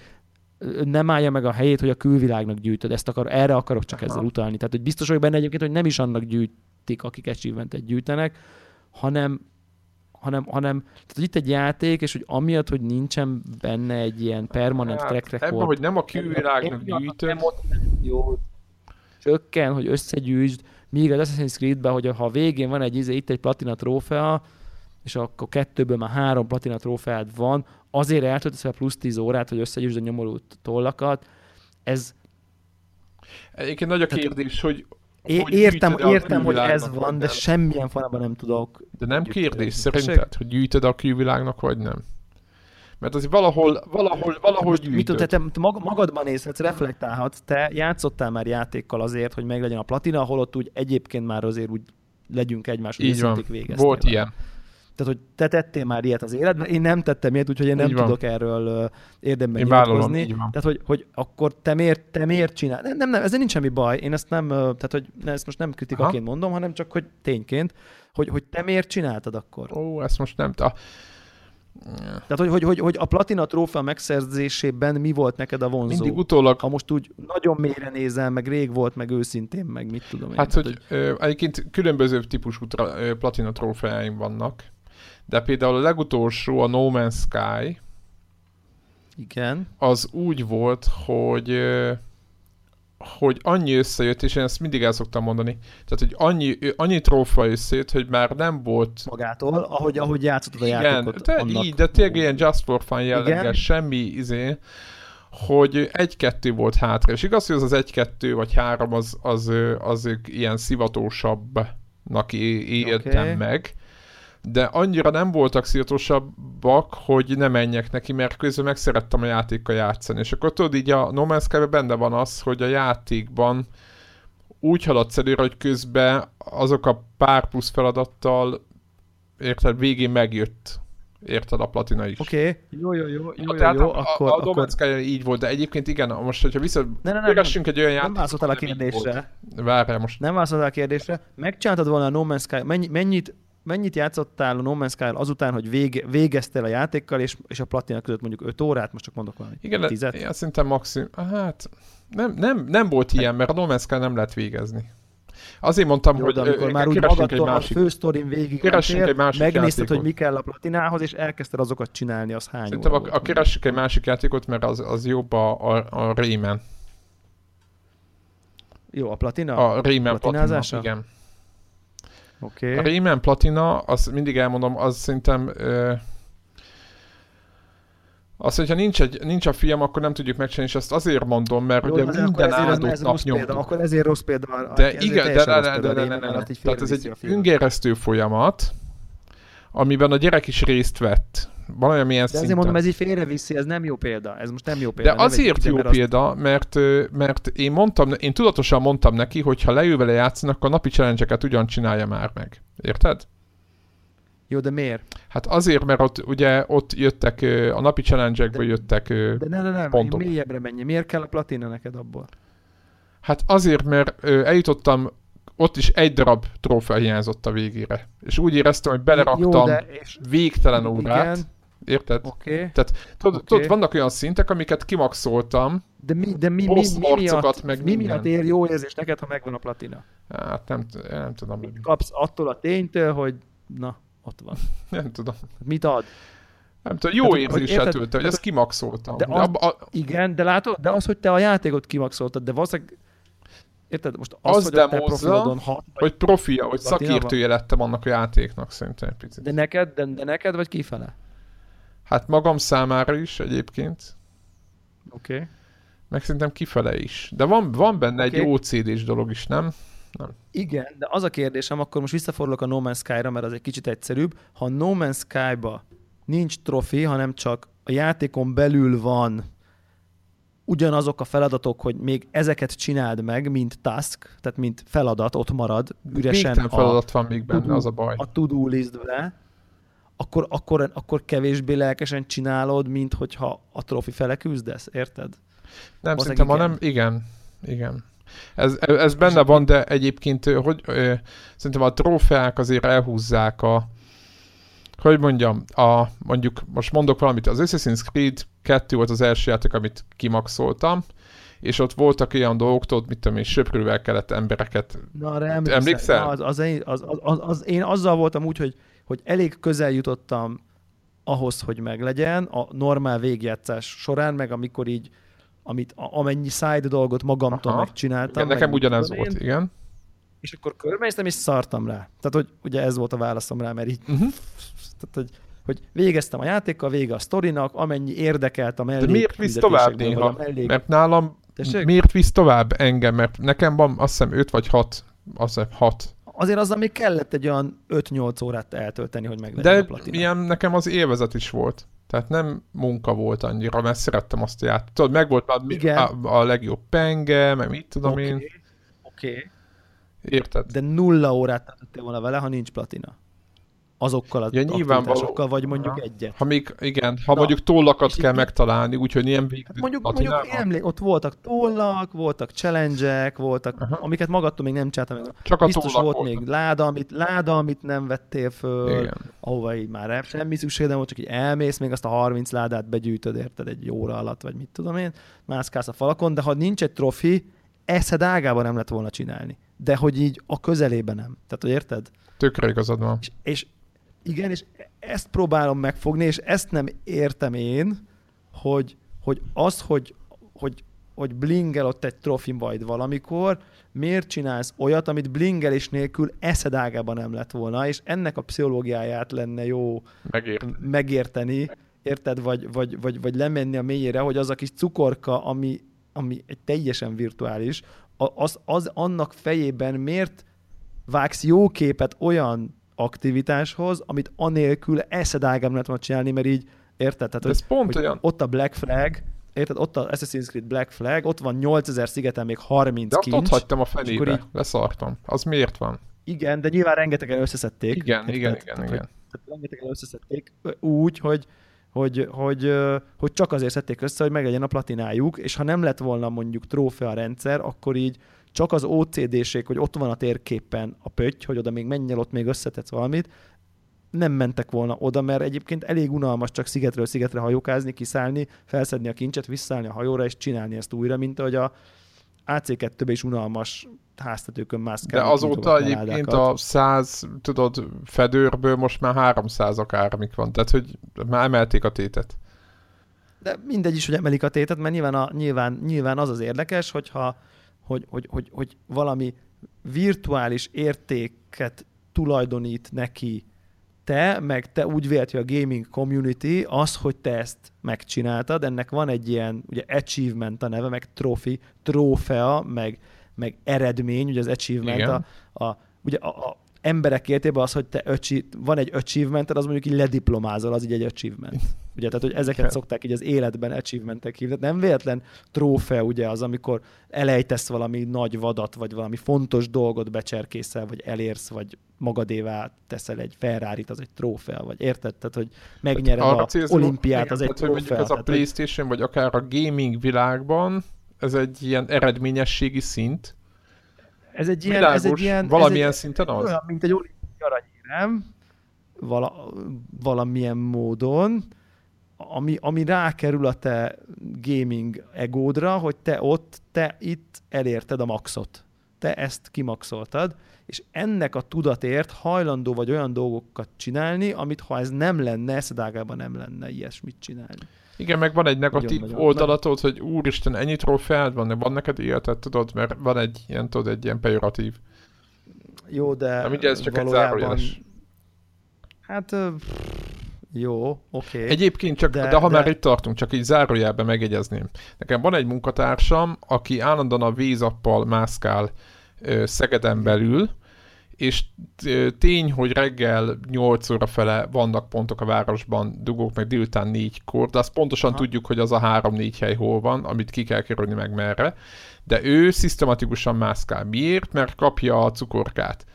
Speaker 3: nem állja meg a helyét, hogy a külvilágnak gyűjtöd. Ezt akar, erre akarok csak Aha. ezzel utalni. Tehát, hogy biztos vagyok benne egyébként, hogy nem is annak gyűjtik, akik achievementet gyűjtenek, hanem hanem, hanem tehát, hogy itt egy játék, és hogy amiatt, hogy nincsen benne egy ilyen permanent hát, track record.
Speaker 2: Ebben, hogy nem a külvilágnak gyűjtöd.
Speaker 3: Jó, csökken, hogy összegyűjtsd, Míg az Assassin's Creed-ben, hogy ha a végén van egy, izé, itt egy platina trófea, és akkor kettőből már három platina trófeád van, azért eltöltesz fel plusz 10 órát, hogy összegyűjtsd a nyomorult tollakat. Ez...
Speaker 2: Egyébként nagy a kérdés, hogy
Speaker 3: É, hogy értem, értem hogy ez van, de semmilyen formában nem tudok.
Speaker 2: De nem kérdés szerinted, hogy gyűjtöd a külvilágnak, vagy nem? Mert azért valahol, valahol, valahol Most
Speaker 3: mit tudod, te, te magadban nézhetsz, reflektálhatsz, te játszottál már játékkal azért, hogy meglegyen a platina, holott úgy egyébként már azért úgy legyünk egymás
Speaker 2: Így van, volt ilyen.
Speaker 3: Tehát, hogy te tettél már ilyet az életben, én nem tettem ilyet, úgyhogy én nem Így tudok erről érdemben én nyilatkozni. Tehát, hogy, hogy akkor te miért, te miért csinál? Nem, nem, nem, ezzel nincs semmi baj. Én ezt nem, tehát, hogy ezt most nem kritikaként Aha. mondom, hanem csak, hogy tényként, hogy, hogy te miért csináltad akkor?
Speaker 2: Ó, ezt most nem. Ta...
Speaker 3: Tehát, hogy, hogy, hogy, hogy a platina trófea megszerzésében mi volt neked a vonzó?
Speaker 2: Mindig utólag...
Speaker 3: Ha most úgy nagyon mélyre nézel, meg rég volt, meg őszintén, meg mit tudom én.
Speaker 2: Hát, hogy, hogy... Ö, egyébként különböző típusú tra, ö, platina trófeáim vannak, de például a legutolsó, a No Man's Sky,
Speaker 3: igen.
Speaker 2: Az úgy volt, hogy hogy annyi összejött, és én ezt mindig el szoktam mondani, tehát, hogy annyi, annyi trófa összejött, hogy már nem volt...
Speaker 3: Magától, ahogy, ahogy játszottad a igen, játékot.
Speaker 2: De, annak... így, de tényleg ilyen just for fun jelleggel, semmi izé, hogy egy-kettő volt hátra, és igaz, hogy az az egy-kettő vagy három az, az, az, az ilyen szivatósabbnak éltem okay. meg, de annyira nem voltak szirtosabbak, hogy ne menjek neki, mert közben meg szerettem a játékkal játszani. És akkor tudod, így a No Man's sky benne van az, hogy a játékban úgy haladsz előre, hogy közben azok a pár plusz feladattal érted, végén megjött érted a platina is.
Speaker 3: Oké, okay. jó, jó, jó, jó, jó, jó, a, akkor...
Speaker 2: A, a akkor... így volt, de egyébként igen, most, hogyha vissza...
Speaker 3: Ne, ne, ne, nem, egy olyan játékot... Nem válaszoltál a kérdésre.
Speaker 2: Várjál most.
Speaker 3: Nem válaszoltál a kérdésre. Megcsináltad volna a No Man's Sky, mennyi, mennyit mennyit játszottál a No Man's Sky azután, hogy vége, végeztél a játékkal, és, és a platina között mondjuk 5 órát, most csak mondok valami.
Speaker 2: Igen, tizet? én szerintem maximum, hát nem, nem, nem volt ilyen, mert a No Man's Sky nem lehet végezni. Azért mondtam, Jó, hogy
Speaker 3: amikor már úgy magadtól a fősztorin végig megnézted, játékot. hogy mi kell a platinához, és elkezdted azokat csinálni, az hány
Speaker 2: Szerintem a, a keressük egy másik játékot, mert az, az jobb a, a, a Rayman.
Speaker 3: Jó, a platina?
Speaker 2: A Rayman platina, igen.
Speaker 3: Okay.
Speaker 2: A hát, Rayman Platina, azt mindig elmondom, az szerintem ö, Azt, hogyha nincs, egy, nincs a film, akkor nem tudjuk megcsinálni, és ezt azért mondom, mert
Speaker 3: Jó,
Speaker 2: ugye
Speaker 3: de akkor
Speaker 2: minden áldott
Speaker 3: ez
Speaker 2: nap nyomtuk.
Speaker 3: Akkor ezért rossz példa.
Speaker 2: De igen, de,
Speaker 3: teljesen
Speaker 2: de,
Speaker 3: rossz
Speaker 2: de,
Speaker 3: példa,
Speaker 2: de,
Speaker 3: én
Speaker 2: de, de,
Speaker 3: mellett így
Speaker 2: Tehát ez
Speaker 3: félreviszi
Speaker 2: egy
Speaker 3: a filmet.
Speaker 2: öngeresztő folyamat, amiben a gyerek is részt vett. Valamilyen
Speaker 3: De azért
Speaker 2: szinten.
Speaker 3: mondom, ez így félreviszi, ez nem jó példa. Ez most nem jó
Speaker 2: De
Speaker 3: példa. nem
Speaker 2: azért
Speaker 3: egy-
Speaker 2: jó
Speaker 3: mert azt-
Speaker 2: példa, mert, mert én mondtam, én tudatosan mondtam neki, hogy ha leül vele játszani, akkor a napi challenge ugyan csinálja már meg. Érted?
Speaker 3: Jó, de miért?
Speaker 2: Hát azért, mert ott ugye ott jöttek, a napi challenge-ekből jöttek,
Speaker 3: De ne, ne, ne,
Speaker 2: Pontok.
Speaker 3: mélyebbre menj. Miért kell a platina neked abból?
Speaker 2: hát azért, mert ö, eljutottam, ott is egy darab trófea hiányzott a végére. És úgy éreztem, hogy beleraktam
Speaker 3: Jó, de és,
Speaker 2: végtelen órát.
Speaker 3: igen,
Speaker 2: Érted?
Speaker 3: Okay.
Speaker 2: Tudod,
Speaker 3: Oké.
Speaker 2: tudod, vannak olyan szintek, amiket kimaxoltam,
Speaker 3: De mi, de mi, mi, mi, miatt,
Speaker 2: meg
Speaker 3: mi
Speaker 2: minden.
Speaker 3: miatt ér jó érzés neked, ha megvan a platina?
Speaker 2: hát nem, nem tudom,
Speaker 3: Kapsz attól a ténytől, hogy na, ott van.
Speaker 2: nem tudom.
Speaker 3: Mit ad?
Speaker 2: Nem tudom, jó
Speaker 3: Tehát, hogy
Speaker 2: érzéssel
Speaker 3: érted-
Speaker 2: töltem, hogy
Speaker 3: tehát,
Speaker 2: ezt kimaxoltam.
Speaker 3: De az-
Speaker 2: abba, a,
Speaker 3: Igen, de látod? De az, hogy te a játékot kimaxoltad, de valószínűleg Érted? Most az,
Speaker 2: Az
Speaker 3: hogy
Speaker 2: demozza,
Speaker 3: hat, vagy,
Speaker 2: hogy profia,
Speaker 3: van?
Speaker 2: szakértője lettem annak a játéknak szerintem egy picit.
Speaker 3: de neked, de, de neked, vagy kifele?
Speaker 2: Hát magam számára is egyébként,
Speaker 3: Oké. Okay.
Speaker 2: meg szerintem kifele is. De van, van benne
Speaker 3: Oké.
Speaker 2: egy OCD-s dolog is, nem?
Speaker 3: Igen, de az a kérdésem, akkor most visszafordulok a No Man's Sky-ra, mert az egy kicsit egyszerűbb. Ha No Man's Sky-ba nincs trofi, hanem csak a játékon belül van ugyanazok a feladatok, hogy még ezeket csináld meg, mint task, tehát mint feladat, ott marad üresen
Speaker 2: Végtelen
Speaker 3: a,
Speaker 2: feladat van még benne,
Speaker 3: to-do-
Speaker 2: az a baj.
Speaker 3: a to-do listbe, akkor, akkor, akkor kevésbé lelkesen csinálod, mint hogyha a trofi fele küzdesz, érted?
Speaker 2: Nem,
Speaker 3: az
Speaker 2: szerintem,
Speaker 3: igen.
Speaker 2: hanem igen, igen. Ez, ez benne van, de egyébként, hogy ö, szerintem a trófeák azért elhúzzák a, hogy mondjam, a, mondjuk, most mondok valamit, az Assassin's Creed 2 volt az első játék, amit kimaxoltam, és ott voltak olyan dolgok, tudod, mit tudom én, söprővel kellett embereket
Speaker 3: Na, arra emlékszel?
Speaker 2: Emlékszel?
Speaker 3: Na, az, az, én, az, az, az, az, én azzal voltam úgy, hogy, hogy elég közel jutottam ahhoz, hogy meglegyen a normál végjátszás során, meg amikor így amit, amennyi side dolgot magamtól
Speaker 2: Aha.
Speaker 3: megcsináltam.
Speaker 2: Igen,
Speaker 3: meg
Speaker 2: nekem
Speaker 3: mit
Speaker 2: ugyanez
Speaker 3: tudom én,
Speaker 2: volt, igen.
Speaker 3: És akkor körbenéztem, és szartam rá. Tehát, hogy ugye ez volt a válaszom rá, mert így,
Speaker 2: Uh-huh.
Speaker 3: tehát, hogy, hogy végeztem a játékkal, vége a sztorinak, amennyi érdekelt a mellék
Speaker 2: De miért visz tovább néha?
Speaker 3: mellék...
Speaker 2: Mert nálam
Speaker 3: Tessék?
Speaker 2: miért visz tovább engem? Mert nekem van azt hiszem 5 vagy 6. Azt hiszem 6.
Speaker 3: Azért azzal még kellett egy olyan 5-8 órát eltölteni, hogy meglegyen
Speaker 2: De
Speaker 3: a platina.
Speaker 2: ilyen nekem az élvezet is volt. Tehát nem munka volt annyira, mert szerettem azt a játékot. Tudod, meg volt már a, a legjobb penge, meg mit tudom
Speaker 3: Oké,
Speaker 2: én.
Speaker 3: Oké.
Speaker 2: Érted?
Speaker 3: De nulla órát töltöttél volna vele, ha nincs platina. Azokkal az
Speaker 2: Ja,
Speaker 3: aktivitásokkal, vagy mondjuk egyet.
Speaker 2: Ha még, igen, ha
Speaker 3: Na,
Speaker 2: mondjuk tollakat kell
Speaker 3: itt-
Speaker 2: megtalálni, úgyhogy ilyen végig
Speaker 3: Hát mondjuk, mondjuk emlék, ott voltak tollak, voltak challenge voltak,
Speaker 2: Aha.
Speaker 3: amiket magadtól még nem csináltam.
Speaker 2: Csak a
Speaker 3: Biztos volt
Speaker 2: voltak.
Speaker 3: még láda amit, láda, amit nem vettél föl,
Speaker 2: Igen.
Speaker 3: ahova így már semmi szükség nem volt, csak így elmész, még azt a 30 ládát begyűjtöd, érted, egy óra alatt, vagy mit tudom én, mászkálsz a falakon, de ha nincs egy trofi, eszed ágában nem lett volna csinálni. De hogy így a közelében nem. Tehát, hogy érted?
Speaker 2: Tökre igazad van.
Speaker 3: És, és igen, és ezt próbálom megfogni, és ezt nem értem én, hogy, hogy az, hogy, hogy, hogy blingel ott egy trofim vagy valamikor, miért csinálsz olyat, amit blingelés nélkül eszedágában nem lett volna, és ennek a pszichológiáját lenne jó
Speaker 2: Megért.
Speaker 3: megérteni, érted, vagy, vagy, vagy, vagy lemenni a mélyére, hogy az a kis cukorka, ami, ami egy teljesen virtuális, az, az annak fejében miért vágsz jó képet olyan aktivitáshoz, amit anélkül eszedágában lehet volna csinálni, mert így, érted? Tehát,
Speaker 2: ez pont
Speaker 3: hogy
Speaker 2: olyan.
Speaker 3: ott a Black Flag, érted? Ott a Assassin's Creed Black Flag, ott van 8000 szigeten még 30
Speaker 2: De azt ott
Speaker 3: kincs.
Speaker 2: hagytam a fenébe.
Speaker 3: így-
Speaker 2: Leszartam. Az miért van?
Speaker 3: Igen, de nyilván rengetegen összeszedték.
Speaker 2: Igen,
Speaker 3: érted?
Speaker 2: igen,
Speaker 3: Tehát,
Speaker 2: igen,
Speaker 3: hogy-
Speaker 2: igen.
Speaker 3: tehát rengetegen összeszedték úgy, hogy, hogy, hogy, hogy csak azért szedték össze, hogy meglegyen a platinájuk, és ha nem lett volna mondjuk trófea rendszer, akkor így csak az OCD-ség, hogy ott van a térképen a pötty, hogy oda még menj el, ott még összetetsz valamit, nem mentek volna oda, mert egyébként elég unalmas csak szigetről szigetre hajókázni, kiszállni, felszedni a kincset, visszaállni a hajóra, és csinálni ezt újra, mint ahogy a AC2-ben is unalmas háztetőkön
Speaker 2: De
Speaker 3: mászkálni.
Speaker 2: azóta egyébként a 100, tudod, fedőrből most már 300 akármik van. Tehát, hogy már emelték a tétet.
Speaker 3: De mindegy is, hogy emelik a tétet, mert nyilván, a, nyilván, nyilván az az érdekes, hogyha, hogy, hogy, hogy, hogy valami virtuális értéket tulajdonít neki te, meg te úgy vélt, hogy a gaming community, az, hogy te ezt megcsináltad, ennek van egy ilyen, ugye achievement a neve, meg trophy, trófea, meg, meg eredmény, ugye az achievement
Speaker 2: Igen.
Speaker 3: a, a, ugye a, a emberek értében az, hogy te öcsi, van egy achievement az mondjuk így lediplomázol, az így egy achievement. Ugye, tehát, hogy ezeket szokták így az életben achievementek hívni. Tehát nem véletlen trófea, ugye az, amikor elejtesz valami nagy vadat, vagy valami fontos dolgot becserkészel, vagy elérsz, vagy magadévá teszel egy ferrari az egy trófea, vagy érted? Tehát, hogy megnyered
Speaker 2: Arra
Speaker 3: a
Speaker 2: célzol-
Speaker 3: olimpiát,
Speaker 2: igen,
Speaker 3: az egy
Speaker 2: tehát, hogy mondjuk
Speaker 3: trófea.
Speaker 2: ez a
Speaker 3: Tehát, hogy-
Speaker 2: Playstation, vagy akár a gaming világban, ez egy ilyen eredményességi szint.
Speaker 3: Ez egy ilyen,
Speaker 2: Világos,
Speaker 3: ez egy ilyen,
Speaker 2: valamilyen
Speaker 3: ez egy,
Speaker 2: szinten az?
Speaker 3: olyan, mint egy olimpiai aranyérem, vala, valamilyen módon, ami, ami rákerül a te gaming egódra, hogy te ott, te itt elérted a maxot. Te ezt kimaxoltad, és ennek a tudatért hajlandó vagy olyan dolgokat csinálni, amit ha ez nem lenne, eszedágában nem lenne ilyesmit csinálni.
Speaker 2: Igen, meg van egy negatív
Speaker 3: Nagyon-nagyon-
Speaker 2: oldalatod, hogy úristen, ennyi trófeád van, de van neked életed, tudod, mert van egy ilyen, tudod, egy ilyen pejoratív.
Speaker 3: Jó, de
Speaker 2: De mindjárt ez csak egy
Speaker 3: valójában...
Speaker 2: zárójeles.
Speaker 3: Hát, jó, oké. Okay.
Speaker 2: Egyébként csak, de,
Speaker 3: De-
Speaker 2: de ha
Speaker 3: de-
Speaker 2: már itt tartunk, csak így zárójelben megjegyezném. Nekem van egy munkatársam, aki állandóan a vízappal mászkál ö, Szegeden belül, és tény, hogy reggel 8 óra fele vannak pontok a városban, dugók meg délután 4-kor, de azt pontosan
Speaker 3: Aha.
Speaker 2: tudjuk, hogy az a 3-4 hely hol van, amit ki kell kerülni meg merre. De ő szisztematikusan mászkál. Miért? Mert kapja a cukorkát.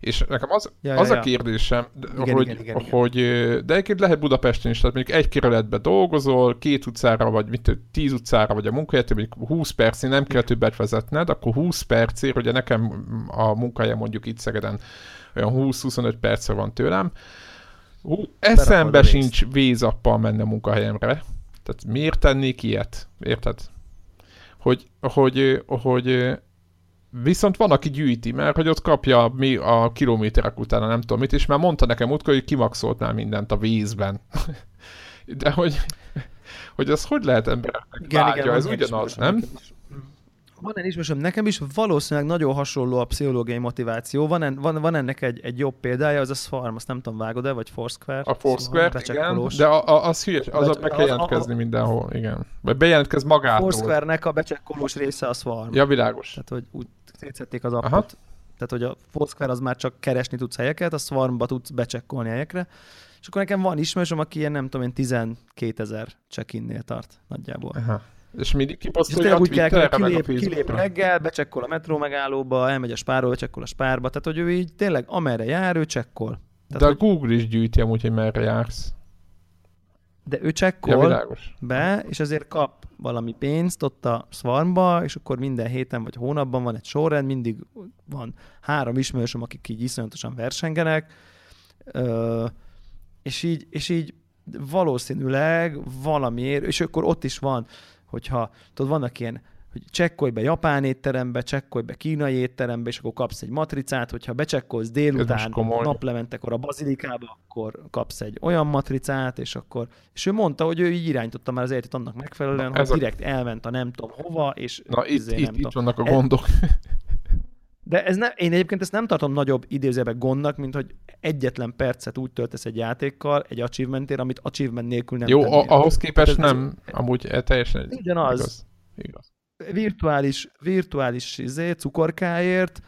Speaker 2: És nekem az,
Speaker 3: Ja,
Speaker 2: az
Speaker 3: ja,
Speaker 2: a
Speaker 3: ja.
Speaker 2: kérdésem,
Speaker 3: Igen,
Speaker 2: hogy,
Speaker 3: igen, igen, igen.
Speaker 2: hogy de egyébként lehet Budapesten is, tehát mondjuk egy kerületben dolgozol, két utcára, vagy mit, tíz utcára, vagy a munkahelyet, mondjuk 20 percig nem kell többet vezetned, akkor 20 percért, ugye nekem a munkahelyem mondjuk itt Szegeden olyan 20-25 percre van tőlem, Hú, eszembe sincs vízappal menni a munkahelyemre. Tehát miért tennék ilyet? Érted? Hogy, hogy, hogy Viszont van, aki gyűjti, mert hogy ott kapja mi a kilométerek után, nem tudom mit, és már mondta nekem útkor, hogy kimaxoltál mindent a vízben. De hogy, hogy az hogy lehet embereknek
Speaker 3: Igen,
Speaker 2: vágya,
Speaker 3: igen,
Speaker 2: ez ugyanaz, nem?
Speaker 3: is. Van egy ismerősöm, nekem is valószínűleg nagyon hasonló a pszichológiai motiváció. Van, en, van, van ennek egy, egy jobb példája, az a Swarm, azt nem tudom, vágod-e, vagy Foursquare?
Speaker 2: A Foursquare, igen,
Speaker 3: becsekkolós.
Speaker 2: de a, a, az hülyes, az be kell
Speaker 3: az- a-
Speaker 2: jelentkezni mindenhol, igen. Vagy bejelentkez magától.
Speaker 3: Foursquare-nek a becsekkolós része a Swarm.
Speaker 2: Ja, világos.
Speaker 3: Tehát, hogy úgy szétszették az appot.
Speaker 2: Aha.
Speaker 3: Tehát, hogy a Foursquare az már csak keresni tudsz helyeket, a Swarmba tudsz becsekkolni helyekre. És akkor nekem van ismerősöm, aki ilyen nem tudom én 12 ezer check-innél tart nagyjából.
Speaker 2: Aha. És mindig kiposztolja a
Speaker 3: úgy kell, kilép, kilép
Speaker 2: Facebookra.
Speaker 3: reggel, becsekkol a metró megállóba, elmegy a spárba, becsekkol a spárba, tehát hogy ő így tényleg amerre jár, ő csekkol.
Speaker 2: De
Speaker 3: Tehát,
Speaker 2: a Google is gyűjti amúgy, hogy merre jársz.
Speaker 3: De ő
Speaker 2: Ja,
Speaker 3: csekkol
Speaker 2: világos.
Speaker 3: be, és ezért kap valami pénzt ott a Swarmba, és akkor minden héten vagy hónapban van egy sorrend, mindig van három ismerősöm, akik így iszonyatosan versengenek, ö, és így, és így valószínűleg valamiért, és akkor ott is van, hogyha tudod, vannak ilyen hogy csekkolj be japán étterembe, csekkolj be kínai étterembe, és akkor kapsz egy matricát, hogyha becsekkolsz
Speaker 2: Ez
Speaker 3: délután, naplementekor a bazilikába, akkor kapsz egy olyan matricát, és akkor, és ő mondta, hogy ő így irányította már az életet annak megfelelően,
Speaker 2: Na,
Speaker 3: hogy
Speaker 2: ez a-
Speaker 3: direkt elment a nem tudom hova, és
Speaker 2: Na itt,
Speaker 3: izé,
Speaker 2: itt,
Speaker 3: nem
Speaker 2: itt
Speaker 3: tudom.
Speaker 2: vannak a
Speaker 3: Ez-
Speaker 2: gondok.
Speaker 3: De ez nem, én egyébként ezt nem tartom nagyobb idézőbe gondnak, mint hogy egyetlen percet úgy töltesz egy játékkal, egy achievementért, amit achievement nélkül nem
Speaker 2: Jó,
Speaker 3: tennél.
Speaker 2: ahhoz képest
Speaker 3: Ez-
Speaker 2: nem, amúgy eh, teljesen
Speaker 3: Ugyanaz.
Speaker 2: igaz. igaz.
Speaker 3: Virtuális, virtuális izé, cukorkáért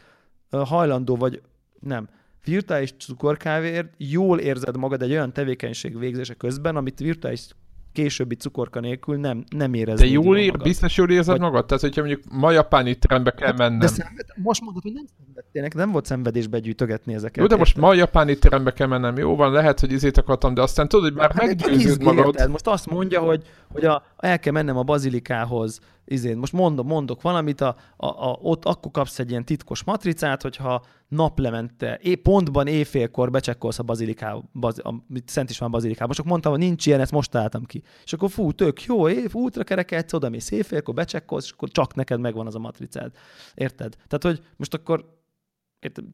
Speaker 3: hajlandó vagy, nem, virtuális cukorkáért jól érzed magad egy olyan tevékenység végzése közben, amit virtuális későbbi cukorka nélkül nem, nem
Speaker 2: De
Speaker 3: éreznéd
Speaker 2: jól ér,
Speaker 3: magad.
Speaker 2: biztos jól érzed
Speaker 3: Vagy-
Speaker 2: magad? Tehát, hogyha mondjuk ma japán étterembe kell
Speaker 3: Hát,
Speaker 2: mennem.
Speaker 3: De szenved, most mondod, hogy nem szenvedtél, neked nem volt szenvedésbe gyűjtögetni ezeket.
Speaker 2: Jó, de most
Speaker 3: érted?
Speaker 2: ma japán étterembe kell mennem. Jó van, lehet, hogy izét akartam, de aztán tudod, hogy már
Speaker 3: Hát
Speaker 2: meggyőződ magad.
Speaker 3: tehát Most azt mondja, hogy, hogy a, el kell mennem a bazilikához, izén, most mondom, mondok valamit, a, a, a, ott akkor kapsz egy ilyen titkos matricát, hogyha naplemente, é, pontban éjfélkor becsekkolsz a bazilikába, baz, a, Szent István bazilikába, csak mondtam, hogy nincs ilyen, ezt most találtam ki. És akkor fú, tök jó, év, útra kerekedsz, oda mész éjfélkor, becsekkolsz, és akkor csak neked megvan az a matricád. Érted? Tehát, hogy most akkor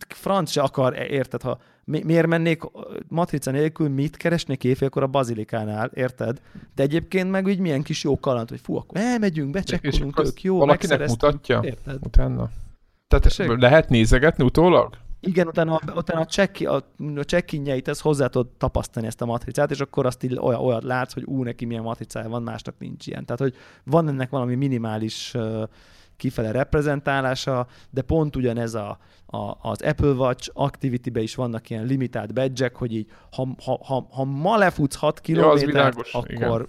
Speaker 3: franc se akar, érted, ha mi, miért mennék matrica nélkül, mit keresnék éjfélkor a bazilikánál, érted? De egyébként meg úgy milyen kis jó kaland, hogy fú, akkor elmegyünk, becsekkolunk, tök jó,
Speaker 2: valakinek mutatja?
Speaker 3: Érted?
Speaker 2: Utána. Tehát
Speaker 3: Tessék?
Speaker 2: lehet nézegetni utólag?
Speaker 3: Igen, utána, utána a, check, a, a check ez hozzá tudod tapasztani ezt a matricát, és akkor azt így olyan, olyat látsz, hogy ú, neki milyen matricája van, másnak nincs ilyen. Tehát, hogy van ennek valami minimális uh, kifele reprezentálása, de pont ugyanez a, a, az Apple Watch Activity-be is vannak ilyen limitált badge hogy így, ha, ha, ha, ha ma lefutsz 6 kilométert, akkor, igen.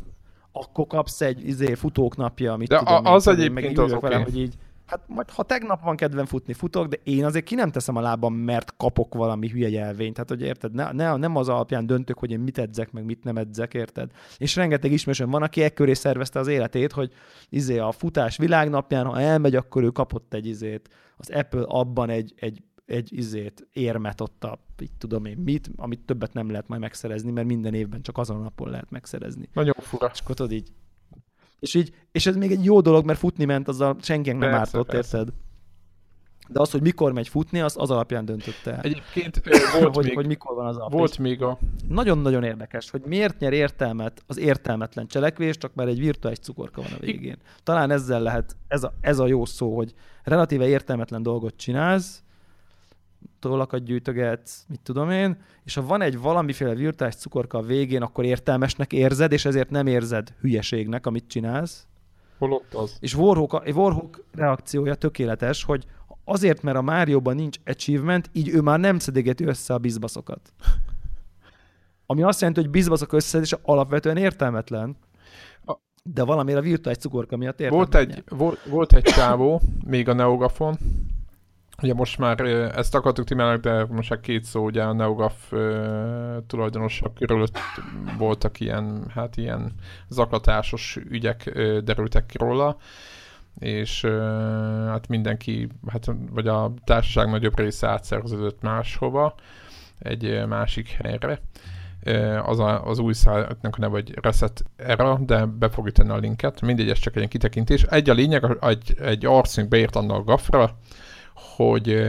Speaker 3: akkor kapsz egy izé, futók napja, amit
Speaker 2: de
Speaker 3: tudom,
Speaker 2: a, az egyébként az oké. Okay.
Speaker 3: hogy így, hát majd ha tegnap van kedvem futni, futok, de én azért ki nem teszem a lábam, mert kapok valami hülye jelvényt. Tehát, hogy érted, ne, ne, nem az alapján döntök, hogy én mit edzek, meg mit nem edzek, érted? És rengeteg ismerősöm van, aki ekköré szervezte az életét, hogy izé a futás világnapján, ha elmegy, akkor ő kapott egy izét. Az Apple abban egy, egy egy izét, érmet ott a, így tudom én mit, amit többet nem lehet majd megszerezni, mert minden évben csak azon a napon lehet megszerezni.
Speaker 2: Nagyon fura.
Speaker 3: És akkor így, és így, és ez még egy jó dolog, mert futni ment, azzal senkinek nem ártott, persze. érted? De az, hogy mikor megy futni, az az alapján döntötte el.
Speaker 2: Egyébként volt
Speaker 3: hogy,
Speaker 2: még,
Speaker 3: hogy mikor van az alap.
Speaker 2: Volt még a...
Speaker 3: Nagyon-nagyon érdekes, hogy miért nyer értelmet az értelmetlen cselekvés, csak mert egy virtuális cukorka van a végén. Talán ezzel lehet, ez a, ez a jó szó, hogy relatíve értelmetlen dolgot csinálsz, tollakat gyűjtögetsz, mit tudom én, és ha van egy valamiféle virtuális cukorka a végén, akkor értelmesnek érzed, és ezért nem érzed hülyeségnek, amit csinálsz.
Speaker 2: Holott az.
Speaker 3: És Warhawk, Warhawk reakciója tökéletes, hogy azért, mert a Márióban nincs achievement, így ő már nem szedégeti össze a bizbaszokat. Ami azt jelenti, hogy bizbaszok összeszedése alapvetően értelmetlen, de valamire a virtuális cukorka miatt
Speaker 2: értelmetlen. Volt egy, volt, volt egy csávó, még a Neogafon, Ugye most már ezt akartuk Timának, de most már két szó, ugye a Neogaf tulajdonosok körülött voltak ilyen, hát ilyen zaklatásos ügyek derültek ki róla, és hát mindenki, hát vagy a társaság nagyobb része átszerződött máshova, egy másik helyre. Az, a, az új szájtnak a neve, vagy Reset Era, de be fogjuk tenni a linket. Mindegy, ez csak egy kitekintés. Egy a lényeg, egy, egy arcunk beírt annak a gafra, hogy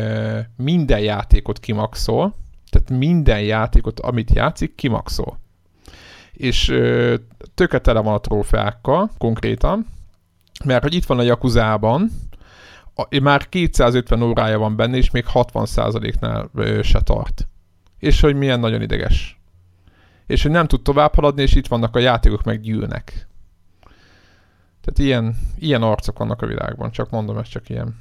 Speaker 2: minden játékot kimaxol, tehát minden játékot, amit játszik, kimaxol. És töke tele van a trófeákkal, konkrétan, mert hogy itt van a Jakuzában, már 250 órája van benne, és még 60%-nál se tart. És hogy milyen nagyon ideges. És hogy nem tud tovább haladni, és itt vannak a játékok, meg gyűlnek. Tehát ilyen, ilyen arcok vannak a világban, csak mondom, ez csak ilyen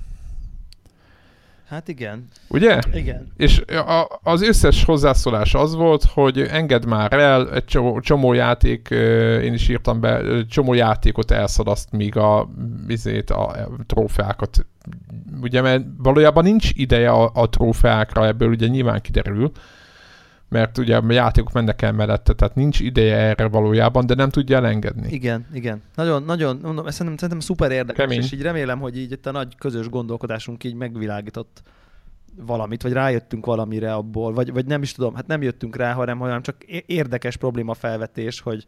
Speaker 3: Hát igen.
Speaker 2: Ugye?
Speaker 3: Igen.
Speaker 2: És a, az összes hozzászólás az volt, hogy engedd már el, egy csomó, csomó játék, én is írtam be, csomó játékot elszadaszt, míg a, bizét, a trófeákat. Ugye, mert valójában nincs ideje a, a trófeákra, ebből ugye nyilván kiderül, mert ugye a játékok mennek el mellette, tehát nincs ideje erre valójában, de nem tudja elengedni.
Speaker 3: Igen, igen. Nagyon, nagyon, mondom, szerintem, szerintem szuper érdekes, Kemény. és így remélem, hogy így itt a nagy közös gondolkodásunk így megvilágított valamit, vagy rájöttünk valamire abból, vagy, vagy nem is tudom, hát nem jöttünk rá, hanem, hanem csak érdekes probléma felvetés, hogy,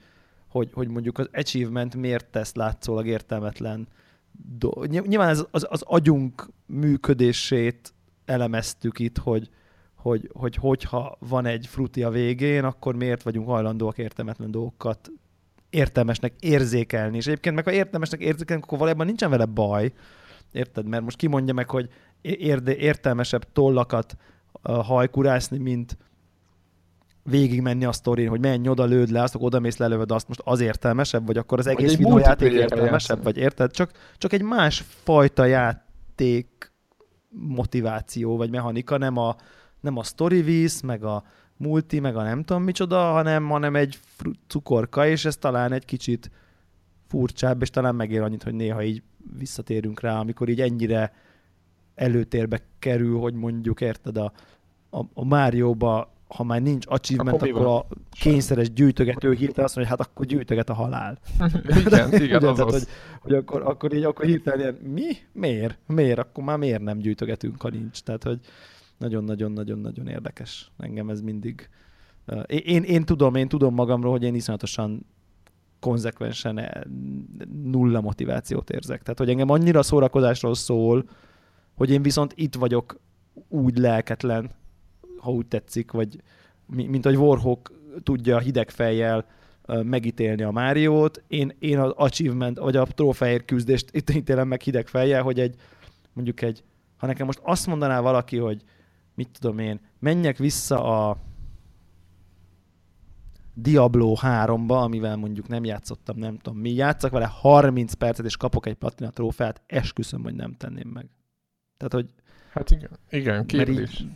Speaker 3: hogy, hogy mondjuk az achievement miért tesz látszólag értelmetlen do- Nyilván ez az, az agyunk működését elemeztük itt, hogy, hogy, hogy hogyha van egy fruti a végén, akkor miért vagyunk hajlandóak értelmetlen dolgokat értelmesnek érzékelni. És egyébként meg ha értelmesnek érzékelni, akkor valójában nincsen vele baj, érted? Mert most kimondja meg, hogy érde, értelmesebb tollakat uh, hajkurászni, mint végigmenni a sztorin, hogy menj oda, lőd le, azt, oda mész, lelövöd azt, most az értelmesebb, vagy akkor az egész videójáték értelmesebb, vagy érted? Csak, csak egy más fajta játék motiváció, vagy mechanika, nem a, nem a story visz, meg a multi, meg a nem tudom micsoda, hanem, hanem egy cukorka, és ez talán egy kicsit furcsább, és talán megér annyit, hogy néha így visszatérünk rá, amikor így ennyire előtérbe kerül, hogy mondjuk érted a, a, a Márióba ha már nincs achievement, akkor, akkor a kényszeres gyűjtögető hirtelen azt mondja, hogy hát akkor gyűjtöget a halál.
Speaker 2: igen, igen, az
Speaker 3: hogy, hogy akkor, akkor így akkor hirtelen ilyen, mi? Miért? Miért? Akkor már miért nem gyűjtögetünk, ha nincs? Tehát, hogy nagyon-nagyon-nagyon-nagyon érdekes. Engem ez mindig... Én, én, tudom, én tudom magamról, hogy én iszonyatosan konzekvensen eh, nulla motivációt érzek. Tehát, hogy engem annyira szórakozásról szól, hogy én viszont itt vagyok úgy lelketlen, ha úgy tetszik, vagy mint hogy Warhawk tudja hideg fejjel megítélni a Máriót, én, én az achievement, vagy a trófeért küzdést itt ítélem meg hideg fejjel, hogy egy, mondjuk egy, ha nekem most azt mondaná valaki, hogy mit tudom én, menjek vissza a Diablo 3-ba, amivel mondjuk nem játszottam, nem tudom mi, játszak vele 30 percet, és kapok egy platina trófeát, esküszöm, hogy nem tenném meg. Tehát, hogy...
Speaker 2: Hát igen, igen kérdés.
Speaker 3: Mert így,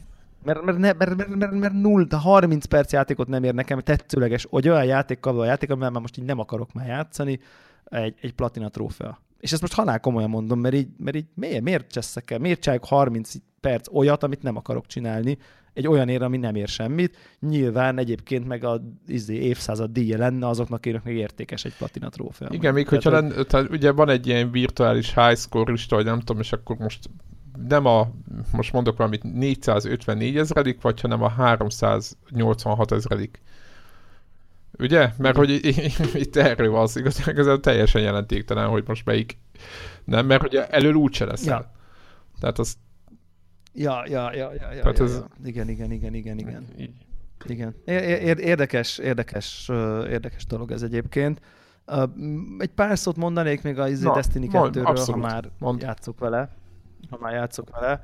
Speaker 3: mert, mert, mert, mert, mert, mert, mert null, de 30 perc játékot nem ér nekem tetszőleges, hogy olyan játékkal a játék, amivel már most így nem akarok már játszani, egy, egy platina trófea. És ezt most halál komolyan mondom, mert így, mert így miért, miért cseszek el, miért csinálok 30 perc olyat, amit nem akarok csinálni, egy olyan ér, ami nem ér semmit. Nyilván egyébként meg a izé, évszázad díja lenne azoknak, akiknek meg értékes egy platina trófea.
Speaker 2: Igen, még hogyha hogy... lenne, tehát ugye van egy ilyen virtuális high score lista, vagy nem tudom, és akkor most nem a, most mondok valamit, 454 ezredik, vagy hanem a 386 ezredik. Ugye? Mert hogy itt erről van az igazán teljesen jelentéktelen, hogy most melyik nem, mert ugye elől úgyse lesz. Ja. Tehát az...
Speaker 3: Ja, ja, ja, ja, ja, Tehát ja, ez... ja. Igen, igen, igen, igen, igen. Így. Igen. Érdekes, érdekes, érdekes dolog ez egyébként. Egy pár szót mondanék még a izé Destiny 2-ről, ha már mond. játszok vele ha már játszok vele.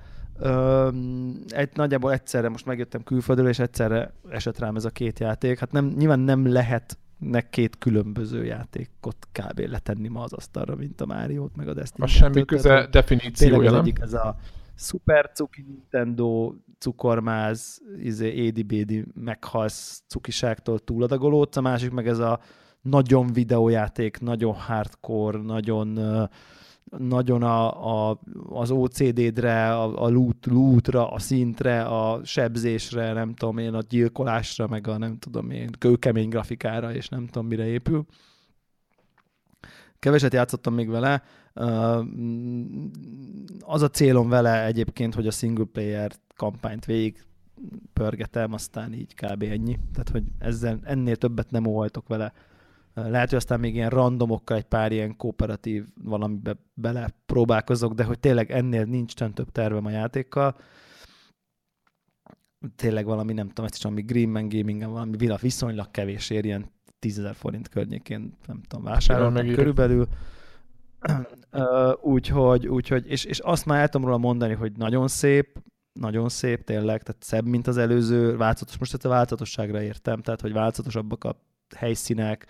Speaker 3: Egy, nagyjából egyszerre most megjöttem külföldről, és egyszerre esett rám ez a két játék. Hát nem, nyilván nem lehet nek két különböző játékot kb. letenni ma az asztalra, mint a Mario-t, meg a Destiny.
Speaker 2: A semmi köze definíciója,
Speaker 3: nem? egyik ez a Super Cuki Nintendo cukormáz, izé, édi-bédi meghalsz cukiságtól túladagolódsz, a másik meg ez a nagyon videójáték, nagyon hardcore, nagyon nagyon a, a, az OCD-dre, a, a loot, lootra, a szintre, a sebzésre, nem tudom én, a gyilkolásra, meg a nem tudom én, kőkemény grafikára, és nem tudom mire épül. Keveset játszottam még vele. Az a célom vele egyébként, hogy a single player kampányt végig pörgetem, aztán így kb. ennyi. Tehát, hogy ezzel, ennél többet nem óhajtok vele lehet, hogy aztán még ilyen randomokkal egy pár ilyen kooperatív valamibe bele próbálkozok, de hogy tényleg ennél nincs több tervem a játékkal. Tényleg valami, nem tudom, is valami Greenman gaming valami viszonylag kevés ér, ilyen 10 forint környékén, nem tudom, vásároltam körülbelül. Úgyhogy, úgyhogy, és, és azt már el tudom róla mondani, hogy nagyon szép, nagyon szép tényleg, tehát szebb, mint az előző, változatos, most ezt a változatosságra értem, tehát hogy változatosabbak a helyszínek,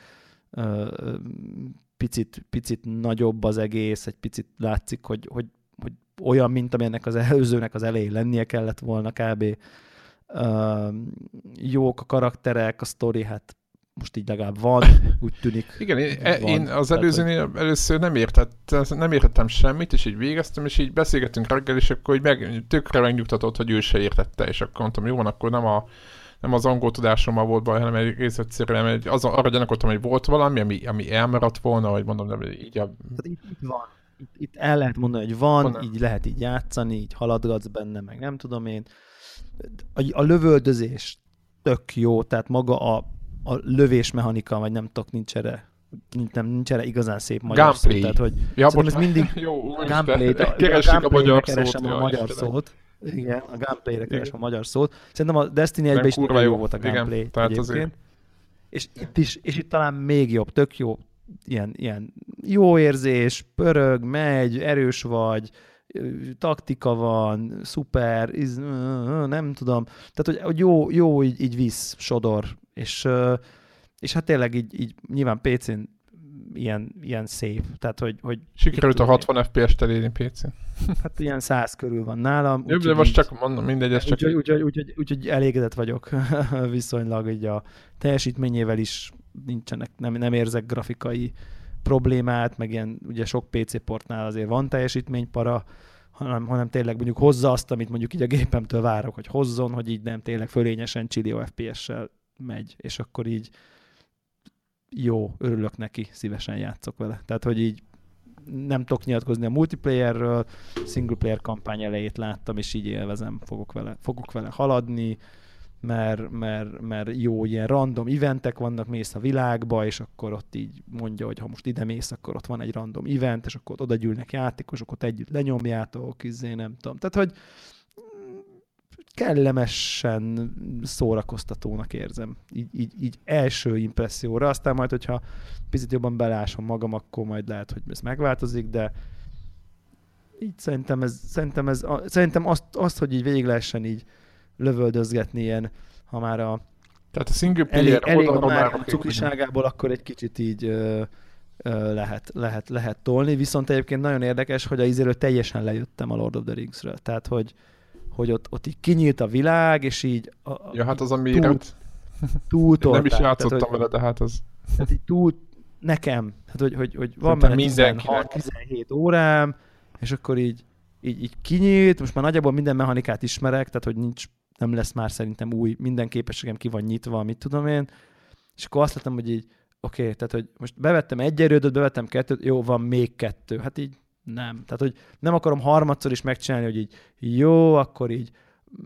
Speaker 3: picit, picit nagyobb az egész, egy picit látszik, hogy, hogy, hogy olyan, mint amilyennek az előzőnek az elején lennie kellett volna kb. jók a karakterek, a sztori, hát most így legalább van, úgy tűnik.
Speaker 2: Igen, én, van. én az előzőnél először nem, értett, nem értettem semmit, és így végeztem, és így beszélgettünk reggel, és akkor így meg, tökre megnyugtatott, hogy ő se értette, és akkor mondtam, jó van, akkor nem a nem az angol tudásommal volt baj, hanem egész egyszerűen egy, az, arra gyanakodtam, hogy volt valami, ami, ami elmaradt volna, vagy mondom, nem így a...
Speaker 3: Hát itt, itt van. Itt, itt el lehet mondani, hogy van, van így lehet így játszani, így haladgatsz benne, meg nem tudom én. A, a lövöldözés tök jó, tehát maga a, a lövésmechanika, vagy nem tudok, nincs erre nincs, nem, nincs erre igazán szép magyar
Speaker 2: gameplay.
Speaker 3: szó, tehát hogy
Speaker 2: ja,
Speaker 3: ez mindig
Speaker 2: jó,
Speaker 3: gameplay, a, a, a, magyar szót. a magyar szót. Igen, a gameplay-re keresem a magyar szót. Szerintem a Destiny 1 is nagyon jó volt a gameplay Igen, tehát egyébként. És itt is, és itt talán még jobb, tök jó, ilyen, ilyen jó érzés, pörög, megy, erős vagy, taktika van, szuper, iz, nem tudom. Tehát, hogy, hogy jó, jó így, így visz, sodor, és, és hát tényleg így, így nyilván PC-n ilyen, ilyen szép. Tehát, hogy, hogy
Speaker 2: Sikerült a 60 FPS-t elérni PC-n.
Speaker 3: Hát ilyen 100 körül van nálam.
Speaker 2: Jobb, de most csak mondom, mindegy, ez csak...
Speaker 3: Úgyhogy úgy, úgy, úgy, úgy, úgy elégedett vagyok viszonylag, így a teljesítményével is nincsenek, nem, nem érzek grafikai problémát, meg ilyen ugye sok PC portnál azért van teljesítménypara, hanem, hanem tényleg mondjuk hozza azt, amit mondjuk így a gépemtől várok, hogy hozzon, hogy így nem tényleg fölényesen Chilio FPS-sel megy, és akkor így jó, örülök neki, szívesen játszok vele. Tehát, hogy így nem tudok nyilatkozni a multiplayerről, single player kampány elejét láttam, és így élvezem, fogok vele, fogok vele haladni, mert, mert, mert jó ilyen random eventek vannak, mész a világba, és akkor ott így mondja, hogy ha most ide mész, akkor ott van egy random event, és akkor ott oda gyűlnek játékosok, ott együtt lenyomjátok, izé, nem tudom. Tehát, hogy kellemesen szórakoztatónak érzem. Így, így, így első impresszióra. Aztán majd, hogyha picit jobban belásom magam, akkor majd lehet, hogy ez megváltozik, de így szerintem ez, szerintem ez, szerintem azt, azt hogy így végig lehessen így lövöldözgetni ilyen, ha már a
Speaker 2: Tehát a single
Speaker 3: elég,
Speaker 2: player
Speaker 3: elég a
Speaker 2: oldalon már
Speaker 3: cukiságából, akkor egy kicsit így ö, ö, lehet, lehet, lehet tolni, viszont egyébként nagyon érdekes, hogy a izéről teljesen lejöttem a Lord of the Rings-ről, tehát hogy, hogy ott, ott így kinyílt a világ, és így a, a,
Speaker 2: Ja, hát az a
Speaker 3: túl, túl
Speaker 2: nem is játszottam
Speaker 3: tehát,
Speaker 2: vele, de hát az...
Speaker 3: tehát így túl, nekem, hát hogy, hogy, hogy van benne
Speaker 2: mindenkinek.
Speaker 3: 16-17 órám, és akkor így, így, így kinyílt, most már nagyjából minden mechanikát ismerek, tehát hogy nincs, nem lesz már szerintem új, minden képességem ki van nyitva, mit tudom én, és akkor azt láttam, hogy így, oké, okay, tehát hogy most bevettem egy erődöt, bevettem kettőt, jó, van még kettő, hát így nem. Tehát, hogy nem akarom harmadszor is megcsinálni, hogy így jó, akkor így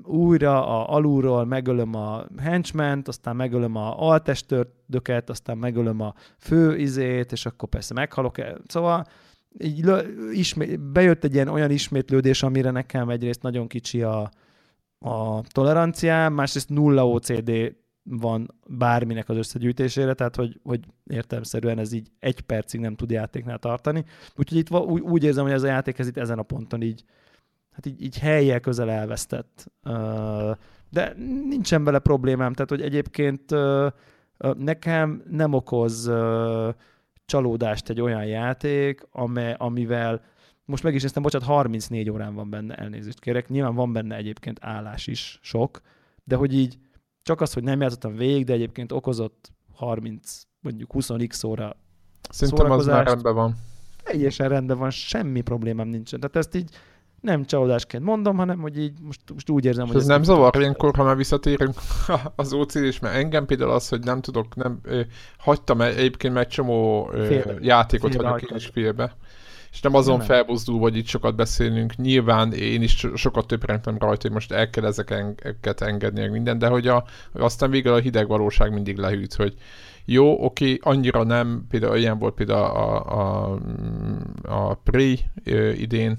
Speaker 3: újra a alulról megölöm a henchment, aztán megölöm a altestördöket, aztán megölöm a fő izét, és akkor persze meghalok. el. Szóval így ismét, bejött egy ilyen olyan ismétlődés, amire nekem egyrészt nagyon kicsi a, a toleranciám, másrészt nulla OCD van bárminek az összegyűjtésére, tehát hogy, hogy értelmszerűen ez így egy percig nem tud játéknál tartani. Úgyhogy itt úgy, úgy érzem, hogy ez a játék ez itt ezen a ponton így, hát így, így helyjel közel elvesztett. De nincsen vele problémám, tehát hogy egyébként nekem nem okoz csalódást egy olyan játék, ame, amivel most meg is néztem, bocsánat, 34 órán van benne, elnézést kérek. Nyilván van benne egyébként állás is sok, de hogy így csak az, hogy nem játszottam végig, de egyébként okozott 30, mondjuk 20x óra
Speaker 2: Szerintem az már rendben van.
Speaker 3: teljesen rendben van, semmi problémám nincsen. Tehát ezt így nem csalódásként mondom, hanem hogy így most, most úgy érzem,
Speaker 2: És
Speaker 3: hogy
Speaker 2: ez nem zavar ilyenkor, ha már visszatérünk az ocd és mert engem például az, hogy nem tudok, nem, ö, hagytam egyébként meg egy csomó ö,
Speaker 3: Félbe.
Speaker 2: játékot
Speaker 3: Félbe
Speaker 2: hagyok én is félbe. És nem azon
Speaker 3: Nem.
Speaker 2: felbuzdul, hogy itt sokat beszélünk. Nyilván én is so- sokat többrentem rajta, hogy most el kell ezeket engedni, meg minden, de hogy a, aztán végül a hideg valóság mindig lehűt, hogy jó, oké, annyira nem, például ilyen volt például a, a, a Prey ö, idén,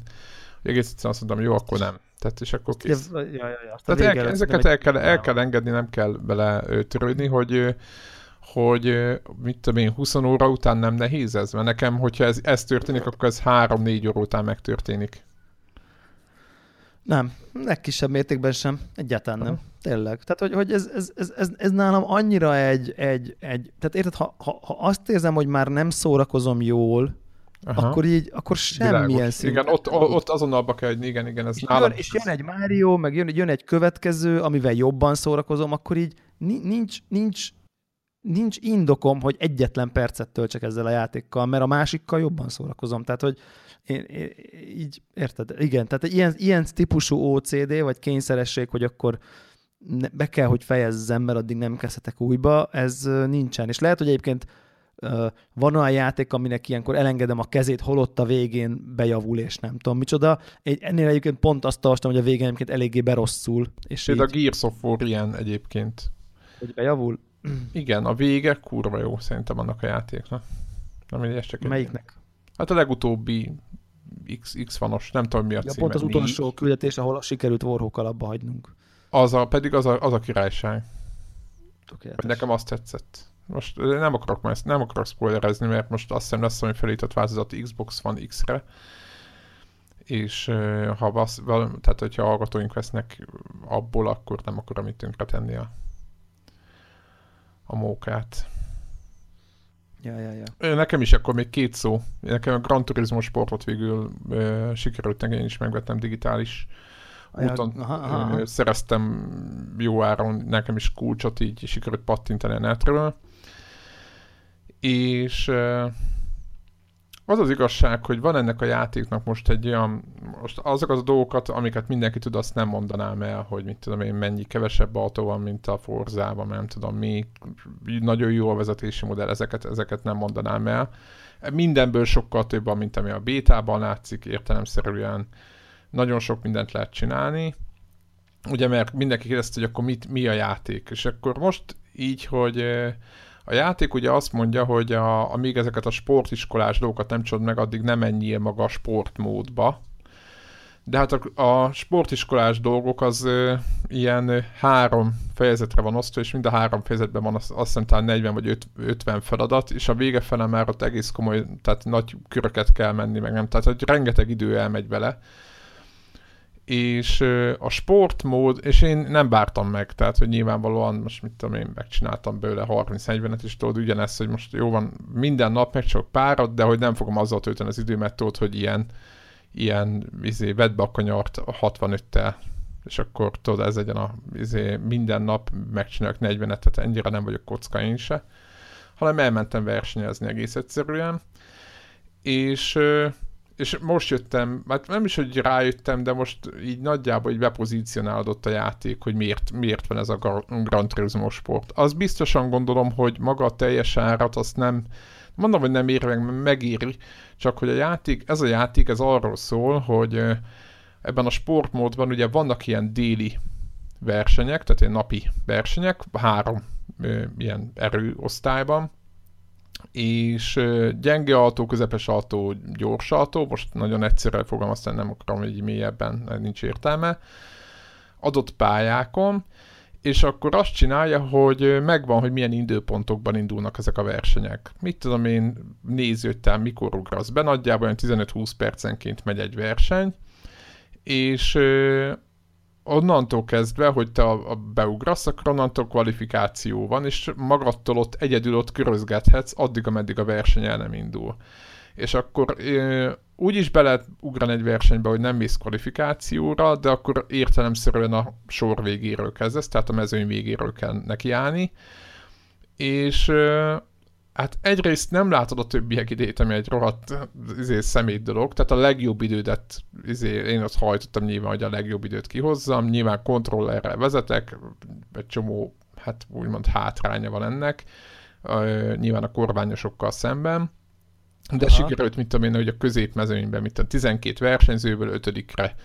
Speaker 2: hogy egész egyszerűen azt mondtam, jó, akkor nem. Tehát és akkor kész.
Speaker 3: Ja, ja, ja, a
Speaker 2: Tehát el, ezeket el kell, el kell engedni, nem kell bele törődni, hogy hogy mit tudom én, 20 óra után nem nehéz ez? Mert nekem, hogyha ez, ez történik, akkor ez 3-4 óra után megtörténik.
Speaker 3: Nem, legkisebb mértékben sem, egyáltalán nem. Tényleg. Tehát, hogy, hogy ez, ez, ez, ez, ez, nálam annyira egy, egy, egy tehát érted, ha, ha, ha azt érzem, hogy már nem szórakozom jól,
Speaker 2: Aha.
Speaker 3: akkor így, akkor semmilyen
Speaker 2: Világos.
Speaker 3: szinten.
Speaker 2: Igen, ott, ott azonnal be kell, hogy igen, igen, ez
Speaker 3: és,
Speaker 2: nálam.
Speaker 3: jön, és jön egy Mario, meg jön, jön egy következő, amivel jobban szórakozom, akkor így ni- nincs, nincs, nincs indokom, hogy egyetlen percet töltsek ezzel a játékkal, mert a másikkal jobban szórakozom. Tehát, hogy én, én, így, érted? Igen, tehát ilyen, ilyen típusú OCD, vagy kényszeresség, hogy akkor ne, be kell, hogy fejezzem, mert addig nem kezdhetek újba, ez nincsen. És lehet, hogy egyébként van olyan játék, aminek ilyenkor elengedem a kezét, holott a végén bejavul, és nem tudom micsoda. Egy, ennél egyébként pont azt olvastam, hogy a végén egyébként eléggé berosszul, és
Speaker 2: Például
Speaker 3: így,
Speaker 2: a Gears of War ilyen egyébként.
Speaker 3: hogy bejavul.
Speaker 2: Igen, a vége kurva jó szerintem annak a játéknak. Nem, ez csak egy-
Speaker 3: Melyiknek?
Speaker 2: Hát a legutóbbi X, X-vanos, nem tudom mi a
Speaker 3: Ja,
Speaker 2: címe.
Speaker 3: pont az utolsó küldetés, ahol sikerült Warhawk alapba hagynunk.
Speaker 2: Az a, pedig az a, az a királyság.
Speaker 3: Tökéletes.
Speaker 2: Nekem azt tetszett. Most nem akarok, már nem akarok spoilerezni, mert most azt hiszem lesz valami felított változat Xbox One X-re. És ha val, tehát hogyha hallgatóink vesznek abból, akkor nem akarom itt tönkre tenni a, a mókát.
Speaker 3: Ja, ja, ja.
Speaker 2: Nekem is akkor még két szó. Nekem a Gran Turismo sportot végül ö, sikerült, én is megvettem digitális úton.
Speaker 3: aha, aha,
Speaker 2: Szereztem jó áron nekem is kulcsot, így sikerült pattintani a netről. És ö, az az igazság, hogy van ennek a játéknak most egy olyan, most azokat a dolgokat, amiket mindenki tud, azt nem mondanám el, hogy mit tudom én, mennyi kevesebb autó van, mint a Forzában, nem tudom mi, nagyon jó a vezetési modell, ezeket, ezeket nem mondanám el. Mindenből sokkal több van, mint ami a bétában látszik, értelemszerűen nagyon sok mindent lehet csinálni. Ugye, mert mindenki kérdezte, hogy akkor mit, mi a játék. És akkor most így, hogy a játék ugye azt mondja, hogy a, amíg ezeket a sportiskolás dolgokat nem csod meg, addig nem menjél maga a sportmódba. De hát a, a sportiskolás dolgok az ö, ilyen ö, három fejezetre van osztva, és mind a három fejezetben van azt, azt hiszem talán 40 vagy öt- 50 feladat, és a vége fele már ott egész komoly, tehát nagy köröket kell menni, meg nem, tehát hogy rengeteg idő elmegy vele. És a sportmód, és én nem bártam meg, tehát hogy nyilvánvalóan most mit tudom én, megcsináltam belőle 30-40-et, és tudod ugyanezt, hogy most jó van, minden nap meg csak párat, de hogy nem fogom azzal tölteni az időmet, tudod, hogy ilyen, ilyen izé, vedd be a kanyart 65-tel, és akkor tudod, ez legyen a izé, minden nap megcsinálok 40-et, tehát ennyire nem vagyok kocka én se, hanem elmentem versenyezni egész egyszerűen, és és most jöttem, hát nem is, hogy rájöttem, de most így nagyjából így bepozícionálódott a játék, hogy miért, miért van ez a Gran Turismo sport. Az biztosan gondolom, hogy maga a teljes árat azt nem, mondom, hogy nem ér meg, megéri, csak hogy a játék, ez a játék, ez arról szól, hogy ebben a sportmódban ugye vannak ilyen déli versenyek, tehát ilyen napi versenyek, három ilyen erőosztályban, és gyenge autó, közepes autó, gyors autó, most nagyon egyszerűen fogalmaztam, nem akarom így mélyebben, nincs értelme, adott pályákon, és akkor azt csinálja, hogy megvan, hogy milyen időpontokban indulnak ezek a versenyek. Mit tudom én, nézőttel mikor ugrasz be, nagyjából 15-20 percenként megy egy verseny, és onnantól kezdve, hogy te a, a beugrasz, akkor onnantól kvalifikáció van, és magadtól ott egyedül ott körözgethetsz, addig, ameddig a verseny el nem indul. És akkor úgy is be lehet ugrani egy versenybe, hogy nem mész kvalifikációra, de akkor értelemszerűen a sor végéről kezdesz, tehát a mezőny végéről kell nekiállni. És Hát egyrészt nem látod a többiek idejét, ami egy rohadt izé, szemét dolog, tehát a legjobb idődet, izé, én azt hajtottam nyilván, hogy a legjobb időt kihozzam, nyilván kontrollerrel vezetek, egy csomó, hát úgymond hátránya van ennek, uh, nyilván a korványosokkal szemben, de Aha. sikerült, mit tudom én, hogy a középmezőnyben, mit tudom, 12 versenyzőből ötödikre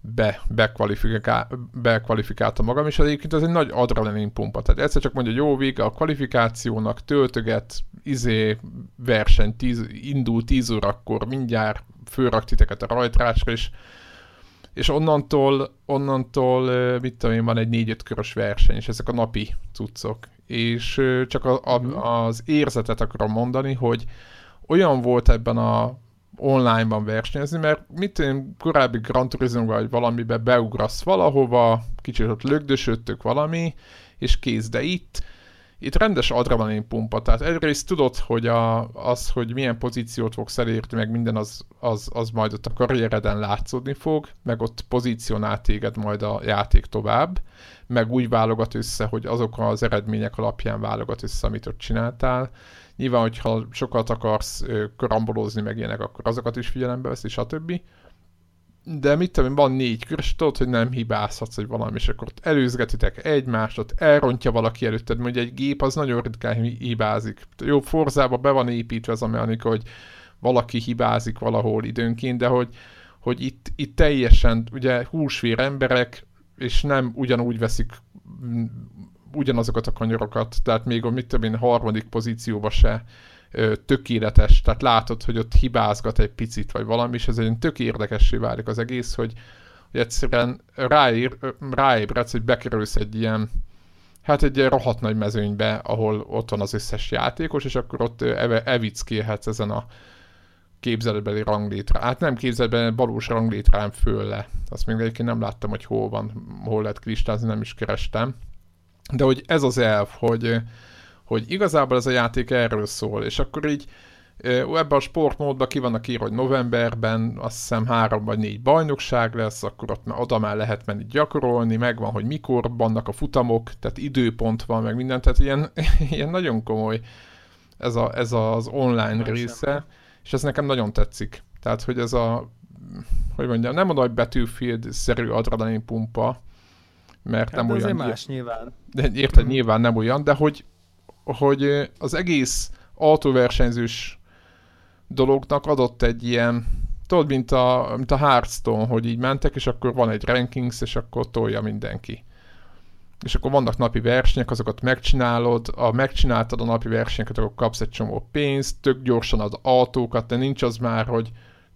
Speaker 2: be, bekvalifikál, bekvalifikálta magam, és egyébként ez egy nagy adrenalin pumpa. Tehát egyszer csak mondja, jó vége a kvalifikációnak, töltöget, izé, verseny, tíz, indul 10 órakor, mindjárt fölrak titeket a rajtrásra, és, és onnantól, onnantól, mit tudom én, van egy 4-5 körös verseny, és ezek a napi cuccok. És csak a, a, mhm. az érzetet akarom mondani, hogy olyan volt ebben a online-ban versenyezni, mert mit én korábbi Gran Turismo vagy valamibe beugrasz valahova, kicsit ott lögdösödtök valami, és kész, de itt itt rendes adrenalin pumpa, tehát egyrészt tudod, hogy a, az, hogy milyen pozíciót fogsz elérni, meg minden az, az, az majd ott a karriereden látszódni fog, meg ott pozícionál téged majd a játék tovább, meg úgy válogat össze, hogy azok az eredmények alapján válogat össze, amit ott csináltál, Nyilván, hogyha sokat akarsz karambolozni meg ilyenek, akkor azokat is figyelembe veszi, stb. De mit tudom, van négy kör, és tudod, hogy nem hibázhatsz, hogy valami, és akkor előzgetitek egymást, ott elrontja valaki előtted, hogy egy gép az nagyon ritkán hibázik. Jó, forzába be van építve az a hogy valaki hibázik valahol időnként, de hogy, hogy itt, itt teljesen, ugye húsvér emberek, és nem ugyanúgy veszik ugyanazokat a kanyarokat, tehát még a mit tudom én, harmadik pozícióba se ö, tökéletes, tehát látod, hogy ott hibázgat egy picit, vagy valami, és ez egy tök érdekessé válik az egész, hogy, hogy egyszerűen ráér, ráébredsz, hogy bekerülsz egy ilyen, hát egy rohadt nagy mezőnybe, ahol ott van az összes játékos, és akkor ott evickélhetsz ezen a képzeletbeli ranglétre. Hát nem képzeletbeli, valós ranglétrán föl le. Azt még egyébként nem láttam, hogy hol van, hol lehet kristázni, nem is kerestem. De hogy ez az elv, hogy, hogy igazából ez a játék erről szól, és akkor így ebben a sportmódban ki vannak írva, hogy novemberben azt hiszem három vagy négy bajnokság lesz, akkor ott oda már lehet menni gyakorolni, megvan, hogy mikor vannak a futamok, tehát időpont van, meg minden, tehát ilyen, ilyen nagyon komoly ez, a, ez az online Más része, sem. és ez nekem nagyon tetszik. Tehát, hogy ez a, hogy mondjam, nem a nagy Battlefield-szerű adrenalin pumpa, mert hát nem olyan...
Speaker 3: más nyilván.
Speaker 2: De érted, nyilván nem olyan, de hogy, hogy az egész autóversenyzős dolognak adott egy ilyen, tudod, mint a, mint a Hearthstone, hogy így mentek, és akkor van egy rankings, és akkor tolja mindenki. És akkor vannak napi versenyek, azokat megcsinálod, a megcsináltad a napi versenyeket, akkor kapsz egy csomó pénzt, tök gyorsan az autókat, de nincs az már, hogy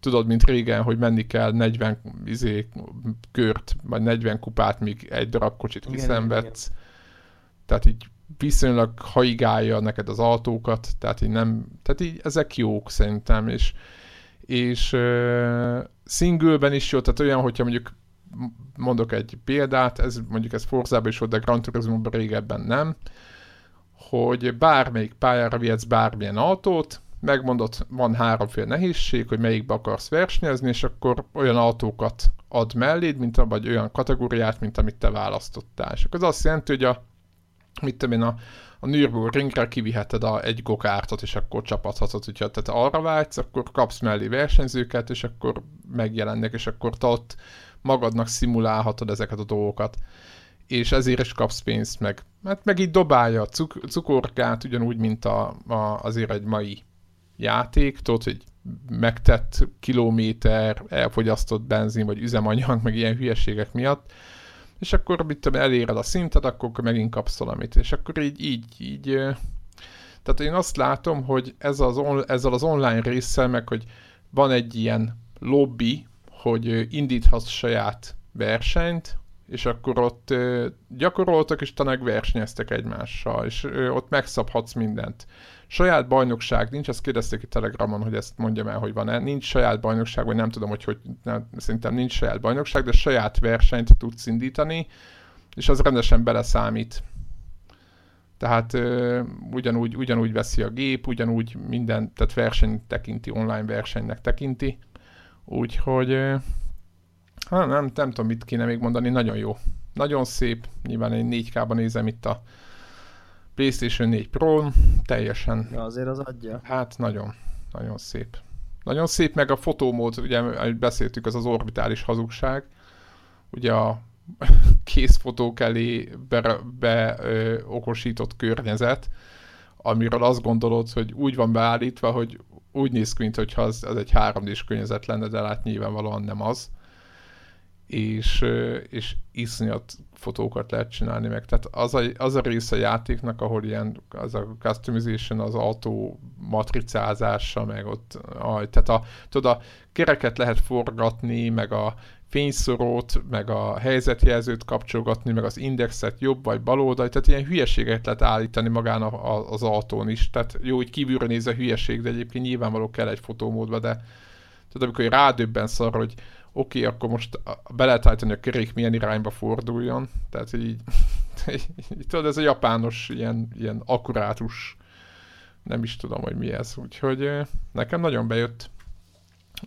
Speaker 2: tudod, mint régen, hogy menni kell 40 izé, kört, vagy 40 kupát, míg egy darab kocsit kiszenvedsz. Tehát így viszonylag haigálja neked az autókat, tehát így nem, tehát így ezek jók szerintem, és, és uh, singleben is jó, tehát olyan, hogyha mondjuk mondok egy példát, ez mondjuk ez Forzában is volt, de Gran Turismo-ban régebben nem, hogy bármelyik pályára vihetsz bármilyen autót, megmondott, van háromféle nehézség, hogy melyikbe akarsz versenyezni, és akkor olyan autókat ad melléd, mint a, vagy olyan kategóriát, mint amit te választottál. És akkor az azt jelenti, hogy a, mit tudom én, a, a Nürburgringre kiviheted a, egy gokártot, és akkor csapathatod, hogyha te arra vágysz, akkor kapsz mellé versenyzőket, és akkor megjelennek, és akkor te ott magadnak szimulálhatod ezeket a dolgokat. És ezért is kapsz pénzt, meg, hát meg így dobálja a cuk- cukorkát, ugyanúgy, mint a, a, azért egy mai játék, tudod, hogy megtett kilométer, elfogyasztott benzin, vagy üzemanyag, meg ilyen hülyeségek miatt, és akkor mit tudom, eléred a szintet, akkor megint kapsz valamit, és akkor így, így, így, tehát én azt látom, hogy ez az on, ezzel az online résszel, meg hogy van egy ilyen lobby, hogy indíthatsz saját versenyt, és akkor ott gyakoroltak, és talán versenyeztek egymással, és ott megszabhatsz mindent. Saját bajnokság nincs, azt kérdezték itt Telegramon, hogy ezt mondjam el, hogy van-e. Nincs saját bajnokság, vagy nem tudom, hogy, hogy nem, szerintem nincs saját bajnokság, de saját versenyt tudsz indítani, és az rendesen beleszámít. Tehát ö, ugyanúgy, ugyanúgy veszi a gép, ugyanúgy minden, tehát verseny tekinti, online versenynek tekinti. Úgyhogy ö, hát nem, nem tudom, mit kéne még mondani, nagyon jó. Nagyon szép, nyilván egy 4K-ban nézem itt a PlayStation 4 Pro, teljesen.
Speaker 3: Ja, azért az adja.
Speaker 2: Hát nagyon, nagyon szép. Nagyon szép, meg a fotómód, ugye, ahogy beszéltük, az az orbitális hazugság. Ugye a készfotók elé beokosított be, környezet, amiről azt gondolod, hogy úgy van beállítva, hogy úgy néz ki, mintha az, az egy 3D-s környezet lenne, de hát nyilvánvalóan nem az és, és iszonyat fotókat lehet csinálni meg. Tehát az a, az a része a játéknak, ahol ilyen az a customization, az autó matricázása, meg ott, a, tehát a, tudod, a kereket lehet forgatni, meg a fényszorót, meg a helyzetjelzőt kapcsolgatni, meg az indexet jobb vagy bal oldal, tehát ilyen hülyeséget lehet állítani magán a, a, az autón is. Tehát jó, hogy kívülről néz a hülyeség, de egyébként nyilvánvaló kell egy fotómódba, de tudod, amikor rádöbbensz arra, hogy oké, okay, akkor most be lehet állítani, a kerék milyen irányba forduljon. Tehát így, így tudod, ez a japános ilyen, ilyen akkurátus, nem is tudom, hogy mi ez. Úgyhogy nekem nagyon bejött.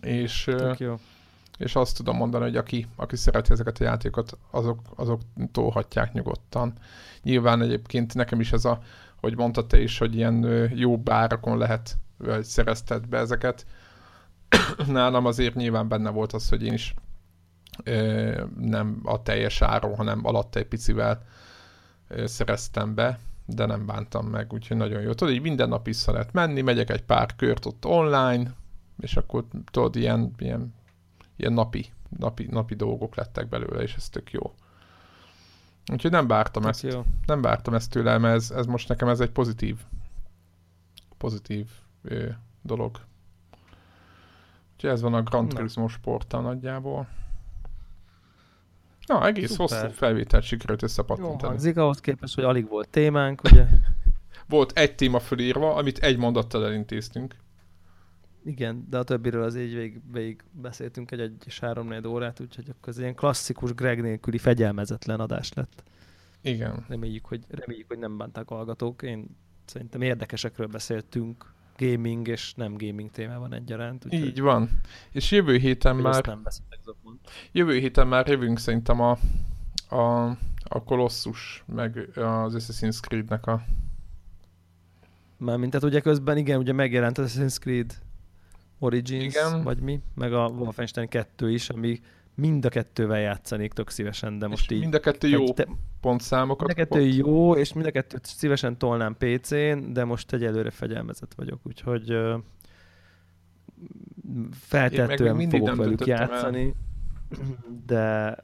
Speaker 2: És,
Speaker 3: jó.
Speaker 2: és azt tudom mondani, hogy aki, aki szereti ezeket a játékokat, azok, azok tolhatják nyugodtan. Nyilván egyébként nekem is ez a, hogy mondta te is, hogy ilyen jó bárakon lehet, vagy szerezted be ezeket nálam azért nyilván benne volt az, hogy én is ö, nem a teljes áron, hanem alatt egy picivel ö, szereztem be, de nem bántam meg, úgyhogy nagyon jó. Tudod, így minden nap vissza lehet menni, megyek egy pár kört ott online, és akkor tudod, ilyen, ilyen, ilyen napi, napi, napi dolgok lettek belőle, és ez tök jó. Úgyhogy nem vártam ezt. Jó. Nem vártam ezt tőlem, ez, ez most nekem ez egy pozitív pozitív ö, dolog. Úgyhogy ez van a Grand Turismo sporttal nagyjából. Na, egész Szuper. hosszú felvételt sikerült összepattintani. Jó
Speaker 3: hangzik, ahhoz képest, hogy alig volt témánk, ugye?
Speaker 2: volt egy téma fölírva, amit egy mondattal elintéztünk.
Speaker 3: Igen, de a többiről az így végig, végig beszéltünk egy egy és három órát, úgyhogy akkor ez ilyen klasszikus Greg nélküli fegyelmezetlen adás lett.
Speaker 2: Igen.
Speaker 3: Reméljük, hogy, reméljük, hogy nem bánták hallgatók. Én szerintem érdekesekről beszéltünk, gaming és nem gaming témában egyaránt.
Speaker 2: Úgyhogy... Így van. És jövő héten már...
Speaker 3: Nem
Speaker 2: jövő héten már jövünk szerintem a, a, a Colossus, meg az Assassin's Creed-nek a...
Speaker 3: Mármint, tehát ugye közben igen, ugye megjelent az Assassin's Creed Origins, igen. vagy mi, meg a Wolfenstein 2 is, ami mind a kettővel játszanék tök szívesen, de most
Speaker 2: és
Speaker 3: így...
Speaker 2: mind a kettő jó te... pontszámokat
Speaker 3: Mind a kettő pont. jó, és mind a kettőt szívesen tolnám PC-n, de most egyelőre fegyelmezett vagyok, úgyhogy uh, feltehetően fogok velük játszani, el. de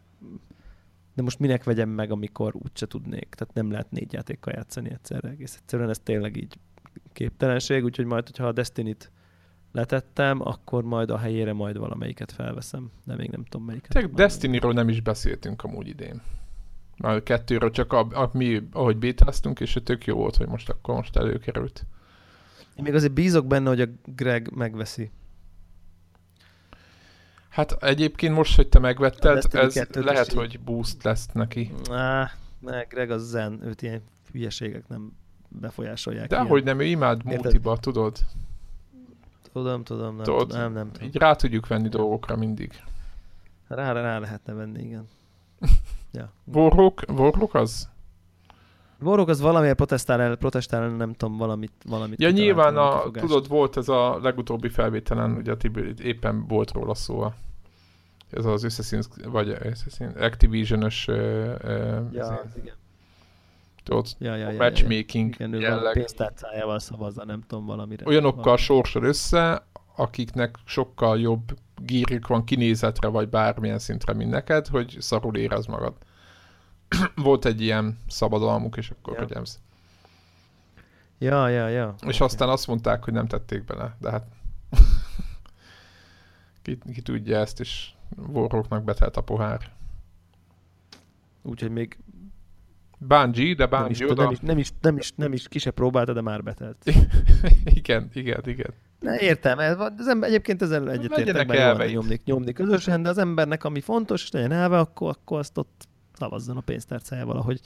Speaker 3: de most minek vegyem meg, amikor úgyse tudnék. Tehát nem lehet négy játékkal játszani egyszerre egész egyszerűen, ez tényleg így képtelenség, úgyhogy majd, hogyha a Destiny-t letettem, akkor majd a helyére majd valamelyiket felveszem, de még nem tudom melyiket.
Speaker 2: Tehát Destiny-ről nem is beszéltünk amúgy idén. Már kettőről csak a, a, mi, ahogy bétáztunk, és tök jó volt, hogy most akkor most előkerült.
Speaker 3: Én még azért bízok benne, hogy a Greg megveszi.
Speaker 2: Hát egyébként most, hogy te megvetted,
Speaker 3: Destiny
Speaker 2: ez
Speaker 3: 2-t is
Speaker 2: lehet,
Speaker 3: így.
Speaker 2: hogy boost lesz neki.
Speaker 3: Á, meg Greg az zen, őt ilyen hülyeségek nem befolyásolják.
Speaker 2: De
Speaker 3: ilyen.
Speaker 2: hogy nem, ő imád multiba, tudod?
Speaker 3: Tudom, tudom, nem,
Speaker 2: Tudod,
Speaker 3: nem, nem tudom.
Speaker 2: Így rá tudjuk venni dolgokra mindig.
Speaker 3: Rá, rá lehetne venni, igen. Ja.
Speaker 2: Warrock, Warrock az?
Speaker 3: Warrock az valamiért protestál, el, protestál el, nem tudom, valamit, valamit
Speaker 2: Ja, nyilván a,
Speaker 3: kifogást.
Speaker 2: tudod, volt ez a legutóbbi felvételen, ugye Tibi, éppen volt róla szó. a- Ez az Assassin's, vagy Assassin's, Activision-ös, ö, ö,
Speaker 3: Ja, az igen.
Speaker 2: Tudod,
Speaker 3: Ja, ja, ja,
Speaker 2: matchmaking
Speaker 3: Igen, ő valami
Speaker 2: jelleg.
Speaker 3: pénztárcájával szavazza, nem tudom, valamire.
Speaker 2: Olyanokkal
Speaker 3: Valami.
Speaker 2: sorsol össze, akiknek sokkal jobb gírjuk van kinézetre, vagy bármilyen szintre, mint neked, hogy szarul érez magad. volt egy ilyen szabadalmuk, és akkor
Speaker 3: Ja.
Speaker 2: hogy.
Speaker 3: Ja, ja, ja.
Speaker 2: És
Speaker 3: Oké.
Speaker 2: aztán azt mondták, hogy nem tették bele, de hát ki, ki tudja ezt, és Warrocknak betelt a pohár.
Speaker 3: Úgyhogy még
Speaker 2: Bungie, de
Speaker 3: nem is,
Speaker 2: Bungie oda...
Speaker 3: nem, is, nem, is, nem, is, nem is ki se próbálta, de már betelt.
Speaker 2: igen, igen, igen.
Speaker 3: Ne, értem, ez, az ember, egyébként ezzel egyetértek,
Speaker 2: Legyenek
Speaker 3: mert nyomni, nyomni közösen, de az embernek, ami fontos, és legyen elve, akkor, akkor azt ott szavazzon a pénztárcájával, ahogy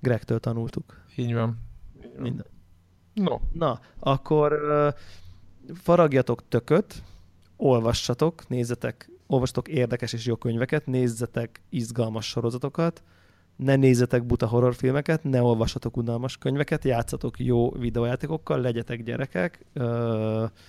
Speaker 3: Gregtől tanultuk.
Speaker 2: Így van.
Speaker 3: Minden.
Speaker 2: No,
Speaker 3: Na, akkor uh, faragjatok tököt, olvassatok, nézzetek, olvassatok érdekes és jó könyveket, nézzetek izgalmas sorozatokat, ne nézzetek buta horrorfilmeket, ne olvassatok unalmas könyveket, játszatok jó videójátékokkal, legyetek gyerekek, uh,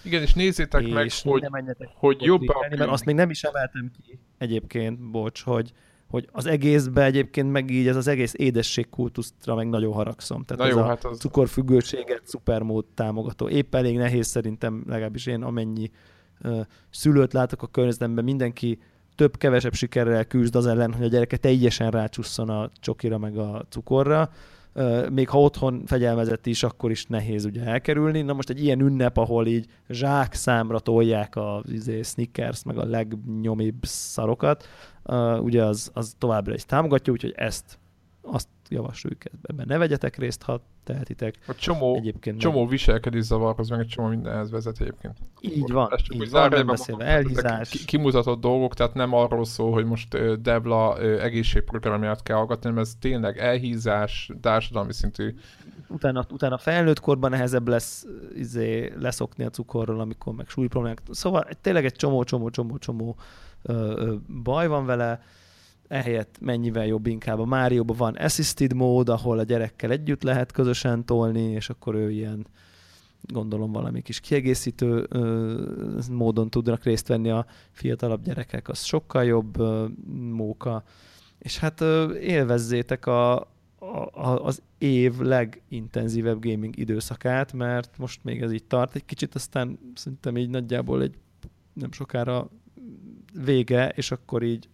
Speaker 2: igen, és nézzétek meg,
Speaker 3: és
Speaker 2: hogy,
Speaker 3: ne menjetek
Speaker 2: hogy jobb a
Speaker 3: klikkelni, mert azt még nem is emeltem ki egyébként, bocs, hogy, hogy az egészbe egyébként meg így ez az egész édességkultusztra meg nagyon haragszom. Tehát
Speaker 2: Na
Speaker 3: ez
Speaker 2: jó,
Speaker 3: a
Speaker 2: hát az...
Speaker 3: cukorfüggőséget szupermód támogató. Épp elég nehéz szerintem, legalábbis én amennyi ö, szülőt látok a környezetemben, mindenki több-kevesebb sikerrel küzd az ellen, hogy a gyereke teljesen rácsusszon a csokira meg a cukorra. Még ha otthon fegyelmezett is, akkor is nehéz ugye elkerülni. Na most egy ilyen ünnep, ahol így zsák számra tolják a izé, Snickers, meg a legnyomibb szarokat, ugye az, az továbbra is támogatja, úgyhogy ezt azt javasoljuk, ebben ne vegyetek részt, ha tehetitek.
Speaker 2: A csomó,
Speaker 3: Egyébként
Speaker 2: csomó viselkedés zavarhoz, meg egy csomó mindenhez vezet egyébként.
Speaker 3: meg, így van,
Speaker 2: Ez csak
Speaker 3: így van, beszélve elhízás.
Speaker 2: ki- Kimutatott dolgok, tehát nem arról szól, hogy most ö, egészségprogramját kell hallgatni, hanem ez tényleg elhízás, társadalmi szintű.
Speaker 3: Utána, utána felnőtt korban nehezebb lesz izé, leszokni a cukorról, amikor meg súly problémák. Szóval tényleg egy csomó, csomó, csomó, csomó ö, ö, baj van vele, ehelyett mennyivel jobb inkább. A Márióban van assisted mód, ahol a gyerekkel együtt lehet közösen tolni, és akkor ő ilyen gondolom valami kis kiegészítő ö, módon tudnak részt venni a fiatalabb gyerekek, az sokkal jobb ö, móka. És hát ö, élvezzétek a, a, az év legintenzívebb gaming időszakát, mert most még ez így tart egy kicsit, aztán szerintem így nagyjából egy nem sokára vége, és akkor így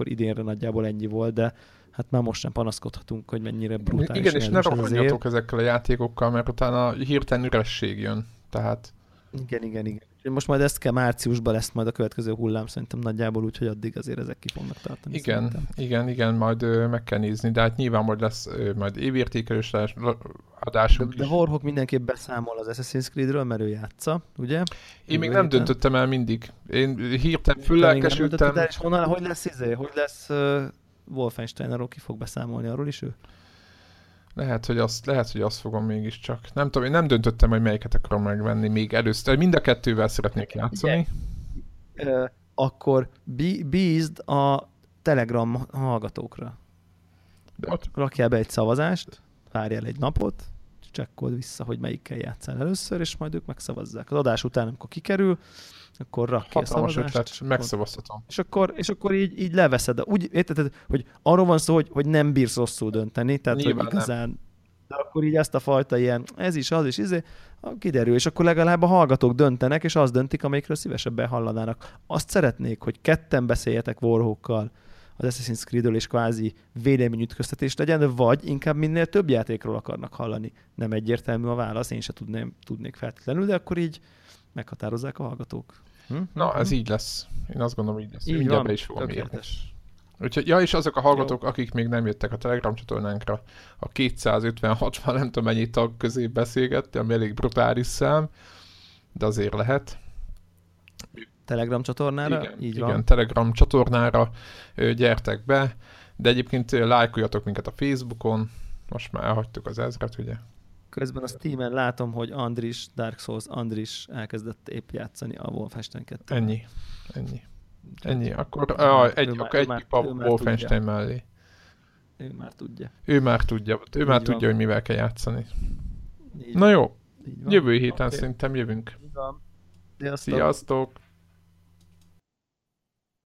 Speaker 3: akkor idénre nagyjából ennyi volt, de hát már most sem panaszkodhatunk, hogy mennyire brutális.
Speaker 2: Igen, és ne rohanjatok ezekkel a játékokkal, mert utána hirtelen üresség jön. Tehát
Speaker 3: Igen, igen, igen. Most majd ezt kell márciusban lesz majd a következő hullám, szerintem nagyjából úgy, hogy addig azért ezek ki fognak tartani.
Speaker 2: igen,
Speaker 3: Szerintem.
Speaker 2: igen, igen, majd ö, meg kell nézni, de hát nyilván majd lesz ö, majd évértékelős adás-
Speaker 3: De,
Speaker 2: adásunk
Speaker 3: de
Speaker 2: is.
Speaker 3: Warhawk mindenképp beszámol az Assassin's Creed-ről, mert ő játsza, ugye?
Speaker 2: Én még
Speaker 3: Jövő
Speaker 2: nem döntöttem el mindig. Én hirtelen
Speaker 3: még döntötted el, És honnan, hogy lesz izé? Hogy lesz uh, Wolfenstein, arról ki fog beszámolni, arról is ő?
Speaker 2: Lehet, hogy azt, lehet, hogy azt fogom mégiscsak. Nem tudom, én nem döntöttem, hogy melyiket akarom megvenni még először. Mind a kettővel szeretnék játszani.
Speaker 3: Uh, akkor bí- bízd a Telegram hallgatókra.
Speaker 2: De ott
Speaker 3: Rakjál be egy szavazást, várjál egy napot, csekkold vissza, hogy melyikkel játszál először, és majd ők megszavazzák. Az adás után, amikor kikerül, akkor rak ki a
Speaker 2: hatalmas
Speaker 3: szavazást.
Speaker 2: ötlet,
Speaker 3: és akkor-
Speaker 2: megszavazhatom.
Speaker 3: És akkor, és akkor így, így leveszed. Úgy érted, hogy arról van szó, hogy, hogy nem bírsz rosszul dönteni, tehát
Speaker 2: Nyilván
Speaker 3: hogy
Speaker 2: nem.
Speaker 3: igazán de akkor így ezt a fajta ilyen, ez is, az is, izé, kiderül, és akkor legalább a hallgatók döntenek, és azt döntik, amelyikről szívesebben hallanának. Azt szeretnék, hogy ketten beszéljetek Warhawkkal az Assassin's Creed-ről, és kvázi véleményütköztetés legyen, vagy inkább minél több játékról akarnak hallani. Nem egyértelmű a válasz, én se tudném, tudnék feltétlenül, de akkor így meghatározzák a hallgatók. Hm?
Speaker 2: Na, ez így lesz. Én azt gondolom, így lesz.
Speaker 3: Így
Speaker 2: Így
Speaker 3: van,
Speaker 2: be is fogom írni.
Speaker 3: tökéletes.
Speaker 2: Úgyhogy, ja, és azok a hallgatók, akik még nem jöttek a Telegram csatornánkra, a 250-60, nem tudom mennyi tag közé beszélgetni, ami elég brutális szám, de azért lehet.
Speaker 3: Telegram csatornára?
Speaker 2: Igen,
Speaker 3: Így
Speaker 2: igen
Speaker 3: van.
Speaker 2: Telegram csatornára gyertek be, de egyébként lájkoljatok minket a Facebookon, most már elhagytuk az ezret, ugye?
Speaker 3: Közben a Steam-en látom, hogy Andris, Dark Souls Andris elkezdett épp játszani a Wolfenstein 2
Speaker 2: Ennyi. Ennyi. Ennyi. Akkor, ah, egy, akkor egy
Speaker 3: már-
Speaker 2: pip a
Speaker 3: ő már
Speaker 2: Wolfenstein mellé.
Speaker 3: Ő már tudja.
Speaker 2: Ő már tudja, ő
Speaker 3: Így
Speaker 2: már
Speaker 3: van.
Speaker 2: tudja, hogy mivel kell játszani.
Speaker 3: Így
Speaker 2: Na jó, jövő héten
Speaker 3: Oké.
Speaker 2: szerintem jövünk.
Speaker 3: Így van. Sziasztok.
Speaker 2: Sziasztok!